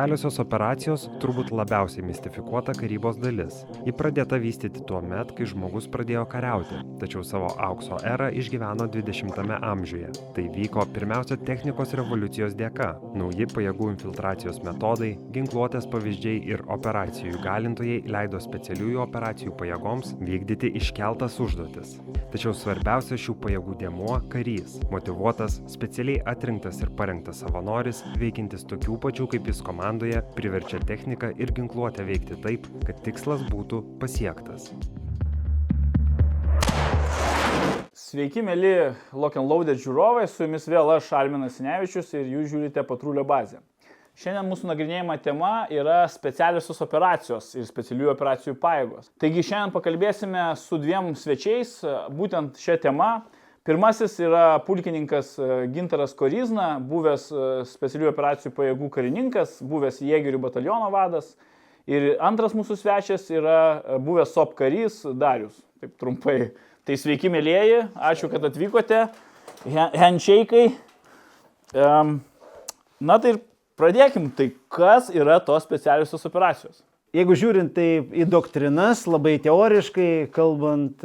Specialiosios operacijos turbūt labiausiai mistifikuota karybos dalis. Ji pradėta vystyti tuo met, kai žmogus pradėjo kariauti, tačiau savo aukso erą išgyveno 20-ame amžiuje. Tai vyko pirmiausia technikos revoliucijos dėka. Nauji pajėgų infiltracijos metodai, ginkluotės pavyzdžiai ir operacijų galintojai leido specialiųjų operacijų pajėgoms vykdyti iškeltas užduotis. Tačiau svarbiausia šių pajėgų dėmuo - karys, motivuotas, specialiai atrinktas ir parengtas savanoris, veikintis tokių pačių kaip jis komandoje, priverčia techniką ir ginkluotę veikti taip, kad tikslas būtų pasiektas. Sveiki, mėly Loaded žiūrovai, su jumis vėl aš, Alminas Sinevičius ir jūs žiūrite Patrulio bazę. Šiandien mūsų nagrinėjama tema yra specialiosios operacijos ir specialiųjų operacijų pajėgos. Taigi šiandien pakalbėsime su dviem svečiais būtent šią temą. Pirmasis yra pulkininkas Gintaras Korizna, buvęs specialiųjų operacijų pajėgų karininkas, buvęs Jėgerių bataliono vadas. Ir antras mūsų svečias yra buvęs SOP karys Darius. Taip trumpai. Tai sveiki, mėlyjeji, ačiū, kad atvykote. Handshake. Um, na tai ir pradėkim. Tai kas yra tos specialiosios operacijos? Jeigu žiūrint tai į doktrinas, labai teoriškai kalbant,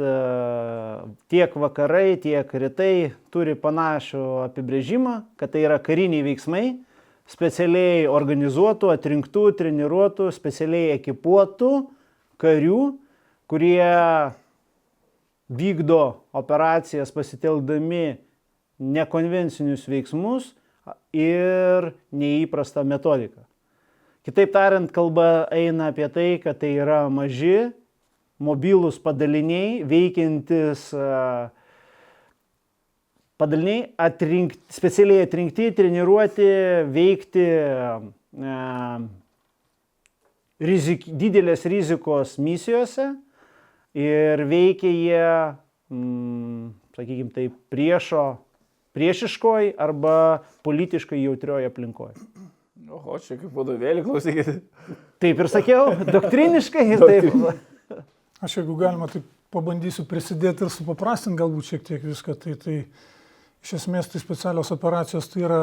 tiek vakarai, tiek rytai turi panašų apibrėžimą, kad tai yra kariniai veiksmai, specialiai organizuotų, atrinktų, treniruotų, specialiai ekipuotų karių, kurie vykdo operacijas pasitelkdami nekonvencinius veiksmus ir neįprastą metodiką. Kitaip tariant, kalba eina apie tai, kad tai yra maži, mobilūs padaliniai, veikiantis padaliniai, atrink, specialiai atrinkti, treniruoti, veikti rizik, didelės rizikos misijose ir veikia jie, mm, sakykime, tai priešo, priešiškoj arba politiškai jautrioje aplinkoje. Oho, čia kaip vadovėlį, klausykite. Taip ir sakiau, doktriniškai ir taip. Aš jeigu galima, tai pabandysiu prisidėti ir supaprastinti galbūt šiek tiek viską. Tai, tai iš esmės tai specialios operacijos tai yra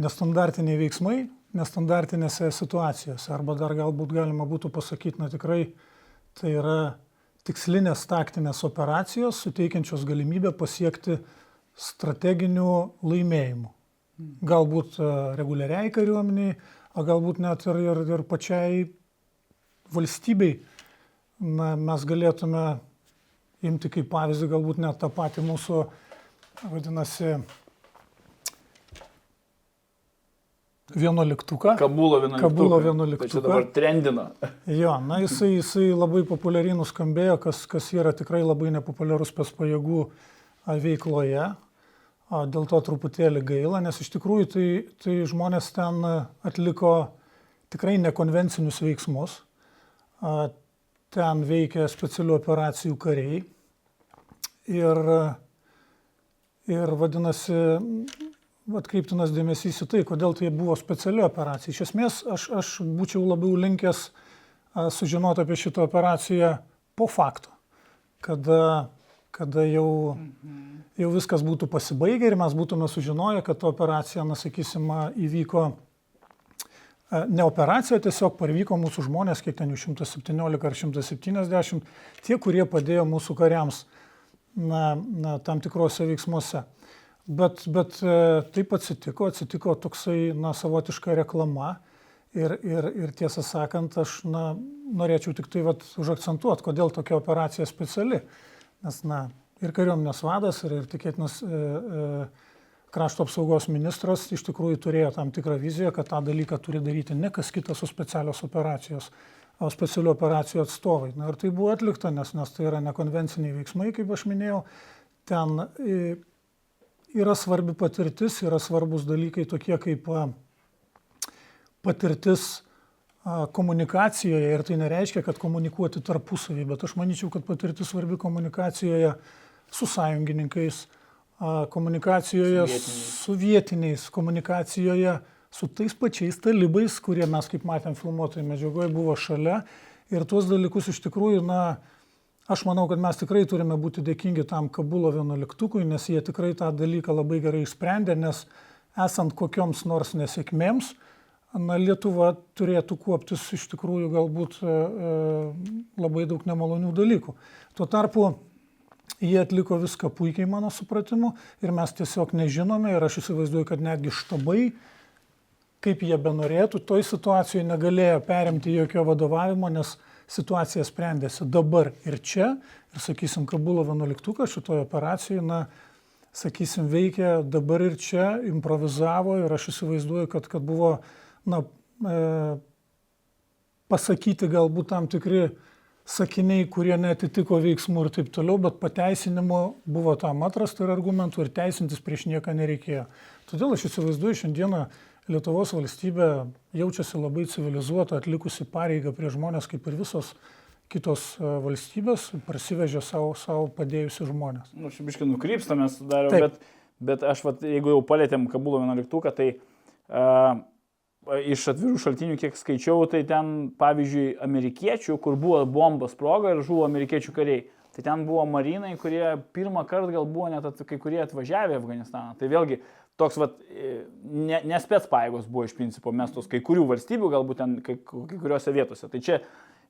nestandartiniai veiksmai, nestandartinėse situacijose. Arba dar galbūt galima būtų pasakyti, na tikrai tai yra tikslinės taktinės operacijos, suteikiančios galimybę pasiekti strateginių laimėjimų. Galbūt reguliariai kariuomeniai, o galbūt net ir, ir, ir pačiai valstybei. Na, mes galėtume imti kaip pavyzdį galbūt net tą patį mūsų, vadinasi, vienuoliktuką. Kabulo vienuoliktuką. Kabulo vienuoliktuką. Tai čia dabar trendina. Jo, na jisai, jisai labai populiariai nuskambėjo, kas, kas yra tikrai labai nepopuliarus pas pajėgų veikloje. Dėl to truputėlį gaila, nes iš tikrųjų tai, tai žmonės ten atliko tikrai nekonvencinius veiksmus. Ten veikia specialių operacijų kariai. Ir, ir vadinasi, atkreiptinas dėmesys į tai, kodėl tai buvo speciali operacija. Iš esmės, aš, aš būčiau labiau linkęs sužinoti apie šitą operaciją po fakto, kada kada jau, jau viskas būtų pasibaigę ir mes būtume sužinoję, kad operacija, na sakysim, įvyko ne operacija, tiesiog parvyko mūsų žmonės, kiek ten jų 117 ar 170, tie, kurie padėjo mūsų kariams na, na, tam tikrose veiksmuose. Bet, bet taip atsitiko, atsitiko toksai na, savotiška reklama ir, ir, ir tiesą sakant, aš na, norėčiau tik tai vat, užakcentuoti, kodėl tokia operacija speciali. Nes, na, ir kariuomenės vadas, ir, ir tikėtinas e, e, krašto apsaugos ministras iš tikrųjų turėjo tam tikrą viziją, kad tą dalyką turi daryti ne kas kitas su specialios operacijos, o specialių operacijų atstovai. Na ir tai buvo atlikta, nes, nes tai yra nekonvenciniai veiksmai, kaip aš minėjau. Ten e, yra svarbi patirtis, yra svarbus dalykai tokie kaip patirtis komunikacijoje ir tai nereiškia, kad komunikuoti tarpusavį, bet aš manyčiau, kad patirtis svarbi komunikacijoje su sąjungininkais, komunikacijoje su vietiniais, komunikacijoje su tais pačiais talibais, kurie mes, kaip matėm filmuotojų medžiagoje, buvo šalia. Ir tuos dalykus iš tikrųjų, na, aš manau, kad mes tikrai turime būti dėkingi tam Kabulo vienuoliktukui, nes jie tikrai tą dalyką labai gerai išsprendė, nes esant kokioms nors nesėkmėms, na, Lietuva turėtų kuoptis iš tikrųjų galbūt e, e, labai daug nemalonių dalykų. Tuo tarpu jie atliko viską puikiai mano supratimu ir mes tiesiog nežinome ir aš įsivaizduoju, kad netgi štabai, kaip jie benorėtų, toj situacijoje negalėjo perimti jokio vadovavimo, nes situacija sprendėsi dabar ir čia. Ir sakysim, Kabulo 11 šitoje operacijoje, na, sakysim, veikia dabar ir čia, improvizavo ir aš įsivaizduoju, kad, kad buvo na, e, pasakyti galbūt tam tikri sakiniai, kurie netitiko veiksmų ir taip toliau, bet pateisinimo buvo tam atrasta ir argumentų ir teisintis prieš nieką nereikėjo. Todėl aš įsivaizduoju šiandieną Lietuvos valstybė jaučiasi labai civilizuota, atlikusi pareigą prie žmonės, kaip ir visos kitos e, valstybės, prasivežė savo, savo padėjusius žmonės. Nu, šiaip nukrypstame, sudarė, bet, bet aš, vat, jeigu jau palėtėm Kabulo 11, tai uh, iš atvirų šaltinių, kiek skaičiau, tai ten, pavyzdžiui, amerikiečių, kur buvo bombos sproga ir žuvo amerikiečių kariai. Tai ten buvo marinai, kurie pirmą kartą gal buvo net at, kai kurie atvažiavę į Afganistaną. Tai vėlgi toks, vat, ne, nespets paėgos buvo iš principo mestos kai kurių valstybių, galbūt ten kai, kai kuriuose vietose. Tai čia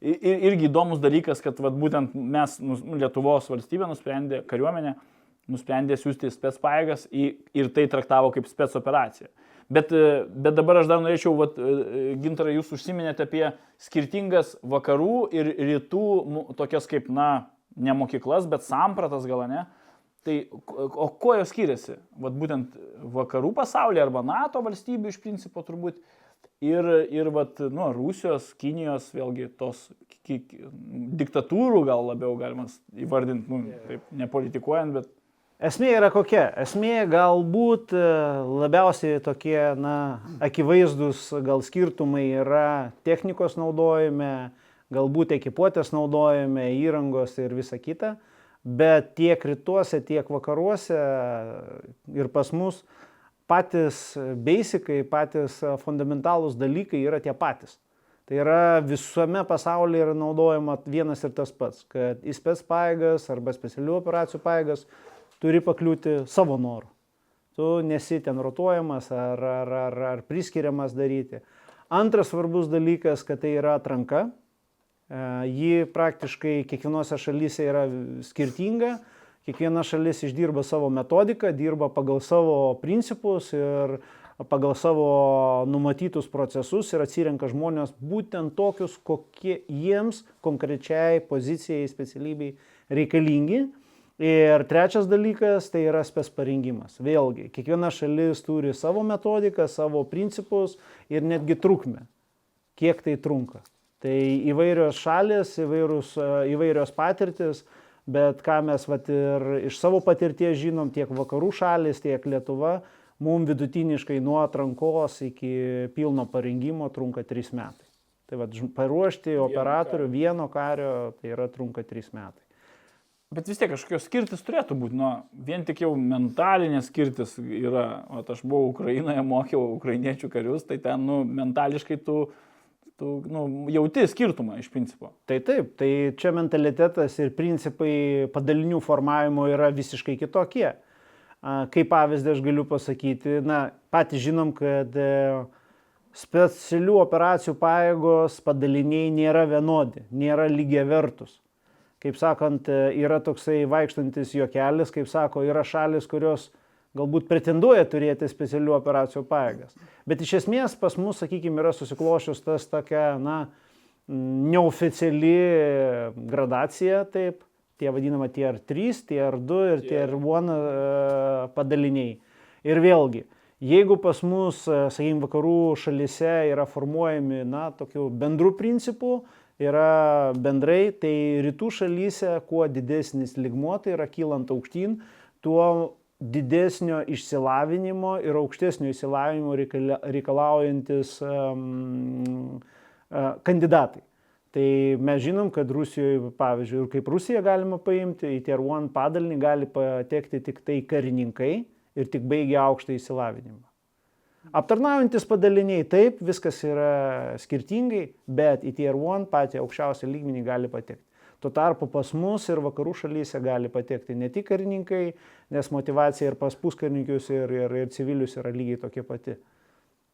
ir, irgi įdomus dalykas, kad vat, būtent mes, nu, Lietuvos valstybė nusprendė, kariuomenė nusprendė siūsti spets paėgas ir tai traktavo kaip spets operaciją. Bet, e, bet dabar aš dar norėčiau, vat, e, gintarai, jūs užsiminėte apie skirtingas vakarų ir rytų, tokias kaip, na, ne mokyklas, bet sampratas gal ne. Tai o kuo jos skiriasi? Vat būtent vakarų pasaulyje arba NATO valstybių iš principo turbūt ir, ir vat, nu, Rusijos, Kinijos, vėlgi tos diktatūrų gal labiau galima įvardinti, nu, taip, nepolitikuojant, bet Esmė yra kokia? Esmė galbūt e, labiausiai tokie, na, akivaizdus gal skirtumai yra technikos naudojime, galbūt ekipuotės naudojime, įrangos ir visa kita, bet tiek rytuose, tiek vakaruose ir pas mus patys beisikai, patys fundamentalūs dalykai yra tie patys. Tai yra visame pasaulyje yra naudojama vienas ir tas pats, kad į spets paėgas arba specialių operacijų paėgas turi pakliūti savo noru. Tu nesi ten rotuojamas ar, ar, ar, ar priskiriamas daryti. Antras svarbus dalykas, kad tai yra atranka. E, ji praktiškai kiekvienose šalyse yra skirtinga. Kiekviena šalis išdirba savo metodiką, dirba pagal savo principus ir pagal savo numatytus procesus ir atsirenka žmonės būtent tokius, kokie jiems konkrečiai pozicijai, specialybei reikalingi. Ir trečias dalykas tai yra spes parengimas. Vėlgi, kiekviena šalis turi savo metodiką, savo principus ir netgi trukmę, kiek tai trunka. Tai įvairios šalis, įvairius, įvairios patirtis, bet ką mes vat, ir iš savo patirties žinom, tiek vakarų šalis, tiek Lietuva, mums vidutiniškai nuo atrankos iki pilno parengimo trunka 3 metai. Tai vad paruošti operatorių vieno kario, tai yra trunka 3 metai. Bet vis tiek kažkokios skirtis turėtų būti, nu, vien tik jau mentalinė skirtis yra, o aš buvau Ukrainoje, mokiau ukrainiečių karius, tai ten, nu, mentališkai tu, tu nu, jauti skirtumą iš principo. Tai taip, tai čia mentalitetas ir principai padalinių formavimo yra visiškai kitokie. Kaip pavyzdį aš galiu pasakyti, na, patys žinom, kad e, specialių operacijų pajėgos padaliniai nėra vienodi, nėra lygiai vertus kaip sakant, e, yra toksai vaikštantis juokelis, kaip sako, yra šalis, kurios galbūt pretenduoja turėti specialių operacijų pajėgas. Bet iš esmės pas mus, sakykime, yra susiklošius tas tokia, na, neoficiali gradacija, taip, tie vadinama tier 3, tier 2 ir tier 1 e, padaliniai. Ir vėlgi, jeigu pas mus, e, sakykime, vakarų šalise yra formuojami, na, tokių bendrų principų, yra bendrai, tai rytų šalyse kuo didesnis ligmuo, tai yra kylant aukštyn, tuo didesnio išsilavinimo ir aukštesnio išsilavinimo reikalaujantis um, kandidatai. Tai mes žinom, kad Rusijoje, pavyzdžiui, ir kaip Rusiją galima paimti, į Tier 1 padalinį gali patekti tik tai karininkai ir tik baigę aukštą įsilavinimą. Aptarnaujantis padaliniai taip, viskas yra skirtingai, bet į Tier 1 patį aukščiausią lygmenį gali patekti. Tuo tarpu pas mus ir vakarų šalyse gali patekti ne tik karininkai, nes motivacija ir pas puskarininkius, ir, ir, ir civilius yra lygiai tokia pati.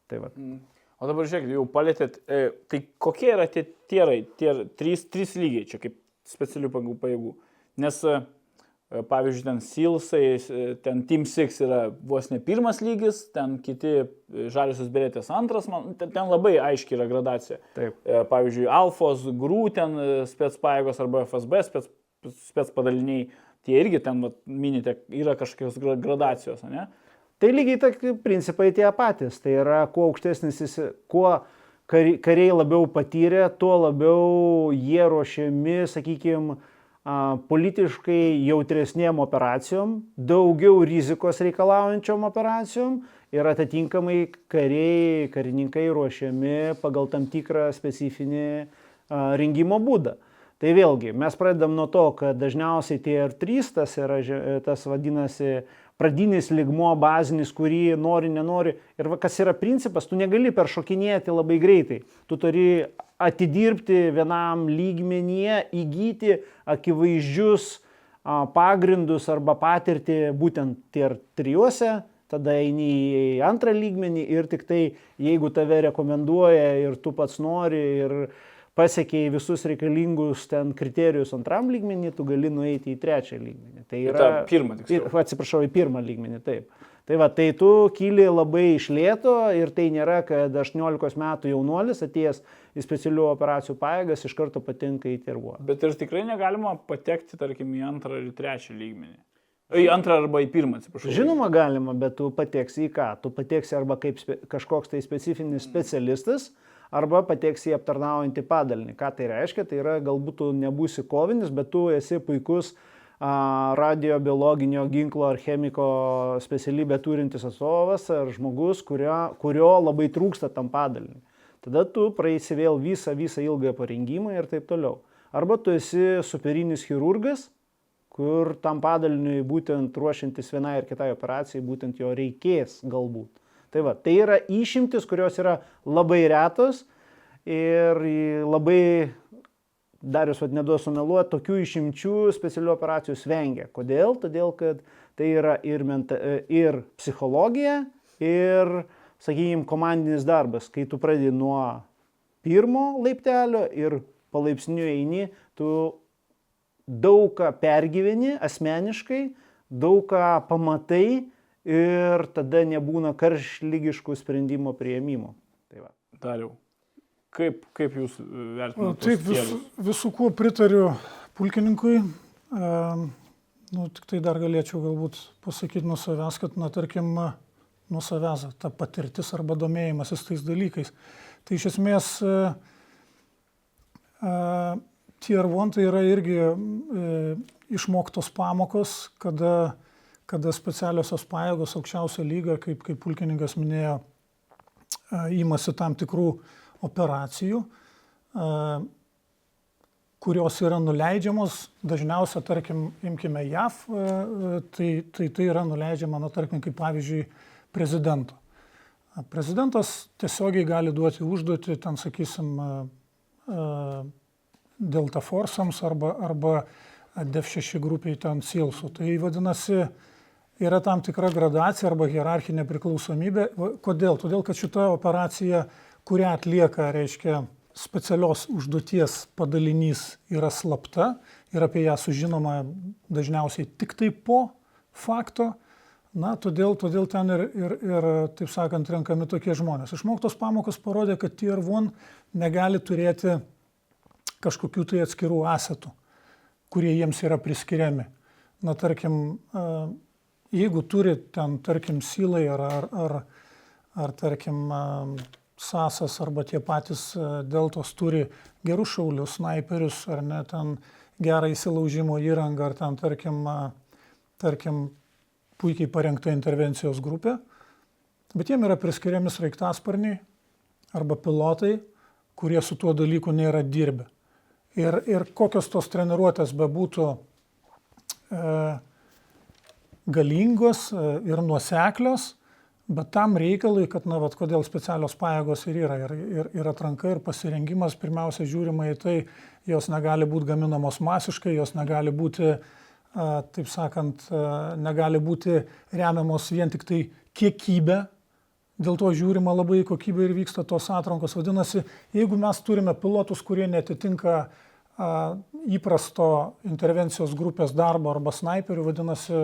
Tai va. Mm. O dabar žiūrėkit, jau palėtėt, e, tai kokie yra tie tierai, tie trys, trys lygiai čia kaip specialių pajėgų. Nes, e pavyzdžiui, ten Silsai, e, ten Team 6 yra vos ne pirmas lygis, ten kiti e, žaliosios berėtės antras, man, ten, ten labai aiški yra gradacija. Taip. E, pavyzdžiui, Alfos, Grū, ten e, spets pajėgos arba FSB spets, spets padaliniai, tie irgi ten, vat, minite, yra kažkokios gra- gradacijos, ne? Tai lygiai tokie principai tie patys. Tai yra, kuo aukštesnis jis, kuo kari- kariai labiau patyrė, tuo labiau jie ruošiami, sakykime, politiškai jautresniem operacijom, daugiau rizikos reikalaujančiom operacijom ir atitinkamai kariai, karininkai ruošiami pagal tam tikrą specifinį rengimo būdą. Tai vėlgi, mes pradedam nuo to, kad dažniausiai tie R3 tas yra, tas vadinasi, pradinis ligmo, bazinis, kurį nori, nenori. Ir kas yra principas, tu negali peršokinėti labai greitai. Tu turi atidirbti vienam lygmenyje, įgyti akivaizdžius pagrindus arba patirtį būtent tie trijuose, tada eini į antrą lygmenį ir tik tai, jeigu tave rekomenduoja ir tu pats nori ir pasiekiai visus reikalingus ten kriterijus antram lygmenį, tu gali nueiti į trečią lygmenį. Tai yra... tą pirmą, tiksliau. Atsiprašau, į pirmą lygmenį, taip. Tai va, tai tu kyli labai iš lėto ir tai nėra, kad 18 metų jaunuolis atėjęs į specialių operacijų pajėgas iš karto patinka į tervuą. Bet ir tikrai negalima patekti, tarkim, į antrą ir į trečią lygmenį. Į antrą arba į pirmą, atsiprašau. Žinoma, galima, bet tu pateksi į ką? Tu pateksi arba kaip spe, kažkoks tai specifinis specialistas, arba pateksi į aptarnaujantį padalinį. Ką tai reiškia? Tai yra, galbūt tu nebūsi kovinis, bet tu esi puikus a, radiobiologinio ginklo ar chemiko specialybę turintis atstovas ar žmogus, kurio, kurio labai trūksta tam padaliniui. Tada tu praeisi vėl visą, visą ilgą parengimą ir taip toliau. Arba tu esi superinis chirurgas, kur tam padaliniui būtent ruošiantis vienai ir kitai operacijai, būtent jo reikės galbūt. Tai va, tai yra išimtis, kurios yra labai retos ir labai, dar jūs vad neduosiu meluoti, tokių išimčių specialių operacijų vengia. Kodėl? Todėl, kad tai yra ir, menta, ir psichologija, ir, sakykime, komandinis darbas. Kai tu pradedi nuo pirmo laiptelio ir palaipsniui eini, tu daug ką pergyveni asmeniškai, daug ką pamatai ir tada nebūna karšlygiškų sprendimo prieimimo. Tai va. Dariau. Kaip, kaip jūs e, vertinate? Taip, vis, visų kuo pritariu pulkininkui. Ehm, Nu, tik tai dar galėčiau galbūt pasakyti nuo savęs, kad, na, tarkim, nuo savęs ta patirtis arba domėjimasis tais dalykais. Tai iš esmės e, e, tier 1 tai yra irgi e, išmoktos pamokos, kada, kada specialiosios pajėgos aukščiausio lygio, kaip, kaip pulkininkas minėjo, įmasi tam tikrų operacijų, kurios yra nuleidžiamos, dažniausia, tarkim, imkime JAV, tai, tai tai yra nuleidžiama, na, tarkim, kaip pavyzdžiui, prezidento. Prezidentas tiesiogiai gali duoti užduotį, ten, sakysim, Delta Forsams arba, arba DEF6 grupiai ten Silsų. Tai vadinasi, yra tam tikra gradacija arba hierarchinė priklausomybė. Kodėl? Todėl, kad šita operacija, kurią atlieka, reiškia, specialios užduoties padalinys yra slapta ir apie ją sužinoma dažniausiai tik tai po fakto. Na, todėl, todėl ten ir, ir, ir, taip sakant, renkami tokie žmonės. Išmoktos pamokos parodė, kad Tier 1 negali turėti kažkokių tai atskirų asetų, kurie jiems yra priskiriami. Na, tarkim, jeigu turi ten, tarkim, silai ar, ar, ar, ar tarkim, sasas arba tie patys deltos turi gerus šaulius, snaiperius ar ne ten gerą įsilaužimo įrangą ar ten, tarkim, tarkim, puikiai parengta intervencijos grupė, bet jiem yra priskiriami sraigtasparniai arba pilotai, kurie su tuo dalyku nėra dirbę. Ir, ir kokios tos treniruotės bebūtų e, galingos e, ir nuoseklios, bet tam reikalui, kad, na, vat, kodėl specialios pajėgos ir yra, ir, ir, ir atranka, ir pasirengimas, pirmiausia, žiūrima į tai, jos negali būti gaminamos masiškai, jos negali būti, a, taip sakant, negali būti remiamos vien tik tai kiekybė, dėl to žiūrima labai į kokybę ir vyksta tos atrankos. Vadinasi, jeigu mes turime pilotus, kurie netitinka įprasto intervencijos grupės darbo arba snaiperių, vadinasi,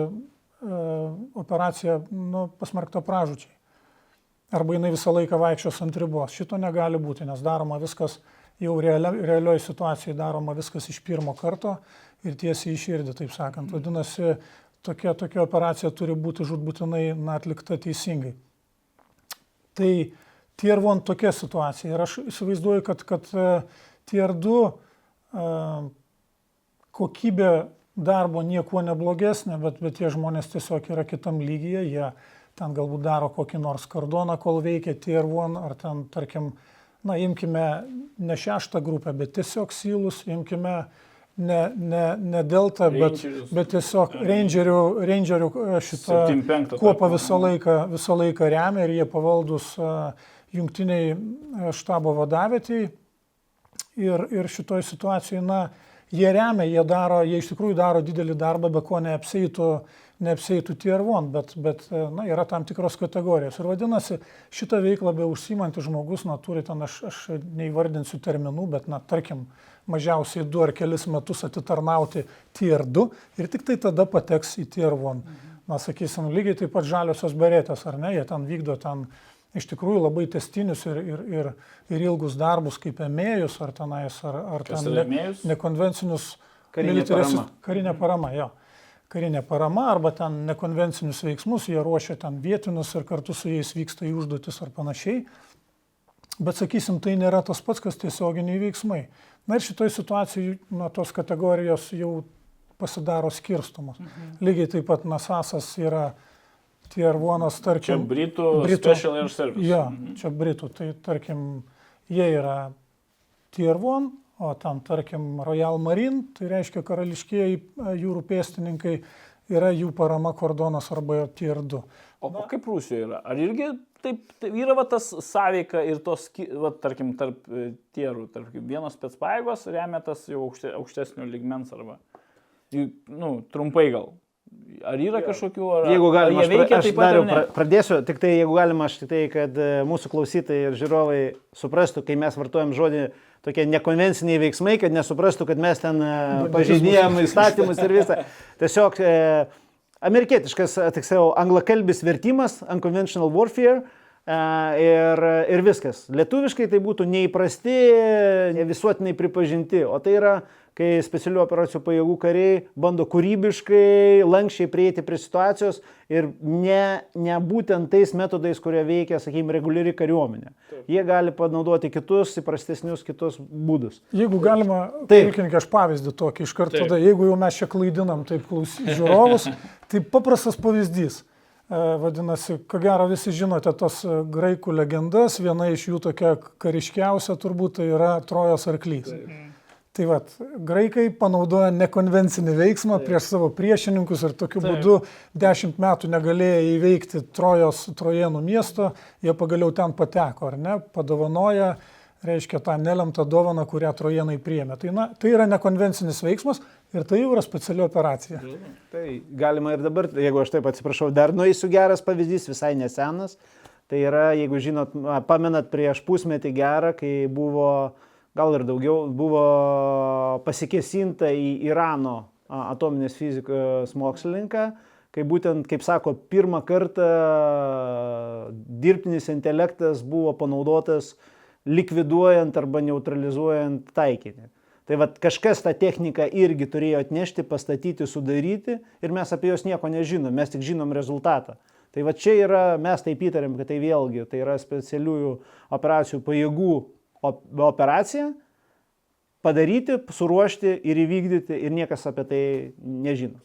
operacija nu, pasmerkta pražučiai. Arba jinai visą laiką vaikščios ant ribos. Šito negali būti, nes daroma viskas jau realioje situacijoje daroma viskas iš pirmo karto ir tiesiai iš širdį, taip sakant. Vadinasi, tokia, tokia operacija turi būti žudbūtinai na, atlikta teisingai. Tai tier 1 tokia situacija. Ir aš įsivaizduoju, kad, kad e, tier 2 e, kokybė darbo niekuo neblogesnė, bet, bet tie žmonės tiesiog yra kitam lygyje, jie ten galbūt daro kokį nors kardoną, kol veikia tier 1, ar ten, tarkim, na, imkime ne šeštą grupę, bet tiesiog silus, imkime ne, ne, ne delta, bet, bet tiesiog rangerių, rangerių e, šitą 75 kuopą visą laiką, visą laiką remia ir jie pavaldus e, jungtiniai e, štabo vadavietiai. Ir, ir šitoj situacijoje, na, jie remia, jie daro, jie iš tikrųjų daro didelį darbą, be ko neapseitų, neapseitų tier 1, bet, bet na, yra tam tikros kategorijos. Ir vadinasi, šitą veiklą be užsimantis žmogus, na, turi ten, aš, aš neįvardinsiu terminų, bet, na, tarkim, mažiausiai du ar kelis metus atitarnauti tier 2 ir tik tai tada pateks į tier 1. Na, sakysim, lygiai taip pat žaliosios beretės, ar ne, jie ten vykdo ten iš tikrųjų labai testinius ir, ir, ir, ir ilgus darbus kaip emėjus ar tenais, ar, ar Kas ten ne- nekonvencinius Karinė parama. Karinė parama, jo. Karinė parama arba ten nekonvencinius veiksmus, jie ruošia ten vietinius ir kartu su jais vyksta į užduotis ar panašiai. Bet sakysim, tai nėra tas pats, kas tiesioginiai veiksmai. Na ir šitoj situacijai na, tos kategorijos jau pasidaro skirstomos. Mhm. Lygiai taip pat Nasasas yra tier 1, Čia tarkim. Britų, Britų. Special Air Service. Jo, čia Britų, tai tarkim, jie yra tier 1, o ten tarkim Royal Marine, tai reiškia karališkieji e, jūrų pėstininkai, yra jų parama kordonas arba tier 2. O, o kaip Rusijoje yra? Ar irgi taip, tai yra va tas sąveika ir tos, va, tarkim, tarp e, tierų, tarkim, vienos spetspaėgos remia tas jau aukšte, aukštesnio ligmens arba, nu, trumpai gal. Ar yra kažkokių, ar, Jeigu galima, ar aš, veikia aš pat dariau, pra, pradėsiu, tik tai jeigu galima, aš tik tai, kad e, mūsų klausytojai ir žiūrovai suprastų, kai mes vartojam žodį tokie nekonvenciniai veiksmai, kad nesuprastų, kad mes ten e, pažeidėjom įstatymus ir visą. Tiesiog e, amerikietiškas, tiksliau, anglakalbis vertimas, unconventional warfare. Ir, ir viskas. Lietuviškai tai būtų neįprasti, ne visuotinai pripažinti, o tai yra kai specialių operacijų pajėgų kariai bando kūrybiškai, lankščiai prieiti prie situacijos ir ne, ne būtent tais metodais, kurie veikia, sakykime, reguliari kariuomenė. Jie gali panaudoti kitus, įprastesnius kitus būdus. Jeigu galima, Taip. ūkininkė, aš pavyzdį tokį iš karto, Taip. tada, jeigu jau mes čia klaidinam taip žiūrovus, tai paprastas pavyzdys. E, Vadinasi, ko gero visi žinote tos e, graikų legendas, viena iš jų tokia kariškiausia turbūt tai yra Trojos arklys. Tai vad, graikai panaudoja nekonvencinį veiksmą prieš savo priešininkus ir tokiu Taip. būdu dešimt metų negalėjo įveikti Trojos, Trojenų miesto, jie pagaliau ten pateko, ar ne, padovanoja, reiškia tą nelemtą dovaną, kurią Trojenai priėmė. Tai, na, tai yra nekonvencinis veiksmas ir tai jau yra speciali operacija. Tai galima ir dabar, jeigu aš taip atsiprašau, dar nueisiu geras pavyzdys, visai nesenas. Tai yra, jeigu žinot, pamenat prieš pusmetį gerą, kai buvo, gal ir daugiau, buvo pasikesinta į Irano atominės fizikos mokslininką, kai būtent, kaip sako, pirmą kartą dirbtinis intelektas buvo panaudotas likviduojant arba neutralizuojant taikinį. Tai vad kažkas tą techniką irgi turėjo atnešti, pastatyti, sudaryti ir mes apie juos nieko nežinom, mes tik žinom rezultatą. Tai va čia yra, mes taip įtariam, kad tai vėlgi tai yra specialiųjų operacijų pajėgų op operacija, padaryti, suruošti ir įvykdyti ir niekas apie tai nežino.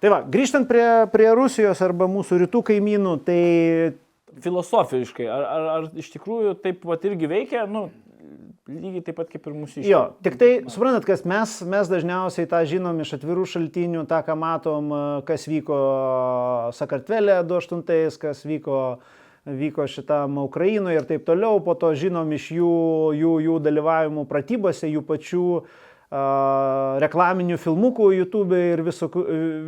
Tai va, grįžtant prie, prie Rusijos arba mūsų rytų kaimynų, tai Filosofiškai, ar, ar, ar iš tikrųjų taip pat irgi veikia, nu, lygiai taip pat kaip ir mūsų Jo, tik tai, suprantat, kas mes, mes dažniausiai tą žinom iš atvirų šaltinių, tą, ką matom, kas vyko Sakartvelė 28, kas vyko, vyko šitam Ukrainoje ir taip toliau, po to žinom iš jų, jų, jų dalyvavimų pratybose, jų pačių reklaminių filmukų YouTube ir visur,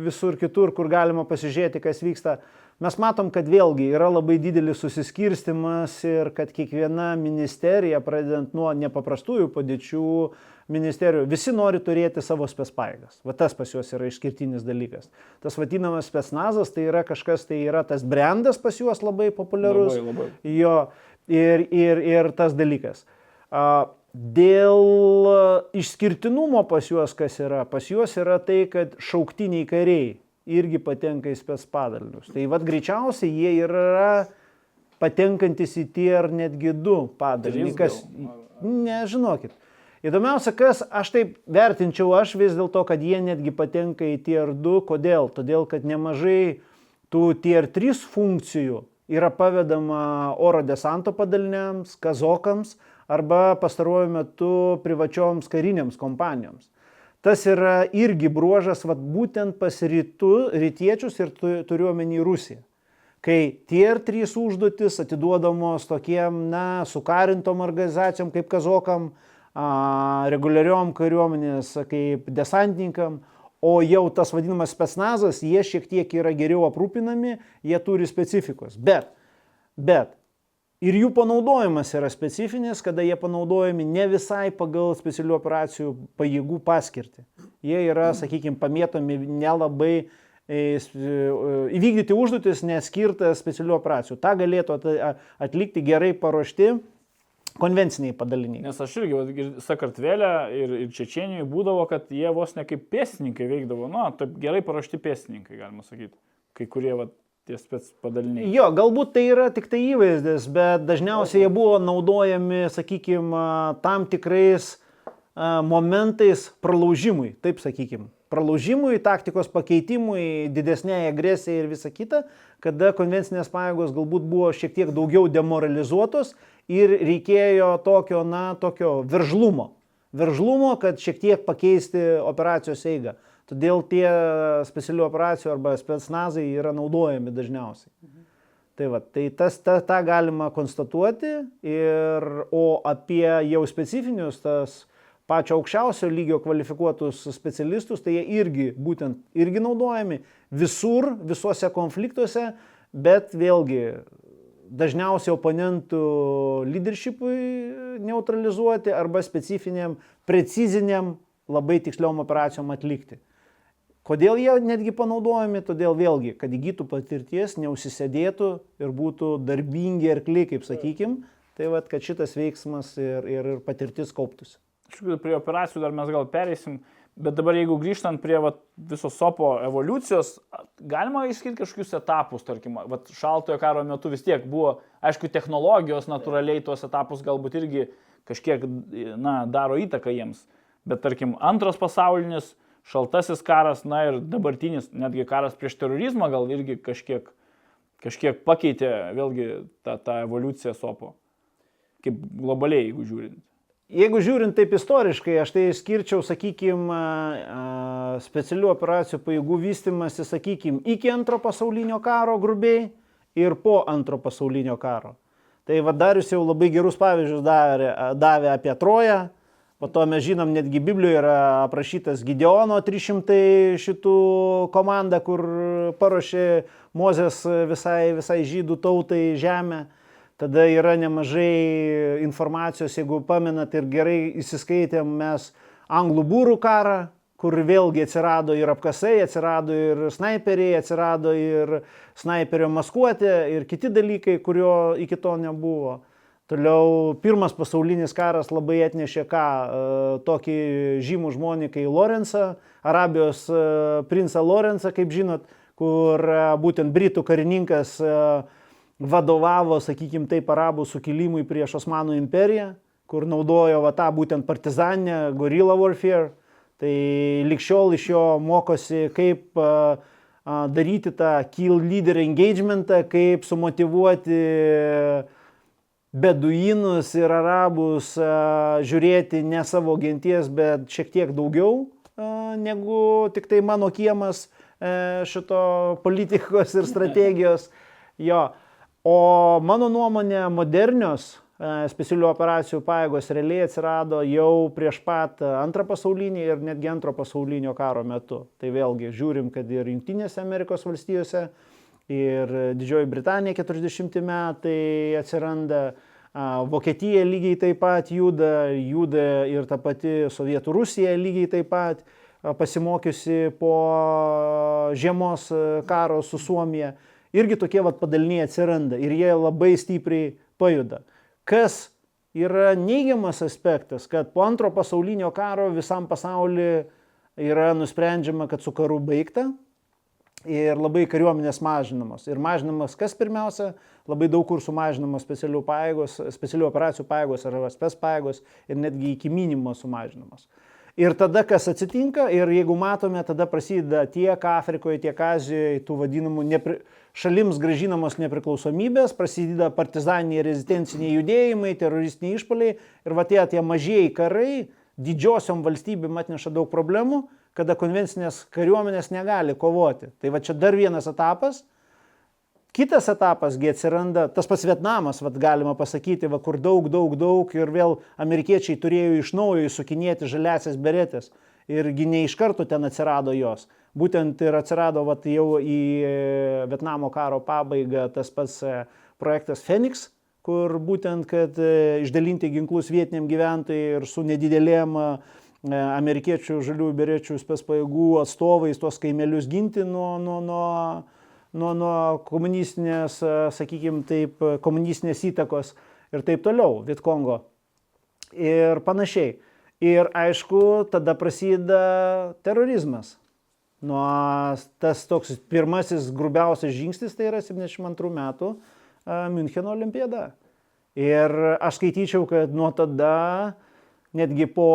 visur kitur, kur galima pasižiūrėti, kas vyksta. Mes matom, kad vėlgi yra labai didelis susiskirstimas ir kad kiekviena ministerija, pradedant nuo nepaprastųjų padėčių ministerijų, visi nori turėti savo spetspaėgas. Va tas pas juos yra išskirtinis dalykas. Tas vadinamas spetsnazas tai yra kažkas, tai yra tas brandas pas juos labai populiarus. Labai, labai. Jo, ir, ir, ir tas dalykas. Dėl išskirtinumo pas juos kas yra? Pas juos yra tai, kad šauktiniai kariai irgi patenka į spės padalinius. Tai vad greičiausiai jie yra patenkantis į tier netgi du padalinį. Kas, nežinokit. Įdomiausia, kas aš taip vertinčiau, aš vis dėlto, kad jie netgi patenka į tier 2. Kodėl? Todėl, kad nemažai tų tier 3 funkcijų yra pavedama oro desanto padaliniams, kazokams, arba pastaruoju metu privačioms karinėms kompanijoms. Tas yra irgi bruožas vat, būtent pas rytų, rytiečius ir turiu omeny Rusiją. Kai tie trys užduotis atiduodamos tokiem, na, sukarintom organizacijom kaip kazokam, a, reguliariom kariuomenės kaip desantininkam, o jau tas vadinamas spetsnazas, jie šiek tiek yra geriau aprūpinami, jie turi specifikos. Bet, bet ir jų panaudojimas yra specifinis, kada jie panaudojami ne visai pagal specialių operacijų pajėgų paskirtį. Jie yra, sakykime, pamėtomi nelabai e, e, įvykdyti užduotis neskirtą specialių operacijų. Ta galėtų atlikti gerai paruošti konvenciniai padaliniai. Nes aš irgi, Sakartvelė ir, ir Čečienijoje būdavo, kad jie vos ne kaip pėstininkai veikdavo, na, taip gerai paruošti pėstininkai, galima sakyti. Kai kurie, va, tie spets padaliniai. Jo, galbūt tai yra tik tai įvaizdis, bet dažniausiai jie buvo naudojami, sakykime, tam tikrais momentais pralaužimui, taip sakykime. Pralaužimui, taktikos pakeitimui, didesnėje agresijai ir visa kita, kada konvencinės pajėgos galbūt buvo šiek tiek daugiau demoralizuotos ir reikėjo tokio, na, tokio veržlumo. Veržlumo, kad šiek tiek pakeisti operacijos eigą. Todėl tie specialių operacijų arba spetsnazai yra naudojami dažniausiai. Mhm. Tai, va, tai tas, ta, tą galima konstatuoti, ir, o apie jau specifinius, tas pačio aukščiausio lygio kvalifikuotus specialistus, tai jie irgi būtent irgi naudojami visur, visuose konfliktuose, bet vėlgi dažniausiai oponentų leadershipui neutralizuoti arba specifiniam, preciziniam, labai tiksliom operacijom atlikti. Kodėl jie netgi panaudojami? Todėl vėlgi, kad įgytų patirties, neužsisėdėtų ir būtų darbingi arkliai, kaip sakykim, tai vad, kad šitas veiksmas ir, ir, ir patirtis kauptųsi. Prie operacijų dar mes gal pereisim, bet dabar jeigu grįžtant prie vat, viso sopo evoliucijos, galima išskirti kažkokius etapus, tarkim, vat, šaltojo karo metu vis tiek buvo, aišku, technologijos natūraliai tuos etapus galbūt irgi kažkiek, na, daro įtaką jiems, bet tarkim, antras pasaulinis, šaltasis karas, na ir dabartinis netgi karas prieš terorizmą gal irgi kažkiek, kažkiek pakeitė vėlgi tą, tą evoliuciją sopo. Kaip globaliai, jeigu žiūrint. Jeigu žiūrint taip istoriškai, aš tai skirčiau, sakykime, specialių operacijų pajėgų vystimasi, sakykime, iki antro pasaulinio karo grubiai ir po antro pasaulinio karo. Tai vadarius jau labai gerus pavyzdžius davė, davė apie Troją, Po to mes žinom, netgi Biblijoje yra aprašytas Gideono 300 šitų komanda, kur paruošė Mozės visai, visai žydų tautai žemę. Tada yra nemažai informacijos, jeigu pamenat ir gerai įsiskaitėm mes anglų būrų karą, kur vėlgi atsirado ir apkasai, atsirado ir snaiperiai, atsirado ir snaiperio maskuotė ir kiti dalykai, kurio iki to nebuvo. Toliau pirmas pasaulinis karas labai atnešė ką, e, tokį žymų žmonį kaip Lorenzą, Arabijos e, princą Lorenzą, kaip žinot, kur e, būtent britų karininkas vadovavo, sakykime taip, arabų sukilimui prieš Osmanų imperiją, kur naudojo va, tą būtent partizaninę gorilla warfare. Tai likščiol iš jo mokosi, kaip daryti tą kill leader engagementą, kaip sumotivuoti beduinus ir arabus žiūrėti ne savo genties, bet šiek tiek daugiau negu tik tai mano kiemas šito politikos ir strategijos. Jo. O mano nuomonė, modernios specialių operacijų pajėgos realiai atsirado jau prieš pat antrą pasaulinį ir netgi antro pasaulinio karo metu. Tai vėlgi žiūrim, kad ir Junktinėse Amerikos valstijose, ir Didžioji Britanija 40 metai atsiranda, Vokietija lygiai taip pat juda, juda ir ta pati Sovietų Rusija lygiai taip pat pasimokiusi po žiemos karo su Suomija. Irgi tokie vat padaliniai atsiranda ir jie labai stipriai pajuda. Kas yra neigiamas aspektas, kad po antro pasaulinio karo visam pasauliu yra nusprendžiama, kad su karu baigta ir labai kariuomenės mažinamos. Ir mažinamas kas pirmiausia, labai daug kur sumažinamos specialių, pajėgos, specialių operacijų pajėgos ar spes pajėgos ir netgi iki minimumo sumažinamos. Ir tada kas atsitinka, ir jeigu matome, tada prasideda tiek Afrikoje, tiek Azijoje tų vadinamų nepri... šalims gražinamos nepriklausomybės, prasideda partizaniniai rezistenciniai judėjimai, teroristiniai išpoliai ir va tie tie mažieji karai didžiosiom valstybėm atneša daug problemų, kada konvencinės kariuomenės negali kovoti. Tai va čia dar vienas etapas, Kitas etapas, gi atsiranda tas pats Vietnamas, vad galima pasakyti, va, kur daug, daug, daug ir vėl amerikiečiai turėjo iš naujo įsukinėti žaliasias beretės irgi ne iš karto ten atsirado jos. Būtent ir atsirado vat, jau į e, Vietnamo karo pabaigą tas pats e, projektas Phoenix, kur būtent, kad e, išdalinti ginklus vietiniam gyventojai ir su nedidelėm amerikiečių žaliųjų berečių spės pajėgų atstovais tuos kaimelius ginti nuo, nuo, nuo nuo, nuo komunistinės, sakykime, taip, komunistinės įtakos ir taip toliau, Vietkongo ir panašiai. Ir aišku, tada prasideda terorizmas. Nuo tas toks pirmasis grubiausias žingsnis tai yra 72 metų Müncheno olimpiada. Ir aš skaityčiau, kad nuo tada netgi po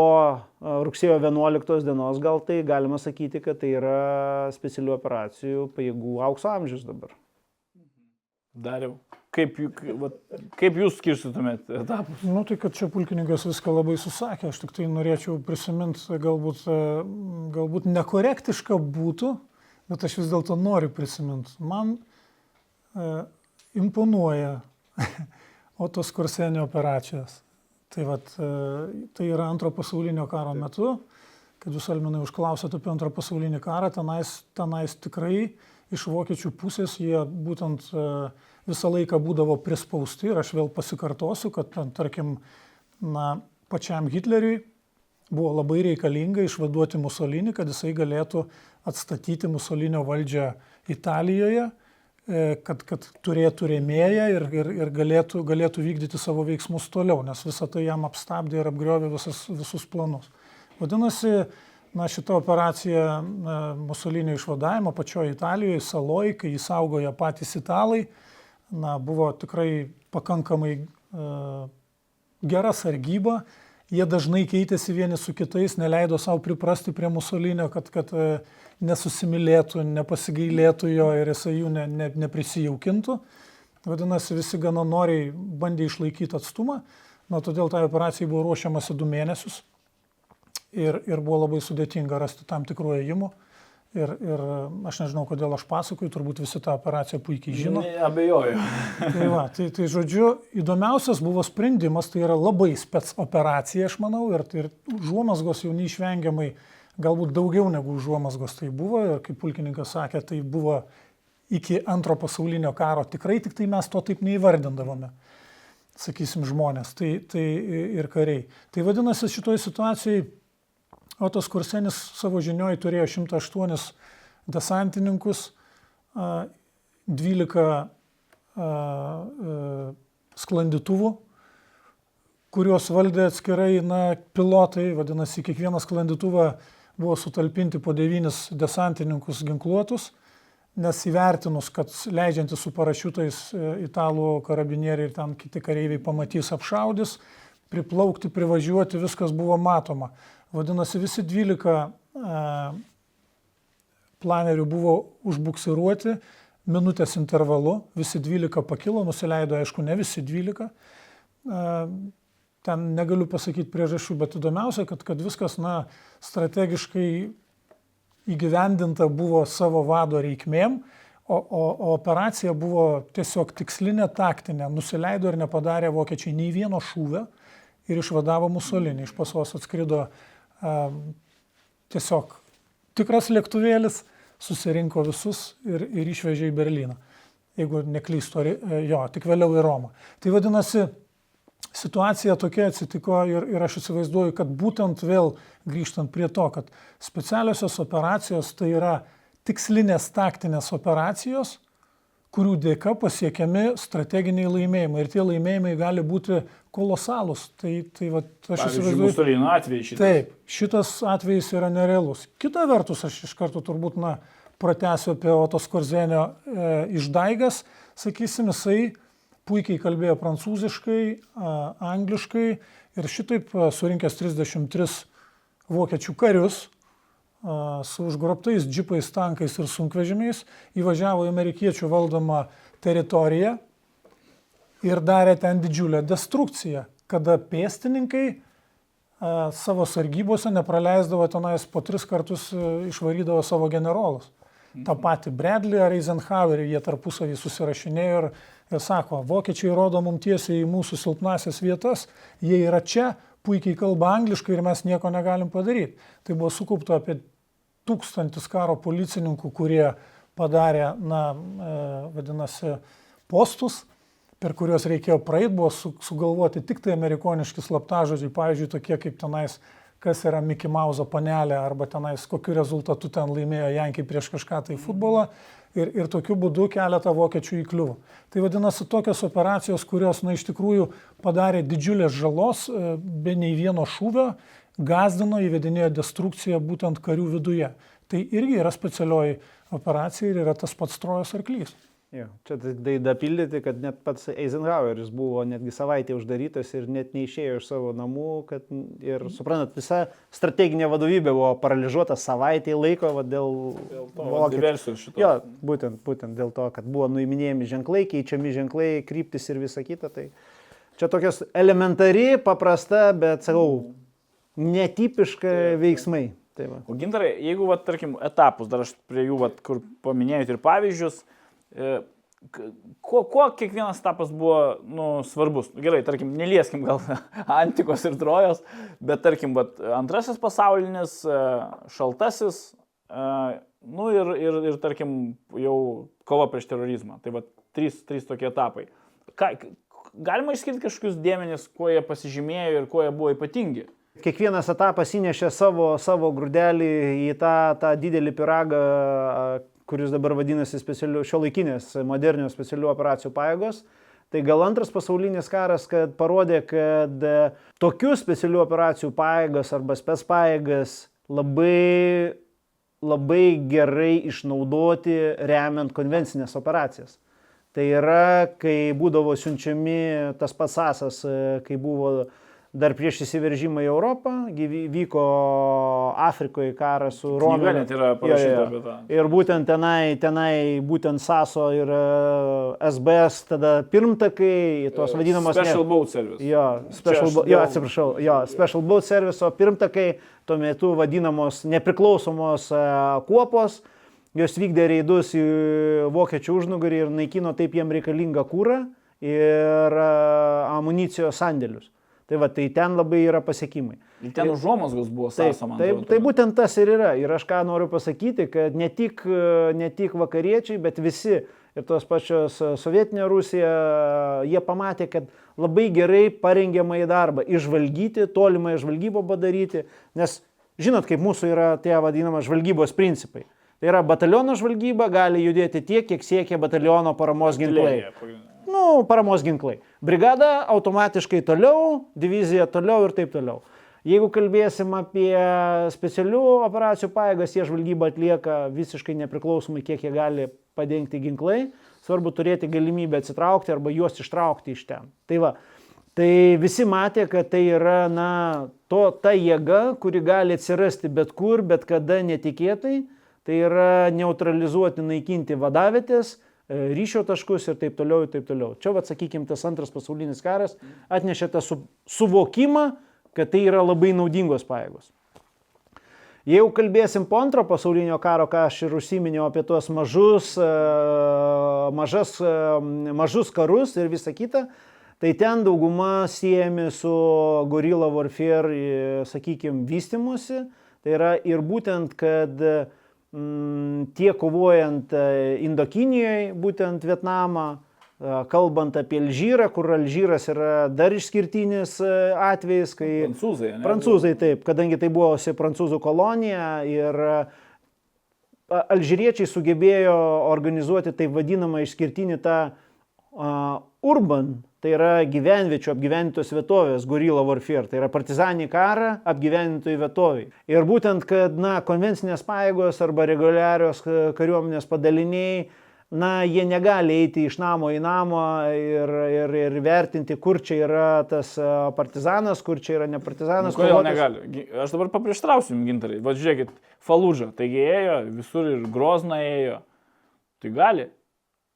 rugsėjo 11 dienos gal tai galima sakyti, kad tai yra specialių operacijų pajėgų aukso amžius dabar. Dariau, kaip, kaip jūs skirstytumėt etapus? Nu, tai kad čia pulkininkas viską labai susakė, aš tik tai norėčiau prisiminti, galbūt, galbūt nekorektiška būtų, bet aš vis dėlto noriu prisiminti. Man e, imponuoja Otos Korsenio operacijos. Tai, vat, e, tai yra antro pasaulinio karo metu, kad jūs Alminai užklausėte apie antrą pasaulinį karą, tenais, tenais tikrai iš vokiečių pusės jie būtent e, visą laiką būdavo prispausti ir aš vėl pasikartosiu, kad tarkim, na, pačiam Hitleriui buvo labai reikalinga išvaduoti Musolinį, kad jisai galėtų atstatyti Musolinio valdžią Italijoje kad, kad turėtų rėmėją ir, ir, ir galėtų, galėtų vykdyti savo veiksmus toliau, nes visą tai jam apstabdė ir apgriovė visas, visus planus. Vadinasi, na, šita operacija Musolinio išvadavimo pačioje Italijoje, saloje, kai jį saugoja patys italai, na, buvo tikrai pakankamai uh, gera sargyba. Jie dažnai keitėsi vieni su kitais, neleido savo priprasti prie Musolinio, kad, kad uh, nesusimylėtų, nepasigailėtų jo ir jisai jų ne, ne, neprisijaukintų. Vadinasi, visi gana noriai bandė išlaikyti atstumą, na, todėl tai operacijai buvo ruošiamasi du mėnesius ir, ir buvo labai sudėtinga rasti tam tikrų ėjimų. Ir, ir aš nežinau, kodėl aš pasakoju, turbūt visi tą operaciją puikiai žino. Abejoju. tai, va, tai, tai žodžiu, įdomiausias buvo sprendimas, tai yra labai spets operacija, aš manau, ir, ir užuomasgos jau neišvengiamai uh, galbūt daugiau negu užuomasgos tai buvo kaip pulkininkas sakė, tai buvo iki antro pasaulinio karo tikrai, tik tai mes to taip neįvardindavome, sakysim, žmonės tai, tai ir kariai. Tai vadinasi, šitoje situacijoje Otas Kursenis savo žinioj turėjo 108 desantininkus, 12 sklandytuvų, kuriuos valdė atskirai na, pilotai, vadinasi, kiekvieną sklandytuvą buvo sutalpinti po devynis desantininkus ginkluotus, nes įvertinus, kad leidžiantis su parašiutais e, italų karabinieriai ir ten kiti kareiviai pamatys apšaudys, priplaukti, privažiuoti, viskas buvo matoma. Vadinasi, visi 12 e, planerių buvo užbuksiruoti minutės intervalu, visi 12 pakilo, nusileido, aišku, ne visi 12 ten negaliu pasakyti priežasčių, bet įdomiausia, kad, kad viskas, na, strategiškai įgyvendinta buvo savo vado reikmėm, O, o, o operacija buvo tiesiog tikslinė, taktinė. Nusileido ir nepadarė vokiečiai nei vieno šūvio ir išvadavo Musolinį. Iš pasos atskrido um, tiesiog tikras lėktuvėlis, susirinko visus ir, ir išvežė į Berliną. Jeigu neklystu, jo, tik vėliau į Romą. Tai vadinasi, situacija tokia atsitiko ir, ir aš įsivaizduoju, kad būtent vėl grįžtant prie to, kad specialiosios operacijos tai yra tikslinės taktinės operacijos, kurių dėka pasiekiami strateginiai laimėjimai. Ir tie laimėjimai gali būti kolosalūs. Tai, tai va, aš įsivaizduoju. Musolino atvejai šitas. Taip, šitas atvejis yra nerealus. Kita vertus, aš iš karto turbūt, na, pratęsiu apie Otos Korzenio e, išdaigas. Sakysim, jisai puikiai kalbėjo prancūziškai, angliškai ir šitaip surinkęs 33 vokiečių karius su užgrobtais džipais, tankais ir sunkvežimiais įvažiavo į amerikiečių valdomą teritoriją ir darė ten didžiulę destrukciją, kada pėstininkai savo sargybose nepraleisdavo tenais po tris kartus a, išvarydavo savo generolus. Ta pati Bradley ar Eisenhowerį jie tarpusavį susirašinėjo ir, ir sako, vokiečiai rodo mums tiesiai į mūsų silpnasias vietas, jie yra čia, puikiai kalba angliškai ir mes nieko negalim padaryti. Tai buvo sukaupta apie tūkstantis karo policininkų, kurie padarė, na, e, vadinasi, postus, per kuriuos reikėjo praeiti, buvo su, sugalvoti tik tai amerikoniški slaptažodžiai, pavyzdžiui, tokie kaip tenais, kas yra Mickey Mouse panelė, arba tenais, kokiu rezultatu ten laimėjo Jankiai prieš kažką tai futbolą. Ir, ir tokiu būdu keletą vokiečių įkliuvo. Tai vadinasi tokios operacijos, kurios, na, iš tikrųjų padarė didžiulės žalos, e, be nei vieno šūvio, gazdino, įvedinėjo destrukciją būtent karių viduje. Tai irgi yra specialioji operacija ir yra tas pats trojos arklys. Jo, čia tai dapildyti, kad net pats Eisenhoweris buvo netgi savaitę uždarytas ir net neišėjo iš savo namų, kad ir suprantat, visa strateginė vadovybė buvo paralyžiuota savaitę laiko va, dėl, dėl to diversijos šito. Jo, būtent, būtent dėl to, kad buvo nuiminėjami ženklai, keičiami ženklai, kryptis ir visa kita. Tai čia tokios elementari, paprasta, bet sakau, netipiška veiksmai. Tai va. o gintarai, jeigu, va, tarkim, etapus, dar aš prie jų, va, kur paminėjot ir pavyzdžius, kuo, kuo kiekvienas etapas buvo nu, svarbus? Gerai, tarkim, nelieskim gal antikos ir trojos, bet tarkim, bet antrasis pasaulinis, e, šaltasis, e, nu ir, ir, ir tarkim, jau kova prieš terorizmą. Tai va, trys, trys tokie etapai. Ką, galima išskirti kažkokius dėmenis, kuo jie pasižymėjo ir kuo jie buvo ypatingi? Kiekvienas etapas įnešė savo, savo grūdelį į tą, tą didelį piragą, kuris dabar vadinasi šio laikinės modernios specialių operacijų pajėgos. Tai gal antras pasaulinis karas, kad parodė, kad e, tokių specialių operacijų pajėgas arba spes pajėgas labai, labai gerai išnaudoti remiant konvencinės operacijas. Tai yra, kai būdavo siunčiami tas pats asas, e, kai buvo dar prieš įsiveržimą į Europą, vyko Afrikoje karas su Romėmis. net yra parašyta apie tą. Ir būtent tenai, tenai būtent SASO ir SBS tada pirmtakai, tos vadinamos... Special ne, Boat Service. Jo, special, aš jo, atsiprašau, jo, Special Boat Service pirmtakai, tuo metu vadinamos nepriklausomos e, kuopos, jos vykdė reidus į vokiečių užnugarį ir naikino taip jiem reikalingą kūrą ir e, amunicijos sandėlius. Tai va, tai ten labai yra pasiekimai. Ir ten užuomasgos buvo Taip, sąsama. taip, tai būtent tas ir yra. Ir aš ką noriu pasakyti, kad ne tik, ne tik vakariečiai, bet visi ir tos pačios sovietinė Rusija, jie pamatė, kad labai gerai parengiamą į darbą, išvalgyti, tolimą žvalgybą padaryti, nes žinot, kaip mūsų yra tie vadinama žvalgybos principai. Tai yra bataliono žvalgyba gali judėti tiek, kiek siekia bataliono paramos ginklai. Nu, paramos ginklai. Brigada automatiškai toliau, divizija toliau ir taip toliau. Jeigu kalbėsim apie specialių operacijų pajėgas, jie žvalgybą atlieka visiškai nepriklausomai, kiek jie gali padengti ginklai. Svarbu turėti galimybę atsitraukti arba juos ištraukti iš ten. Tai va, tai visi matė, kad tai yra, na, to, ta jėga, kuri gali atsirasti bet kur, bet kada netikėtai. Tai yra neutralizuoti, naikinti vadavėtės, ryšio taškus ir taip toliau, ir taip toliau. Čia, vad, sakykime, tas antras pasaulinis karas atnešė tą su, suvokimą, kad tai yra labai naudingos pajėgos. Jeigu kalbėsim po antro pasaulinio karo, ką aš ir užsiminiau apie tuos mažus, e, mažas, e, mažus karus ir visa kita, tai ten dauguma siejami su gorilla warfare, sakykime, vystimusi. Tai yra ir būtent, kad mm, tie kovojant Indokinijoje, būtent Vietnamą, kalbant apie Alžyrą, kur Alžyras yra dar išskirtinis atvejis, kai... Prancūzai, ne? Prancūzai taip, kadangi tai buvo prancūzų kolonija ir alžyriečiai sugebėjo organizuoti taip vadinamą išskirtinį tą urban, tai yra gyvenviečių apgyventos vietovės, gorilla warfare, tai yra partizaninį karą apgyventoj vietoviai. Ir būtent, kad na, konvencinės pajėgos arba reguliarios kariuomenės padaliniai na, jie negali eiti iš namo į namą ir, ir, ir vertinti, kur čia yra tas partizanas, kur čia yra ne partizanas. Nu, kodėl negali? Aš dabar paprieštrausiu jums gintarai. Va žiūrėkit, Falūža, taigi ėjo, visur ir Grozna ėjo. Tai gali,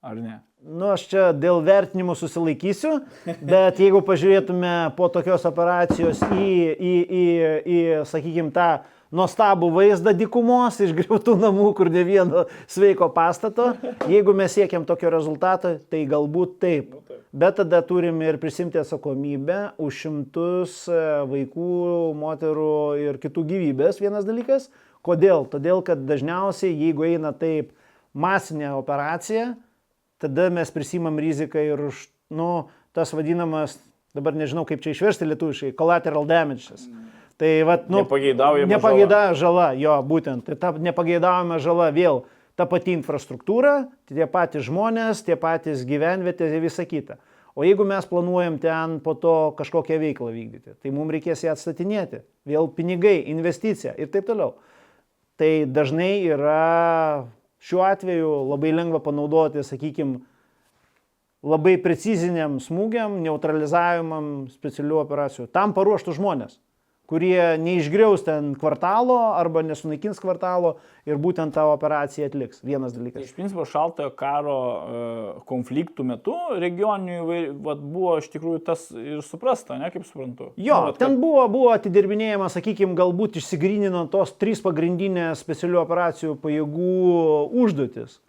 ar ne? Nu, aš čia dėl vertinimų susilaikysiu, bet jeigu pažiūrėtume po tokios operacijos į, į, į, į sakykime, tą nuostabų vaizdą dykumos išgriautų namų, kur ne vieno sveiko pastato. Jeigu mes siekiam tokio rezultato, tai galbūt taip. Bet tada turim ir prisimti atsakomybę už šimtus e, vaikų, moterų ir kitų gyvybės. Vienas dalykas. Kodėl? Todėl, kad dažniausiai, jeigu eina taip masinė operacija, tada mes prisimam riziką ir už, nu, tas vadinamas, dabar nežinau kaip čia išversti lietuviškai, collateral damages. Tai vat, nu, nepageidaujama nepageidaujama žala. žala, jo, būtent. Tai ta nepageidaujama žala vėl ta pati infrastruktūra, tie patys žmonės, tie patys gyvenvietės ir visa kita. O jeigu mes planuojam ten po to kažkokią veiklą vykdyti, tai mums reikės ją atstatinėti. Vėl pinigai, investicija ir taip toliau. Tai dažnai yra šiuo atveju labai lengva panaudoti, sakykime, labai preciziniam smūgiam, neutralizavimam specialių operacijų. Tam paruoštų žmonės kurie neišgriaus ten kvartalo arba nesunaikins kvartalo ir būtent tą operaciją atliks. Vienas dalykas. Iš principo šaltojo karo e, konfliktų metu regioninių buvo iš tikrųjų tas ir suprasta, ne kaip suprantu. Jo, nu, vat, ten kad... buvo, buvo atidirbinėjama, sakykime, galbūt išsigrynino tos trys pagrindinės specialių operacijų pajėgų užduotis.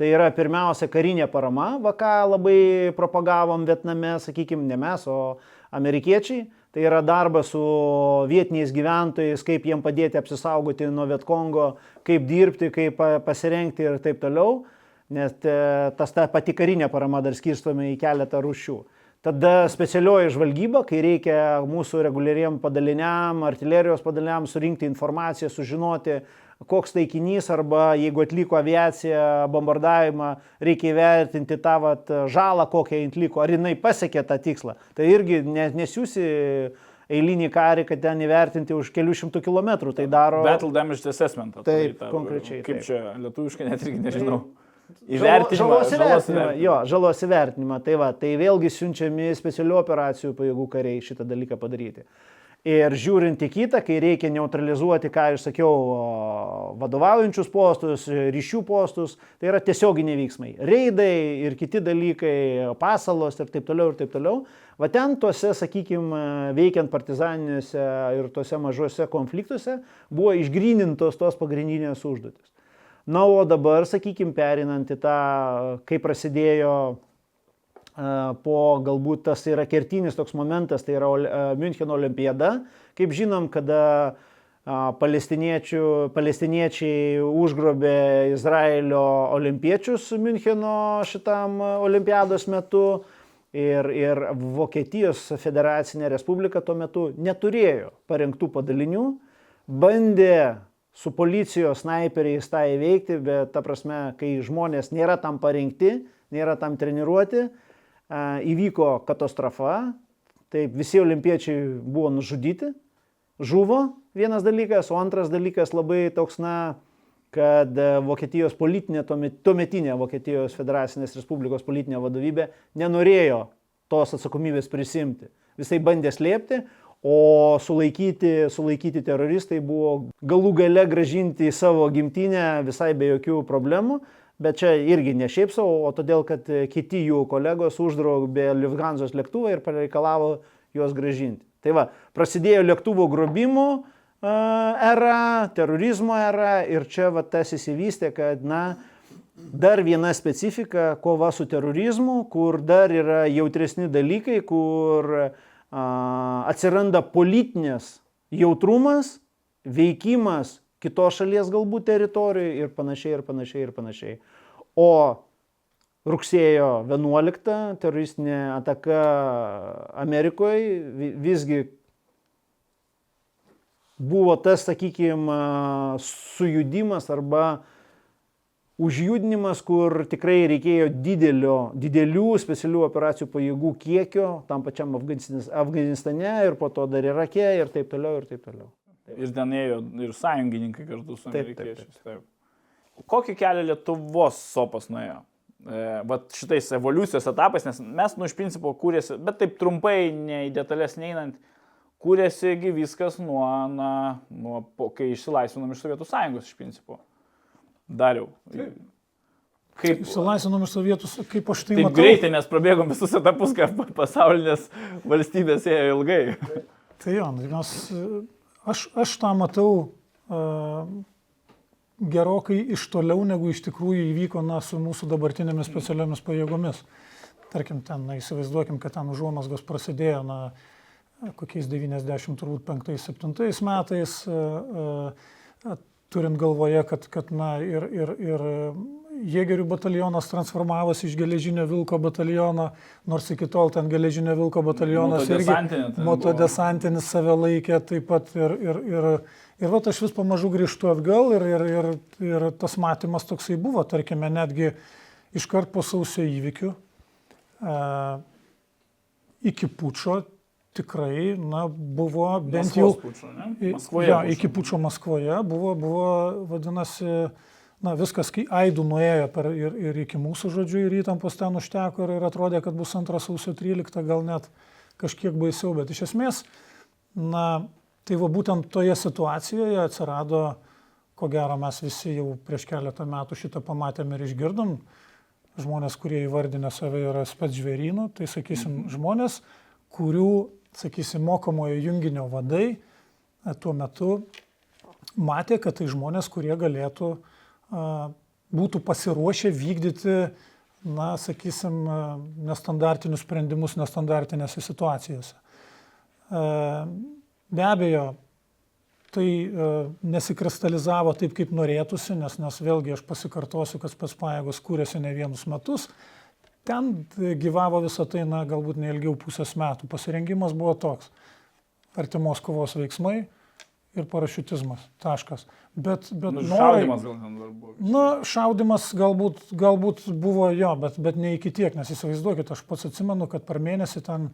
Tai yra pirmiausia karinė parama, va ką labai propagavom Vietname, sakykime, ne mes, o amerikiečiai tai yra darbas su vietiniais gyventojais, kaip jiem padėti apsisaugoti nuo Vietkongo, kaip dirbti, kaip pasirengti ir taip toliau, nes e, tas ta pati karinė parama dar skirstome į keletą rūšių. Tada specialioji žvalgyba, kai reikia mūsų reguliariem padaliniam, artilerijos padaliniam surinkti informaciją, sužinoti, koks taikinys arba jeigu atliko aviacija bombardavimą, reikia įvertinti tą vat, žalą, kokią atliko, ar jinai pasiekė tą tikslą. Tai irgi nesiūsi eilinį karį, kad ten įvertinti už kelių šimtų kilometrų. Tai daro. Battle damage assessment. Taip, tai, konkrečiai. Kaip taip. čia lietuviškai net irgi nežinau. Įvertinimą. Žalos įvertinimą. Jo, žalos įvertinimą. Tai va, tai vėlgi siunčiami specialių operacijų pajėgų kariai šitą dalyką padaryti. Ir žiūrint į kitą, kai reikia neutralizuoti, ką aš sakiau, vadovaujančius postus, ryšių postus, tai yra tiesioginiai veiksmai. Reidai ir kiti dalykai, pasalos ir taip toliau ir taip toliau. Va ten tuose, sakykime, veikiant partizaniniuose ir tuose mažuose konfliktuose buvo išgrynintos tos pagrindinės užduotis. Na, o dabar, sakykime, perinant į tą, kai prasidėjo po galbūt tas yra kertinis toks momentas, tai yra Müncheno olimpiada. Kaip žinom, kada palestiniečiai užgrobė Izraelio olimpiečius Müncheno šitam olimpiados metu ir, ir Vokietijos federacinė respublika tuo metu neturėjo parengtų padalinių, bandė su policijos snaiperiais tą įveikti, bet ta prasme, kai žmonės nėra tam parengti, nėra tam treniruoti, įvyko katastrofa, taip visi olimpiečiai buvo nužudyti, žuvo vienas dalykas, o antras dalykas labai toks, na, kad e, Vokietijos politinė, tuometinė Vokietijos federacinės respublikos politinė vadovybė nenorėjo tos atsakomybės prisimti. Visai bandė slėpti, o sulaikyti, sulaikyti teroristai buvo galų gale gražinti į savo gimtinę visai be jokių problemų. Bet čia irgi ne šiaip savo, o todėl, kad kiti jų kolegos uždraubė Lufthansa lėktuvą ir pareikalavo juos gražinti. Tai va, prasidėjo lėktuvo grobimų, era, terorizmo era ir čia va tas įsivystė, kad, na, dar viena specifika - kova su terorizmu, kur dar yra jautresni dalykai, kur a, atsiranda politinės jautrumas, veikimas kitos šalies galbūt teritorijoje ir panašiai, ir panašiai, ir panašiai. O rugsėjo 11 teroristinė ataka Amerikoje visgi buvo tas, sakykime, sujudimas arba užjudinimas, kur tikrai reikėjo didelio, didelių specialių operacijų pajėgų kiekio tam pačiam Afganistane ir po to dar Irake ir taip toliau ir taip toliau. Ir ten ėjo ir sąjungininkai kartu su amerikiečiais. Taip, taip, taip. Kokį kelią Lietuvos sopas nuėjo? E, vat šitais evoliucijos etapais, nes mes, nu, iš principo kūrėsi, bet taip trumpai, ne į detalės neinant, kūrėsigi viskas nuo, na, nuo, po, kai išsilaisvinom iš Sovietų sąjungos iš principo. Dariau. Taip. Kaip išsilaisvinom iš Sovietų, kaip aš tai taip matau. greitai, nes prabėgom visus etapus, kad pasaulinės valstybės ėjo ilgai. Tai jo, nu, mes, aš, aš tą matau uh, gerokai iš toliau, negu iš tikrųjų įvyko na, su mūsų dabartinėmis specialiomis pajėgomis. Tarkim, ten, na, įsivaizduokim, kad ten užuomasgos prasidėjo, na, kokiais 95-7 metais, turint galvoje, kad, kad na, ir, ir, ir Jėgerių batalionas transformavosi iš geležinio vilko bataliono, nors iki tol ten geležinio vilko batalionas irgi motodesantinis save laikė taip pat ir, ir, ir, ir va aš vis pamažu grįžtu atgal ir, ir, ir, ir tas matymas toksai buvo, tarkime, netgi iškart po sausio įvykių, e, iki pučio tikrai, na, buvo bent Maskvos jau... Pučio? Maskvoje. Ja, pučio. iki pučio Maskvoje buvo, buvo vadinasi, na, viskas, kai Aidų nuėjo per, ir, ir iki mūsų žodžių ir įtampos ten užteko ir, ir atrodė, kad bus antras sausio 13, gal net kažkiek baisiau, bet iš esmės, na, tai va būtent toje situacijoje atsirado, ko gero mes visi jau prieš keletą metų šitą pamatėme ir išgirdom, žmonės, kurie įvardinę save yra spets žvėrynų, tai sakysim, žmonės, kurių sakysim, mokomojo junginio vadai e, tuo metu matė, kad tai žmonės, kurie galėtų, būtų pasiruošę vykdyti, na, sakysim, nestandartinius sprendimus nestandartinėse situacijose. Be abejo, tai nesikristalizavo taip, kaip norėtųsi, nes, nes vėlgi aš pasikartosiu, kad spės pajėgos kūrėsi ne vienus metus, Ten gyvavo visą tai, na, galbūt neilgiau pusės metų. Pasirengimas buvo toks. Artimos kovos veiksmai ir parašiutizmas. Taškas. Bet, bet Nu, norai, šaudimas gal ten dar buvo. Na, šaudimas galbūt, galbūt buvo jo, bet, bet ne iki tiek, nes įsivaizduokit, aš pats atsimenu, kad per mėnesį ten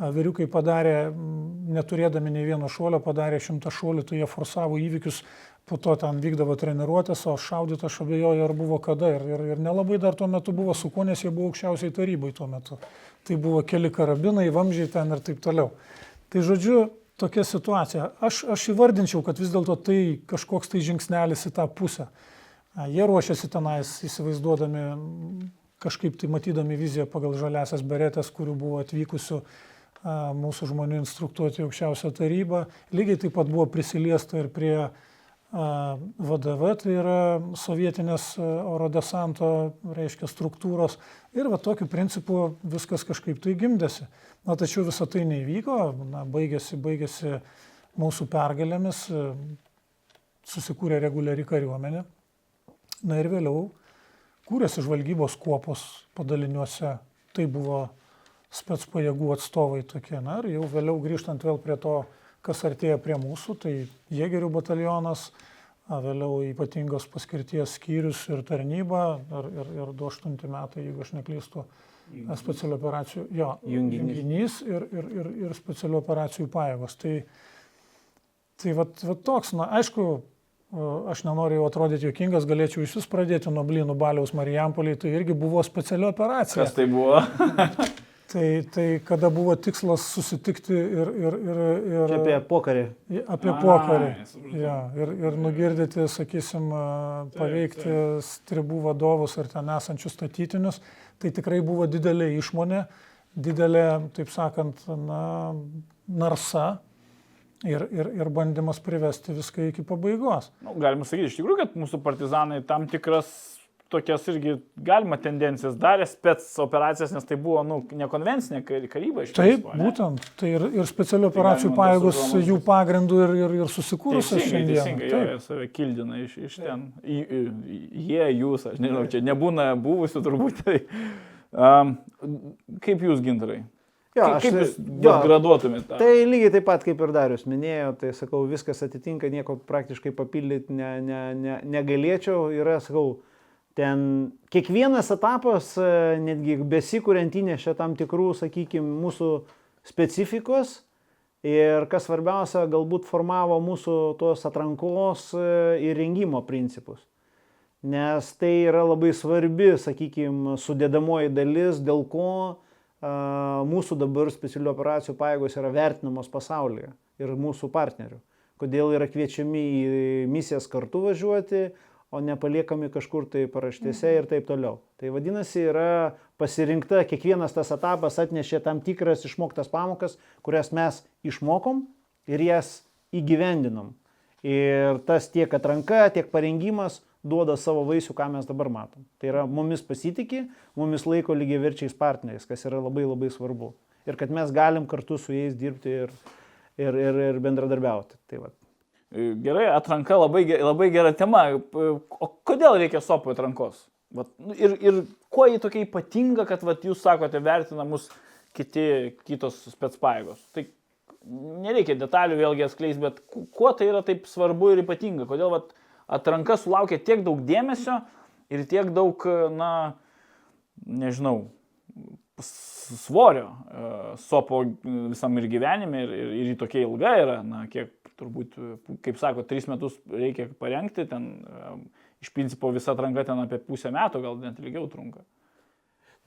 vyriukai padarė, neturėdami nei vieno šuolio, padarė šimtą šuolių, tai jie forsavo įvykius, po to ten vykdavo treniruotės, o šaudyti aš abejoju, ar buvo kada. Ir, ir, ir nelabai dar tuo metu buvo su kuo, nes jie buvo aukščiausiai tarybai tuo metu. Tai buvo keli karabinai, vamžiai ten ir taip toliau. Tai žodžiu, tokia situacija. Aš, aš įvardinčiau, kad vis dėlto tai kažkoks tai žingsnelis į tą pusę. Jie ruošiasi tenais įsivaizduodami, kažkaip tai matydami viziją pagal žaliasias beretės, kurių buvo atvykusių mūsų žmonių instruktuoti aukščiausią tarybą. Lygiai taip pat buvo prisiliesta ir prie a, VDV, tai yra sovietinės a, oro desanto, reiškia, struktūros. Ir va tokiu principu viskas kažkaip tai gimdėsi. Na, tačiau visą tai neįvyko, na, baigėsi, baigėsi mūsų pergalėmis, a, susikūrė reguliari kariuomenė. Na ir vėliau kūrėsi žvalgybos kuopos padaliniuose. Tai buvo spets pajėgų atstovai tokie. Na ir jau vėliau grįžtant vėl prie to, kas artėja prie mūsų, tai Jėgerių batalionas, vėliau ypatingos paskirties skyrius ir tarnyba, ir, ir, ir 28 metai, jeigu aš neklystu, specialių operacijų, jo, Junginys. junginys ir, ir, ir, ir specialių operacijų pajėgos. Tai, tai vat, vat toks, na, aišku, aš nenoriu atrodyti jokingas, galėčiau iš vis pradėti nuo Blynų baliaus Marijampoliai, tai irgi buvo speciali operacija. Kas tai buvo? Tai, tai kada buvo tikslas susitikti ir, ir, ir, ir Čia apie pokarį. apie Ai, pokarį. Ja, ir, ir nugirdyti, sakysim, a, paveikti stribų vadovus ar ten esančius statytinius. Tai tikrai buvo didelė išmonė, didelė, taip sakant, na, narsa. ir, ir, ir bandymas privesti viską iki pabaigos. Nu, galima sakyti, iš tikrųjų, kad mūsų partizanai tam tikras tokias irgi galima tendencijas darė spets operacijas, nes tai buvo nu, nekonvencinė kar- karyba iš Taip, principo, būtent. Tai ir, ir specialių operacijų galima pajėgos nesuproma. jų pagrindų ir, ir, ir susikūrusios šiandien. teisingai, jo, jie save kildina iš, iš ten. Į, į, jie, jūs, aš nežinau, čia nebūna buvusių turbūt. Tai, um, kaip jūs gintarai? Jo, kaip, aš- kaip jūs jo, graduotumėte? Tai lygiai taip pat kaip ir Darius minėjo, tai sakau, viskas atitinka, nieko praktiškai papildyti ne, ne, ne, negalėčiau. Yra, sakau, ten kiekvienas etapas, e, netgi besikuriant įnešė tam tikrų, sakykime, mūsų specifikos. Ir kas svarbiausia, galbūt formavo mūsų tos atrankos e, ir rengimo principus. Nes tai yra labai svarbi, sakykime, sudėdamoji dalis, dėl ko a, mūsų dabar specialių operacijų pajėgos yra vertinamos pasaulyje ir mūsų partnerių. Kodėl yra kviečiami į misijas kartu važiuoti, o nepaliekami kažkur tai paraštėse ir taip toliau. Tai vadinasi, yra pasirinkta, kiekvienas tas etapas atnešė tam tikras išmoktas pamokas, kurias mes išmokom ir jas įgyvendinom. Ir tas tiek atranka, tiek parengimas duoda savo vaisių, ką mes dabar matom. Tai yra mumis pasitikė, mumis laiko lygiai verčiais partneriais, kas yra labai labai svarbu. Ir kad mes galim kartu su jais dirbti ir, ir, ir, ir bendradarbiauti. Tai va. Gerai, atranka labai, labai gera tema. O kodėl reikia sopo atrankos? Vat, nu, ir, ir kuo jį tokia ypatinga, kad vat, jūs sakote, vertina mus kiti, kitos spetspaėgos? Tai nereikia detalių vėlgi atskleisti, bet ku- kuo tai yra taip svarbu ir ypatinga? Kodėl vat, atranka sulaukia tiek daug dėmesio ir tiek daug, na, nežinau, svorio e, sopo visam ir gyvenime ir, ir, ir tokia ilga yra, na, kiek turbūt, e, kaip sako, tris metus reikia parengti, ten e, iš principo visa atranka ten apie pusę metų, gal net ilgiau trunka.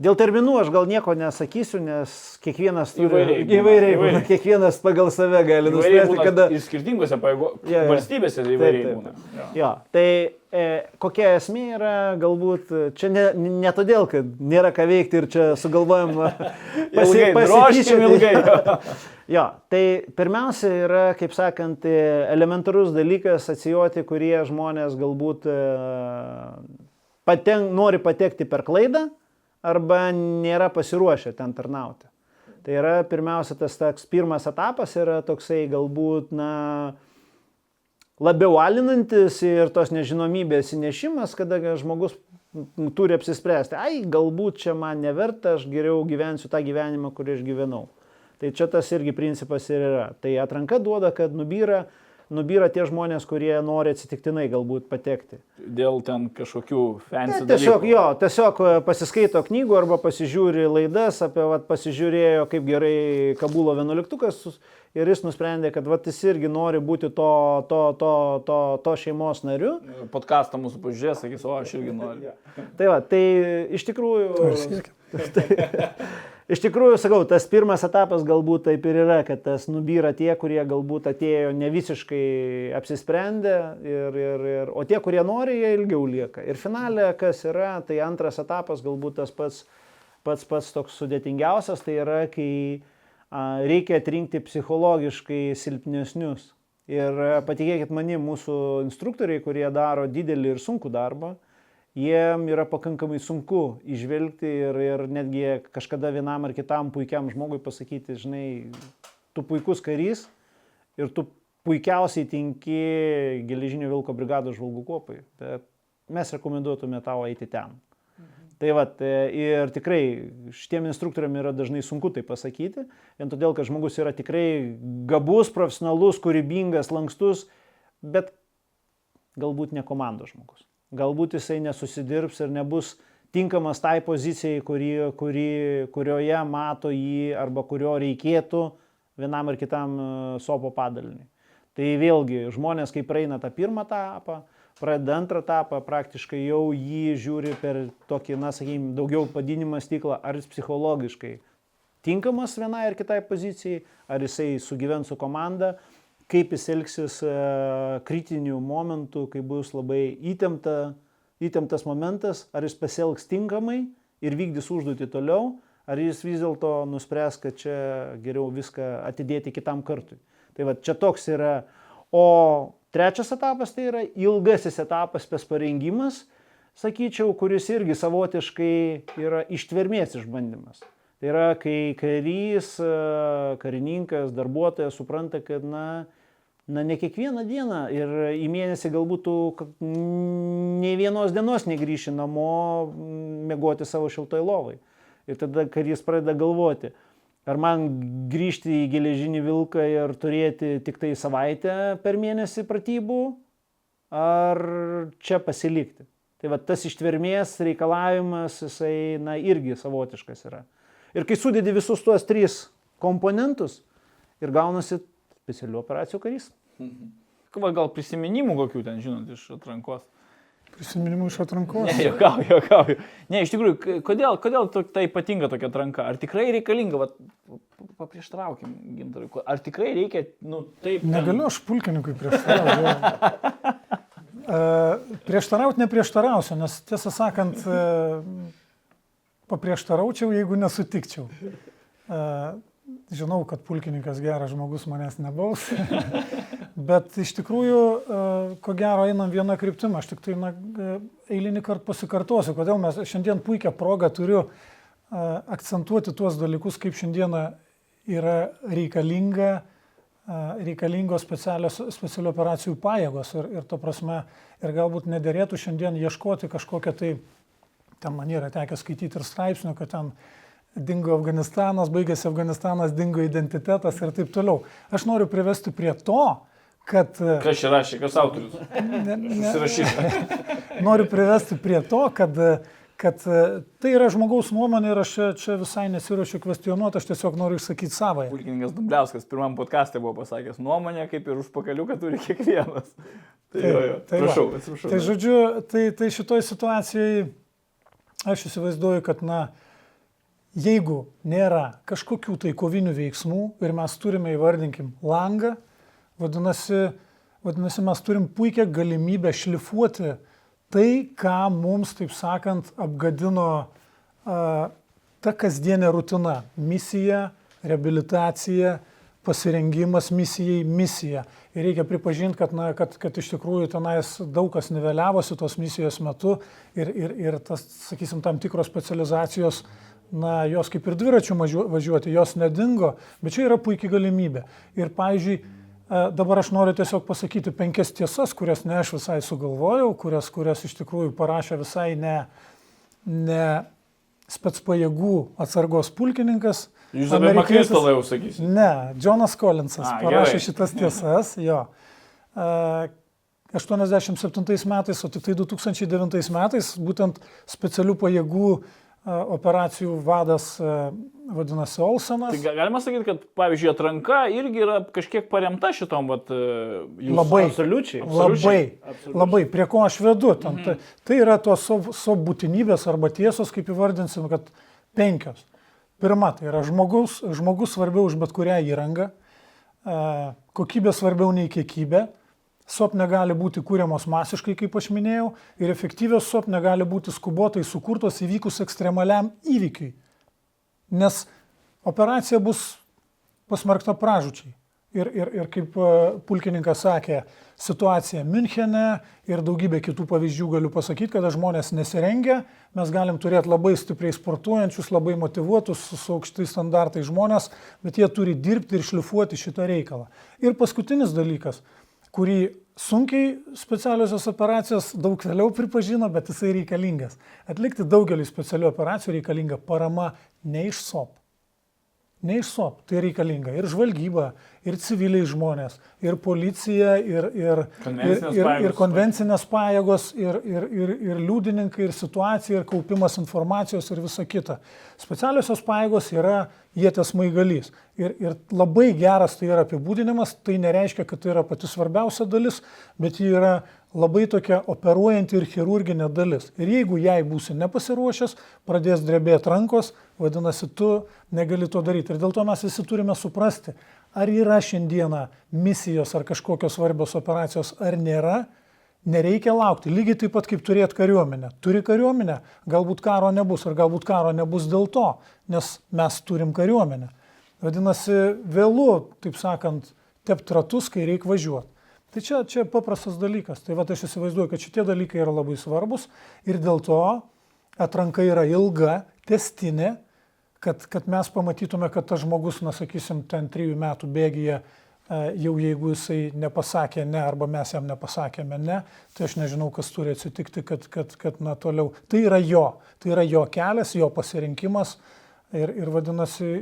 Dėl terminų aš gal nieko nesakysiu, nes kiekvienas turi Įvairiai įvairiai, įvairiai. kiekvienas pagal save gali nuspręsti, kada... ir skirtingose pajėgo, Jo, jo. valstybėse įvairiai taip, būna. Jo. Jo, tai e, kokia esmė yra, galbūt čia ne, ne todėl, kad nėra ką veikti ir čia sugalvojam pasi, Ilgai, drožkim ilgai. Jo, tai pirmiausia yra, kaip sakant, e, elementarus dalykas atsijoti, kurie žmonės galbūt e, paten, nori patekti per klaidą arba nėra pasiruošę ten tarnauti. Tai yra pirmiausia tas toks pirmas etapas yra toksai galbūt, na, labiau alinantis ir tos nežinomybės įnešimas, kada žmogus turi apsispręsti, ai, galbūt čia man neverta, aš geriau gyvensiu tą gyvenimą, kurį aš gyvenau. Tai čia tas irgi principas ir yra. Tai atranka duoda, kad nubyra, nubyra tie žmonės, kurie nori atsitiktinai galbūt patekti. Dėl ten kažkokių Ne, fancy tiesiog dalykų. jo, tiesiog e, pasiskaito knygų arba pasižiūri laidas apie, vat, pasižiūrėjo, kaip gerai Kabulo vienuoliktukas ir jis nusprendė, kad vat, jis irgi nori būti to, to, to, to, to šeimos nariu. Podcastą mūsų pažiūrės, sakys, o aš irgi noriu. Tai va, tai iš tikrųjų... Siekia. Iš tikrųjų, sakau, tas pirmas etapas galbūt taip ir yra, kad tas nubyra tie, kurie galbūt atėjo ne visiškai apsisprendę, ir, ir, ir, o tie, kurie nori, jie ilgiau lieka. Ir finale, kas yra, tai antras etapas galbūt tas pats, pats, pats toks sudėtingiausias, tai yra, kai a, reikia atrinkti psichologiškai silpnesnius. Ir patikėkit manim, mūsų instruktoriai, kurie daro didelį ir sunkų darbą, jiem yra pakankamai sunku išvelgti ir, ir netgi kažkada vienam ar kitam puikiam žmogui pasakyti, žinai, tu puikus karys ir tu puikiausiai tinki geležinio vilko brigados žvalgų kopai, bet mes rekomenduotume tau eiti ten. Tai va, ir tikrai šitiem instruktoriam yra dažnai sunku tai pasakyti, vien todėl, kad žmogus yra tikrai gabus, profesionalus, kūrybingas, lankstus, bet galbūt ne komandos žmogus. Galbūt jisai nesusidirbs ir nebus tinkamas tai pozicijai, kuri, kuri, kurioje mato jį arba kurio reikėtų vienam ar kitam e, sopo padaliniui. Tai vėlgi žmonės, kai praeina tą pirmą etapą, pradeda antrą etapą, praktiškai jau jį žiūri per tokį, na, sakykime, daugiau padinimą stiklą, ar jis psichologiškai tinkamas vienai ar kitai pozicijai, ar jisai sugyvens su komanda, kaip jis elgsis e, kritinių momentų, kai bus labai įtempta, įtemptas momentas, ar jis pasielgs tinkamai ir vykdys užduotį toliau, ar jis vis dėlto nuspręs, kad čia geriau viską atidėti kitam kartui. Tai va čia toks yra. O trečias etapas tai yra ilgasis etapas pės parengimas, sakyčiau, kuris irgi savotiškai yra ištvermės išbandymas. Tai yra, kai karys, karininkas, darbuotojas supranta, kad, na, na, ne kiekvieną dieną ir į mėnesį galbūt tu ne vienos dienos negryši namo mėgoti savo šiltoj lovai. Ir tada karys pradeda galvoti, ar man grįžti į geležinį vilką ir turėti tik tai savaitę per mėnesį pratybų, ar čia pasilikti. Tai va tas ištvermės reikalavimas, jisai, na, irgi savotiškas yra. Ir kai sudedi visus tuos tris komponentus ir gaunasi specialių operacijų karys. Mhm. Va, gal prisiminimų kokių ten, žinot, iš atrankos. Prisiminimų iš atrankos. Ne, jokauju, jokauju. Ne, iš tikrųjų, kodėl, kodėl tai ypatinga tokia atranka? Ar tikrai reikalinga, va, paprieštraukim, gintarui, ar tikrai reikia, nu, taip. Negaliu aš pulkininkui prieštarauti. uh, prieštarauti neprieštarausiu, nes tiesą sakant, uh, paprieštaraučiau, jeigu nesutikčiau. Uh, žinau, kad pulkininkas geras žmogus manęs nebaus, bet iš tikrųjų, ko gero, einam vieną kryptimą. Aš tik tai na, eilinį kartą pasikartosiu, kodėl mes šiandien puikią progą turiu akcentuoti tuos dalykus, kaip šiandieną yra reikalinga, reikalingos specialių operacijų pajėgos ir, ir to prasme, ir galbūt nederėtų šiandien ieškoti kažkokią tai, ten man yra tekę skaityti ir straipsnių, kad ten dingo Afganistanas, baigėsi Afganistanas, dingo identitetas ir taip toliau. Aš noriu privesti prie to, kad... Kas čia rašė, kas autorius? Ne, ne, noriu privesti prie to, kad, kad tai yra žmogaus nuomonė ir aš čia, čia visai nesiuošiu kvestionuoti, aš tiesiog noriu išsakyti savoje. Pulkininkas Dumbliauskas pirmam podcast'e buvo pasakęs, nuomonė kaip ir užpakaliuką turi kiekvienas. Tai, tai, jo, jo. tai, prašau, atsiprašau. Tai žodžiu, tai, tai šitoj situacijai aš įsivaizduoju, kad, na, jeigu nėra kažkokių tai kovinių veiksmų ir mes turime, įvardinkim, langą, vadinasi, vadinasi, mes turim puikią galimybę šlifuoti tai, ką mums, taip sakant, apgadino a, ta kasdienė rutina - misija, reabilitacija, pasirengimas misijai, misija. Ir reikia pripažinti, kad, na, kad, kad iš tikrųjų tenais daug kas niveliavosi tos misijos metu ir, ir, ir tas, sakysim, tam tikros specializacijos na, jos kaip ir dviračių važiuoti, jos nedingo, bet čia yra puikia galimybė. Ir, pavyzdžiui, e, dabar aš noriu tiesiog pasakyti penkias tiesas, kurias ne aš visai sugalvojau, kurias, kurias iš tikrųjų parašė visai ne, ne spets pajėgų atsargos pulkininkas. Jūs apie Makristolą jau sakysite. Ne, Jonas Collinsas A, parašė gerai. šitas tiesas, jo. 87 e, metais, o tik tai 2009 metais būtent specialių pajėgų uh, operacijų vadas vadinasi Olsenas. Tai galima sakyti, kad pavyzdžiui atranka irgi yra kažkiek paremta šitom, vat, jūsų... Labai. Absoliučiai. Labai. Absoliučiai. Labai. Prie ko aš vedu. Tam, mhm. tai, tai yra tos savo būtinybės arba tiesos, kaip įvardinsim, kad penkios. Pirma, tai yra žmogus, žmogus svarbiau už bet kurią įrangą, kokybė svarbiau nei kiekybė SOP negali būti kūriamos masiškai, kaip aš minėjau, ir efektyvios SOP negali būti skubotai sukurtos įvykus ekstremaliam įvykiui, nes operacija bus pasmerkta pražučiai. Ir, ir, ir kaip e, pulkininkas sakė, situacija Münchene ir daugybė kitų pavyzdžių galiu pasakyti, kada žmonės nesirengia, mes galim turėti labai stipriai sportuojančius, labai motivuotus, su, aukštais standartais žmonės, bet jie turi dirbti ir šlifuoti šitą reikalą. Ir paskutinis dalykas kurį sunkiai specialiosios operacijos daug vėliau pripažino, bet jisai reikalingas. Atlikti daugelį specialių operacijų reikalinga parama ne iš SOP, ne iš SOP, tai reikalinga ir žvalgyba, ir civiliai žmonės, ir policija, ir, ir, ir, ir, ir konvencinės pajėgos, ir, ir, ir, ir liudininkai, ir situacija, ir kaupimas informacijos ir visa kita. Specialiosios pajėgos yra jėtės maigalys. Ir, ir labai geras tai yra apibūdinimas, tai nereiškia, kad tai yra pati svarbiausia dalis, bet ji yra labai tokia operuojanti ir chirurginė dalis. Ir jeigu jai būsi nepasiruošęs, pradės drebėti rankos, vadinasi, tu negali to daryti. Ir dėl to mes visi turime suprasti, ar yra šiandieną misijos ar kažkokios svarbios operacijos, ar nėra. Nereikia laukti, lygiai taip pat kaip turėti kariuomenę. Turi kariuomenę, galbūt karo nebus, ar galbūt karo nebus dėl to, nes mes turim kariuomenę. Vadinasi, vėlu, taip sakant, tepti ratus, kai reikia važiuoti. Tai čia, čia paprastas dalykas. Tai va aš įsivaizduoju, kad šitie dalykai yra labai svarbus ir dėl to atranka yra ilga, testinė, kad, kad mes pamatytume, kad tas žmogus, na sakysim, ten trijų metų bėgyje jau jeigu jisai nepasakė ne arba mes jam nepasakėme ne, tai aš nežinau, kas turi atsitikti, kad, kad, kad na toliau. Tai yra jo, tai yra jo kelias, jo pasirinkimas ir, ir vadinasi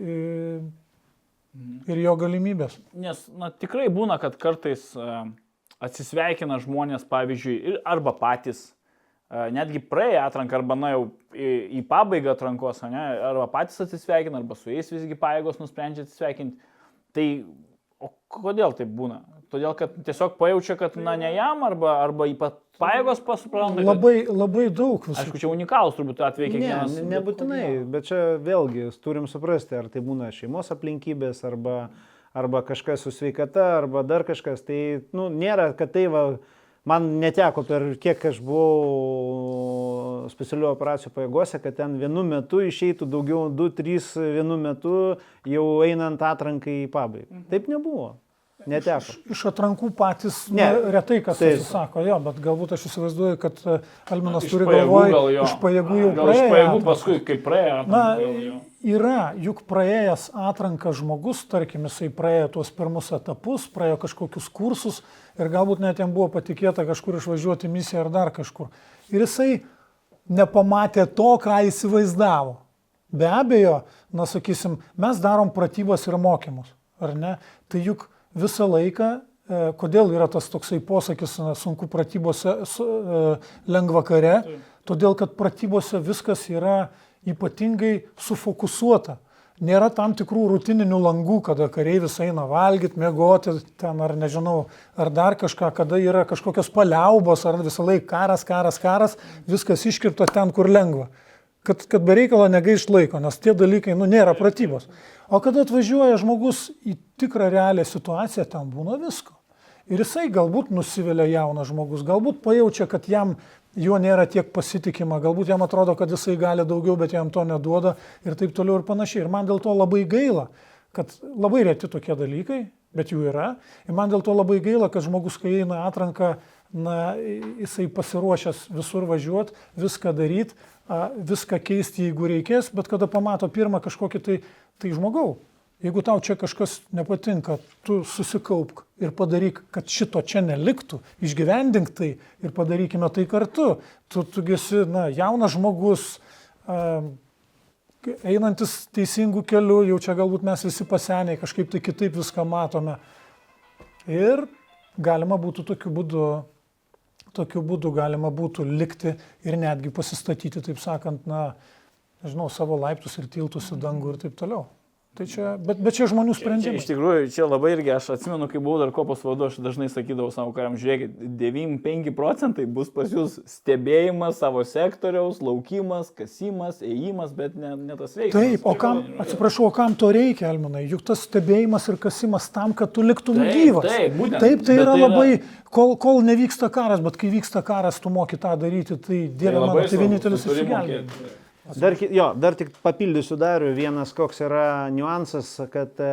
ir jo galimybės. Nes na, tikrai būna, kad kartais uh, atsisveikina žmonės, pavyzdžiui, arba patys, uh, netgi praėję atranką, arba na jau į, į pabaigą atrankos, ne, arba patys atsisveikina, arba su jais visgi paėgos nusprendžia atsisveikinti. Tai O kodėl taip būna? Todėl, kad tiesiog pajaučia, kad na ne jam arba, arba ypat pajėgos pasupranta. Labai, labai daug visų. Aišku, čia unikalus turbūt atvejai kiekvienas. Ne, nebūtinai, bet čia vėlgi turim suprasti, ar tai būna šeimos aplinkybės, arba, arba kažkas su sveikata, arba dar kažkas. Tai nu, nėra, kad tai va, man neteko per kiek aš buvau specialių operacijų pajėgose, kad ten vienu metu išeitų daugiau, 2-3 vienu metu jau einant atrankai į pabaigą. Mhm. Taip nebuvo. Neteko. Iš, iš atrankų patys ne, retai kas tai sako, jo, bet galbūt aš įsivaizduoju, kad e, Alminas turi galvoje, iš pajėgų jau gal praėjo. Iš pajėgų paskui, kai praėjo. Na, yra, juk praėjęs atranką žmogus, tarkim, jisai praėjo tuos pirmus etapus, praėjo kažkokius kursus ir galbūt net jam buvo patikėta kažkur išvažiuoti misiją ar dar kažkur. Ir jisai nepamatė to, ką įsivaizdavo. Be abejo, na sakysim, mes darom pratybas ir mokymus, ar ne? Tai juk visą laiką, e, kodėl yra tas toksai posakis, sunku pratybose, e, lengva kare, todėl kad pratybose viskas yra ypatingai sufokusuota. Nėra tam tikrų rutininių langų, kada kareivis eina valgyti, mėgoti ten ar nežinau, ar dar kažką, kada yra kažkokios paliaubos, ar visą laiką karas, karas, karas, viskas iškirpta ten, kur lengva. Kad, kad be reikalo negaišt laiko, nes tie dalykai, nu, nėra pratybos. O kada atvažiuoja žmogus į tikrą realią situaciją, ten būna visko. Ir jisai galbūt nusivelia jaunas žmogus, galbūt pajaučia, kad jam juo nėra tiek pasitikima, galbūt jam atrodo, kad jisai gali daugiau, bet jam to neduoda ir taip toliau ir panašiai. Ir man dėl to labai gaila, kad labai reti tokie dalykai, bet jų yra. Ir man dėl to labai gaila, kad žmogus, kai eina atranką, na, jisai pasiruošęs visur važiuoti, viską daryti, viską keisti, jeigu reikės, bet kada pamato pirmą kažkokį tai, tai žmogau, Jeigu tau čia kažkas nepatinka, tu susikaupk ir padaryk, kad šito čia neliktų, išgyvendink tai ir padarykime tai kartu. Tu, tu esi na, jaunas žmogus, einantis teisingų kelių, jau čia galbūt mes visi paseniai, kažkaip tai kitaip viską matome. Ir galima būtų tokiu būdu, tokiu būdu galima būtų likti ir netgi pasistatyti, taip sakant, na, nežinau, savo laiptus ir tiltus į dangų ir taip toliau. Tai čia, bet, bet čia žmonių sprendimas. Iš tikrųjų, čia labai irgi, aš atsimenu, kai buvau dar kopos vadu, aš dažnai sakydavau savo kariam, žiūrėkit, 95 procentai bus pas jūs stebėjimas savo sektoriaus, laukimas, kasimas, ėjimas, bet ne, ne tas veiksmas. Taip, o kam, atsiprašau, o kam to reikia, Elminai? Juk tas stebėjimas ir kasimas tam, kad tu liktum taip, gyvas. Taip, būtent, taip tai yra tai labai, yra... Kol, kol nevyksta karas, bet kai vyksta karas, tu moki tą daryti, tai Dieve tai mano, tai vienintelis įsigelbėjimas. Dar, jo, dar tik papildysiu dar vienas, koks yra niuansas, kad e,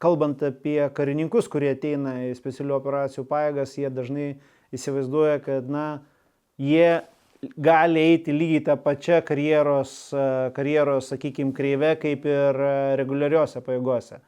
kalbant apie karininkus, kurie ateina į specialių operacijų pajėgas, jie dažnai įsivaizduoja, kad na, jie gali eiti lygiai tą pačią karjeros, e, karjeros sakykime, kreivę kaip ir e, reguliariuose pajėgose.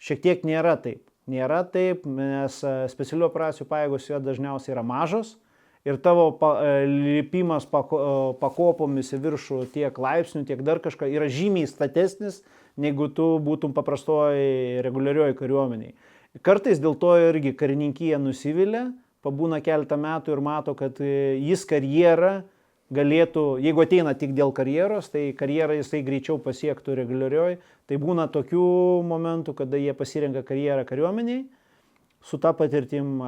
Šiek tiek nėra taip. Nėra taip, nes specialių operacijų pajėgos jo dažniausiai yra mažos ir tavo pa, e, lipimas pako, e, pakopomis į viršų tiek laipsnių, tiek dar kažką yra žymiai statesnis, negu tu būtum paprastoji reguliarioji kariuomeniai. Kartais dėl to irgi karininkyje nusivilia, pabūna keletą metų ir mato, kad e, jis karjerą galėtų, jeigu ateina tik dėl karjeros, tai karjerą jisai greičiau pasiektų reguliarioj. Tai būna tokių momentų, kada jie pasirenka karjerą kariuomeniai su ta patirtim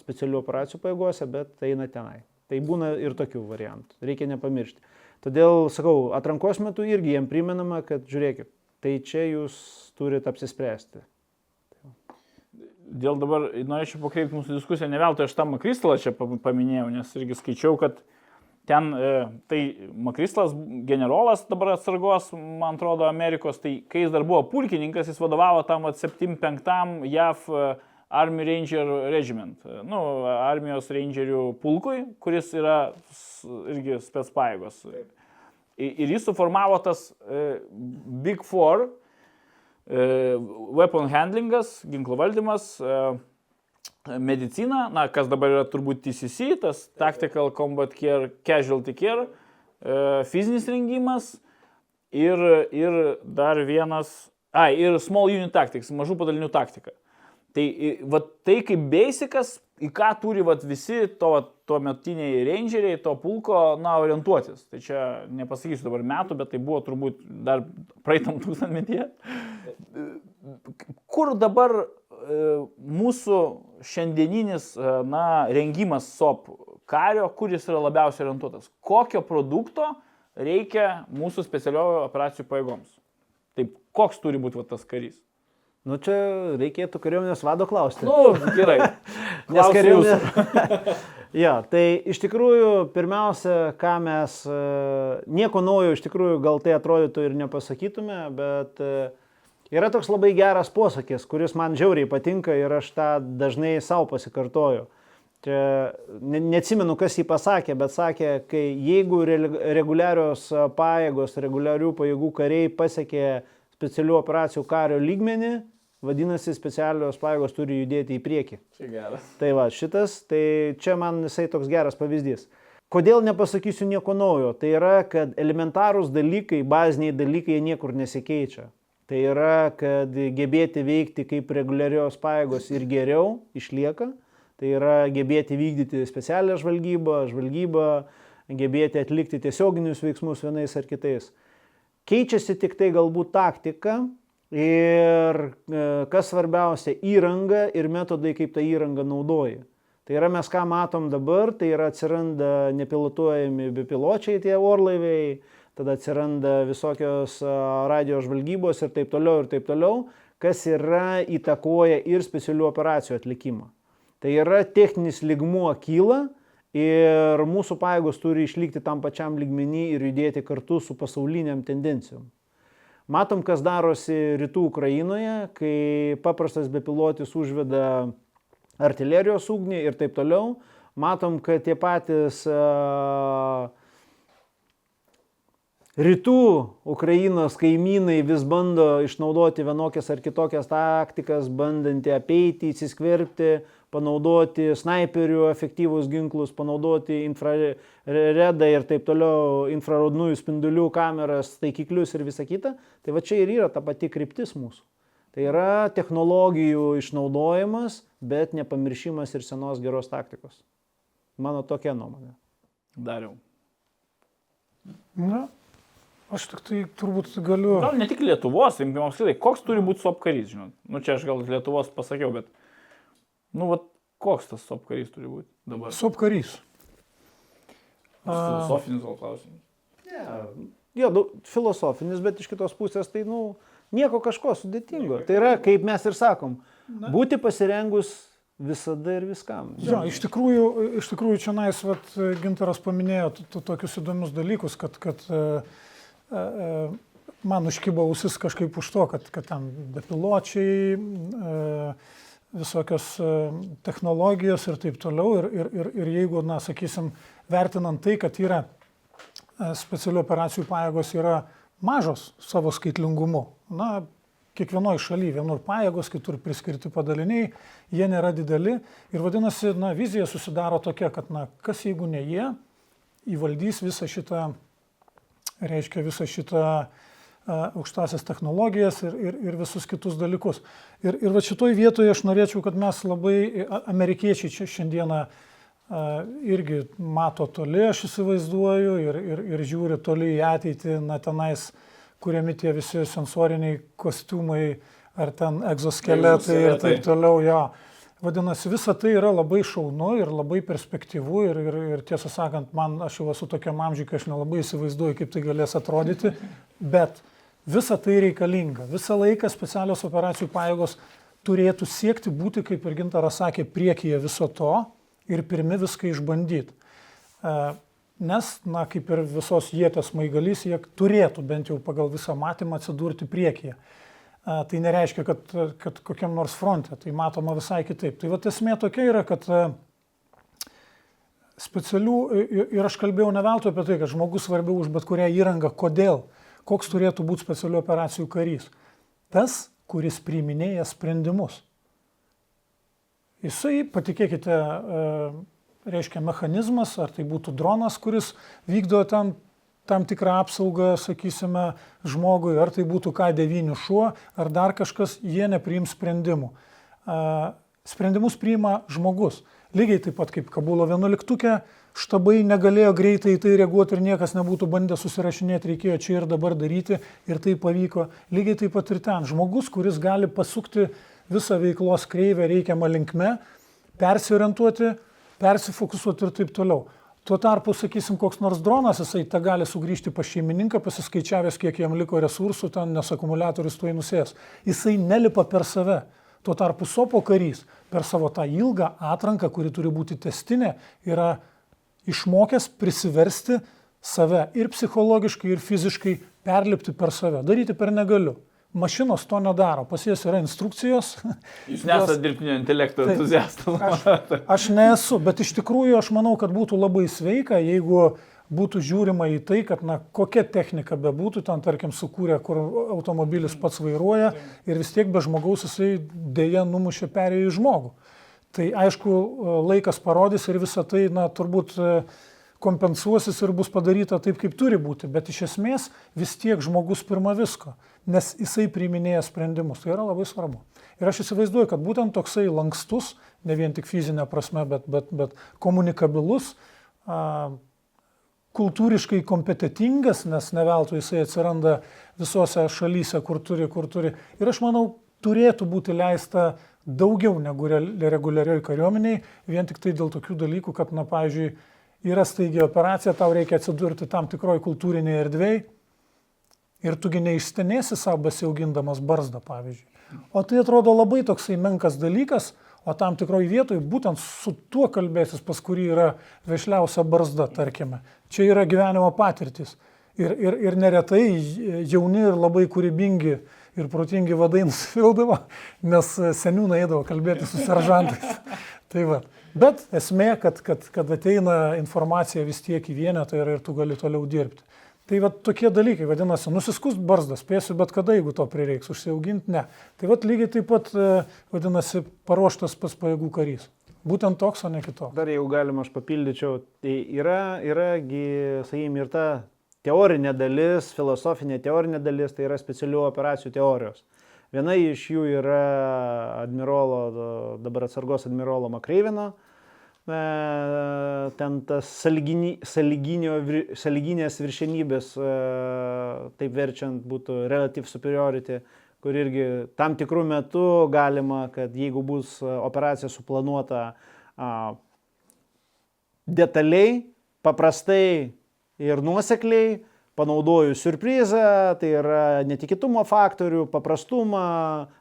specialių operacijų pajėgose, bet eina tenai. Tai būna ir tokių variantų, reikia nepamiršti. Todėl, sakau, atrankos metu irgi jiem primenama, kad žiūrėkit, tai čia jūs turite apsispręsti. Dėl dabar norėčiau pakreipti mūsų diskusiją, ne veltui aš tą Makristalą čia paminėjau, nes irgi skaičiau, kad ten, e, tai Makristalas generolas dabar atsargos, man atrodo, Amerikos, tai kai jis dar buvo pulkininkas, jis vadovavo tam 75 JAV Army Ranger Regiment, nu, armijos rangerių pulkui, kuris yra irgi spets pajėgos. I- Ir jis suformavo tas e, Big Four, e, weapon handlingas, ginklų valdymas, e, medicina, na, kas dabar yra turbūt TCC, tas Tactical Combat Care, Casualty Care, fizinis rengimas ir, ir dar vienas, ai, ir Small Unit Tactics, mažų padalinių taktika. Tai, va, tai kaip basicas, į ką turi va, visi to, to metiniai rangeriai, to pulko, na, orientuotis. Tai čia nepasakysiu dabar metų, bet tai buvo turbūt dar praeitam tūkstantmetyje. Kur dabar e, mūsų šiandieninis, e, na, rengimas SOP kario, kuris yra labiausiai orientuotas? Kokio produkto reikia mūsų specialiojo operacijų pajėgoms? Taip, koks turi būti va, tas karys? Nu čia reikėtų kariuomenės vado klausti. Nu, gerai. Nes kariuomenė. ja, tai iš tikrųjų, pirmiausia, ką mes, e, nieko naujo iš tikrųjų gal tai atrodytų ir nepasakytume, bet e, yra toks labai geras posakis, kuris man žiauriai patinka ir aš tą dažnai savo pasikartoju. Čia ne, neatsimenu, kas jį pasakė, bet sakė, kai jeigu re- reguliarios pajėgos, reguliarių pajėgų kariai pasiekė specialių operacijų kario lygmenį, vadinasi, specialios pajėgos turi judėti į priekį. Čia geras. Tai va, šitas, tai čia man jisai toks geras pavyzdys. Kodėl nepasakysiu nieko naujo? Tai yra, kad elementarūs dalykai, baziniai dalykai, niekur nesikeičia. Tai yra, kad gebėti veikti kaip reguliarios pajėgos ir geriau išlieka. Tai yra gebėti vykdyti specialią žvalgybą, žvalgybą, gebėti atlikti tiesioginius veiksmus vienais ar kitais. Keičiasi tik tai galbūt taktika ir e, kas svarbiausia - įranga ir metodai, kaip tą įrangą naudoji. Tai yra mes ką matom dabar, tai yra atsiranda nepilotuojami bepiločiai tie orlaiviai, tada atsiranda visokios radio žvalgybos ir taip toliau ir taip toliau, kas yra įtakoja ir specialių operacijų atlikimą. Tai yra techninis ligmuo kyla ir mūsų pajėgos turi išlikti tam pačiam lygmenį ir judėti kartu su pasauliniam tendencijom. Matom, kas darosi rytų Ukrainoje, kai paprastas bepilotis užveda artilerijos ugnį ir taip toliau. Matom, kad tie patys a, rytų Ukrainos kaimynai vis bando išnaudoti vienokias ar kitokias taktikas, bandantį apeiti, įsiskverbti, panaudoti snaiperių efektyvus ginklus, panaudoti infraredą ir taip toliau, infrarodnųjų spindulių kameras, taikiklius ir visa kita. Tai va čia ir yra ta pati kryptis mūsų. Tai yra technologijų išnaudojimas, bet nepamiršimas ir senos geros taktikos. Mano tokia nuomonė. Dariau. Na, aš tik tai turbūt galiu. Gal ne tik Lietuvos, imkim apskritai, koks turi būti SOP karys, žinot. Nu čia aš gal Lietuvos pasakiau, bet, nu, va, koks tas SOP karys turi būti dabar? Sop karys. Filosofinis gal klausimas. Jo, nu, filosofinis, bet iš kitos pusės tai, nu, nieko kažko sudėtingo. Tai yra, kaip mes ir sakom, būti pasirengus visada ir viskam. Jo, iš tikrųjų, iš tikrųjų čia nais, vat, Gintaras paminėjo tokius įdomius dalykus, kad, kad e, e, man užkybo ausis kažkaip už to, kad, kad ten bepiločiai, e, visokios e, technologijos ir taip toliau. Ir, ir, ir, ir jeigu, na, sakysim, vertinant tai, kad yra e, specialių operacijų pajėgos yra mažos savo skaitlingumu. Na, kiekvienoje šalyje vienur pajėgos, kitur priskirti padaliniai, jie nėra dideli ir vadinasi, na, vizija susidaro tokia, kad, na, kas jeigu ne jie įvaldys visą šitą, reiškia visą šitą a, aukštasias technologijas ir, ir, ir visus kitus dalykus. Ir, ir va šitoj vietoje aš norėčiau, kad mes labai, amerikiečiai čia šiandieną a, irgi mato toli, aš įsivaizduoju, ir, ir, ir žiūri toli į ateitį, na tenais, kuriami tie visi sensoriniai kostiumai, ar ten egzoskeletai ir taip toliau. Jo. Vadinasi, visa tai yra labai šaunu ir labai perspektyvu ir, ir, ir tiesą sakant, man, aš jau esu tokiam amžiui, kad aš nelabai įsivaizduoju, kaip tai galės atrodyti, bet visa tai reikalinga. Visą laiką specialios operacijų pajėgos turėtų siekti būti, kaip ir Gintaras sakė, priekyje viso to ir pirmi viską išbandyti. E, Nes, na, kaip ir visos jėtės maigalys, jie turėtų bent jau pagal visą matymą atsidurti priekyje. a, tai nereiškia, kad, kad kokiam nors fronte, tai matoma visai kitaip. Tai va esmė tokia yra, kad a, specialių, ir aš kalbėjau ne veltui apie tai, kad žmogus svarbiau už bet kurią įrangą, kodėl, koks turėtų būti specialių operacijų karys. Tas, kuris priiminėja sprendimus. Jisai, patikėkite, reiškia mechanizmas, ar tai būtų dronas, kuris vykdo tam, tam tikrą apsaugą, sakysime, žmogui, ar tai būtų K9 šuo, ar dar kažkas, jie nepriims sprendimų. Sprendimus priima žmogus. Lygiai taip pat kaip Kabulo 11, štabai negalėjo greitai į tai reaguoti ir niekas nebūtų bandę susirašinėti, reikėjo čia ir dabar daryti ir tai pavyko. Lygiai taip pat ir ten. Žmogus, kuris gali pasukti visą veiklos kreivę reikiamą linkme, persiorientuoti, persifokusuoti ir taip toliau. Tuo tarpu, sakysim, koks nors dronas, jisai tą gali sugrįžti pas šeimininką, pasiskaičiavęs, kiek jam liko resursų, ten nes akumuliatorius tuoj nusės. Jisai nelipa per save. Tuo tarpu sopo karys per savo tą ilgą atranką, kuri turi būti testinė, yra išmokęs prisiversti save ir psichologiškai, ir fiziškai perlipti per save. Daryti per negaliu. Mašinos to nedaro, pas jas yra instrukcijos. Jūs nesate dirbtinio intelekto entuziastas. Aš, aš nesu, bet iš tikrųjų aš manau, kad būtų labai sveika, jeigu būtų žiūrima į tai, kad na, kokia technika bebūtų, ten tarkim sukūrė, kur automobilis pats vairuoja ir vis tiek be žmogaus jisai dėja numušė perėjį į žmogų. Tai aišku, laikas parodys ir visą tai, na, turbūt kompensuosis ir bus padaryta taip, kaip turi būti, bet iš esmės vis tiek žmogus pirma visko, nes jisai priiminėja sprendimus, tai yra labai svarbu. Ir aš įsivaizduoju, kad būtent toksai lankstus, ne vien tik fizinė prasme, bet, bet, bet komunikabilus, a, kultūriškai kompetitingas, nes neveltui jisai atsiranda visose šalyse, kur turi, kur turi. Ir aš manau, turėtų būti leista daugiau negu reguliarioj kariuomeniai, vien tik tai dėl tokių dalykų, kad, na, pavyzdžiui, yra staigia operacija, tau reikia atsidurti tam tikroji kultūrinėje erdvėje ir tugi neišstenėsi savo besiaugindamas barzdą, pavyzdžiui. O tai atrodo labai toksai menkas dalykas, o tam tikroji vietoje būtent su tuo kalbėsis, pas kurį yra vešliausia barzda, tarkime. Čia yra gyvenimo patirtis. Ir, ir, ir neretai jauni ir labai kūrybingi ir protingi vadai nusivildavo, nes seniūnai eidavo kalbėti su seržantais. tai va. Bet esmė, kad, kad, kad ateina informacija vis tiek į vienetą ir, ir tu gali toliau dirbti. Tai va tokie dalykai, vadinasi, nusiskust barzdą, spėsiu bet kada, jeigu to prireiks, užsiauginti, ne. Tai va lygiai taip pat, e, vadinasi, paruoštas pas pajėgų karys. Būtent toks, o ne kitoks. Dar jeigu galima, aš papildyčiau, tai yra, yragi, sakykime, ir ta teorinė dalis, filosofinė teorinė dalis, tai yra specialių operacijų teorijos. Viena iš jų yra admirolo, dabar atsargos admirolo Makreivino, e, ten tas saliginės viršenybės, e, taip verčiant, būtų relative superiority, kur irgi tam tikrų metų galima, kad jeigu bus operacija suplanuota detaliai, paprastai ir nuosekliai, panaudoju surprizą, tai yra netikėtumo faktorių, paprastumą,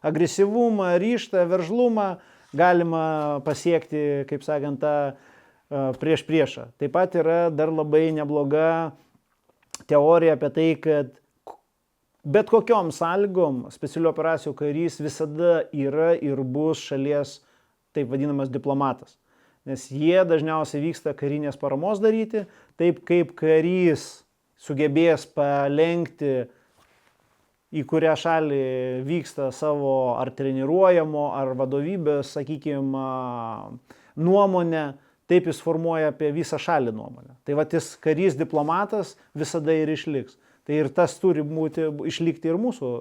agresyvumą, ryštą, veržlumą, galima pasiekti, kaip sakant, tą prieš priešą. Taip pat yra dar labai nebloga teorija apie tai, kad bet kokiom sąlygom specialių operacijų karys visada yra ir bus šalies taip vadinamas diplomatas. Nes jie dažniausiai vyksta karinės paramos daryti, taip kaip karys sugebės palenkti, į kurią šalį vyksta savo ar treniruojamo, ar vadovybės, sakykime, nuomonę, taip jis formuoja apie visą šalį nuomonę. Tai va, jis karys diplomatas visada ir išliks. Tai ir tas turi būti, išlikti ir mūsų,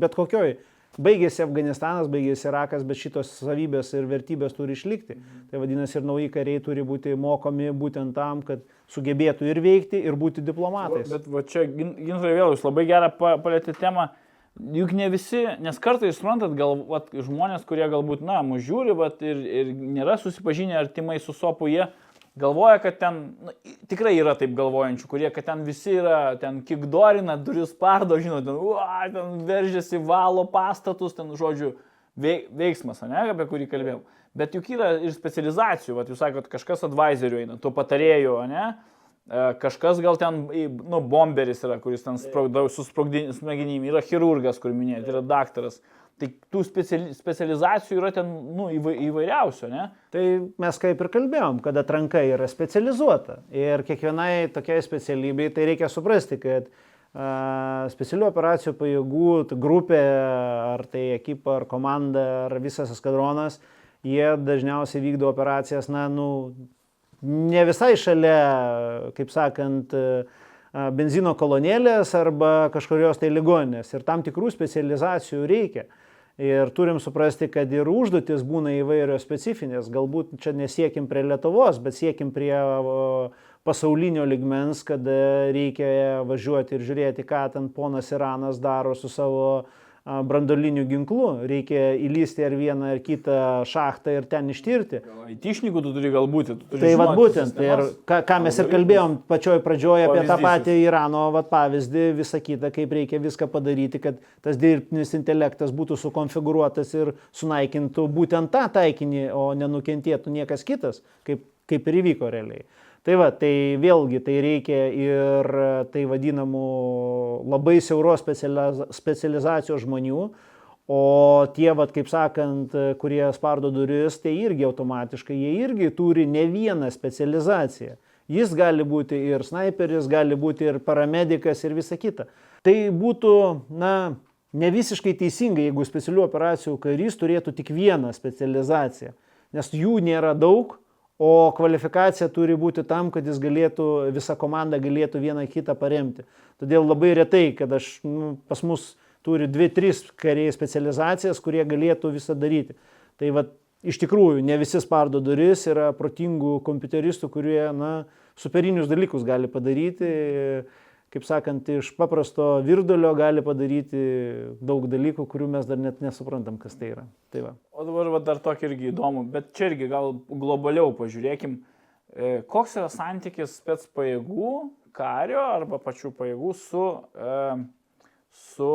bet kokioj baigėsi Afganistanas, baigėsi Irakas, bet šitos savybės ir vertybės turi išlikti. Tai vadinasi, ir nauji kariai turi būti mokomi būtent tam, kad sugebėtų ir veikti, ir būti diplomatais. Bet va čia, Ginzai, vėl jūs labai gerą palėtė temą. Juk ne visi, nes kartais, suprantat, gal vat, žmonės, kurie galbūt, na, mūsų žiūri, bet ir, ir nėra susipažinę artimai su sopu, jie galvoja, kad ten, nu, tikrai yra taip galvojančių, kurie, kad ten visi yra, ten kikdorina, duris pardo, žinot, ten, ua, ten veržiasi, valo pastatus, ten, žodžiu, veiksmas, ne, apie kurį kalbėjau. Bet juk yra ir specializacijų, vat, jūs sakote, kažkas advisorių eina, tuo patarėjų, ne? e, kažkas gal ten, nu, bomberis yra, kuris ten sprogdavo su sprogdin- smegenim, yra chirurgas, kur minėjote, yra daktaras. Tai tų speciali, specializacijų yra ten, nu, įvai- įvairiausių, ne? Tai mes kaip ir kalbėjom, kad atranka yra specializuota. Ir kiekvienai tokiai specialybei tai reikia suprasti, kad a, specialių operacijų pajėgų grupė, ar tai ekipa, ar komanda, ar visas eskadronas, jie dažniausiai vykdo operacijas, na, nu, ne visai šalia, kaip sakant, a, benzino kolonėlės arba kažkurios tai ligoninės. Ir tam tikrų specializacijų reikia. Ir turim suprasti, kad ir užduotis būna įvairios specifinės. Galbūt čia nesiekim prie Lietuvos, bet siekim prie pasaulinio ligmens, kada reikia važiuoti ir žiūrėti, ką ten ponas Iranas daro su savo a, brandoliniu ginklu. Reikia įlysti ar vieną ar kitą šachtą ir ten ištirti. Aitišnikų tu turi galbūt. Tu turi Tai vad būtent, tai ir ką, ką mes ir kalbėjom pačioj pradžioje apie tą patį Irano vat, pavyzdį, visą kitą, kaip reikia viską padaryti, kad tas dirbtinis intelektas būtų sukonfigūruotas ir sunaikintų būtent tą taikinį, o nenukentėtų niekas kitas, kaip, kaip ir įvyko realiai. Tai va, tai vėlgi tai reikia ir tai vadinamų labai siauros specializa- specializacijos žmonių, O tie, vat, kaip sakant, kurie spardo duris, tai irgi automatiškai, jie irgi turi ne vieną specializaciją. Jis gali būti ir sniperis, gali būti ir paramedikas ir visa kita. Tai būtų, na, ne visiškai teisinga, jeigu specialių operacijų karys turėtų tik vieną specializaciją, nes jų nėra daug, o kvalifikacija turi būti tam, kad jis galėtų, visa komanda galėtų vieną kitą paremti. Todėl labai retai, kad aš, nu, pas mus turi dvi, tris kariai specializacijas, kurie galėtų visą daryti. Tai va, iš tikrųjų, ne visi spardo duris, yra protingų kompiuteristų, kurie, na, superinius dalykus gali padaryti, kaip sakant, iš paprasto virdulio gali padaryti daug dalykų, kurių mes dar net nesuprantam, kas tai yra. Tai va. O dabar va, dar tokį irgi įdomu, bet čia irgi gal globaliau pažiūrėkim, e, koks yra santykis spets pajėgų, kario arba pačių pajėgų su, e, su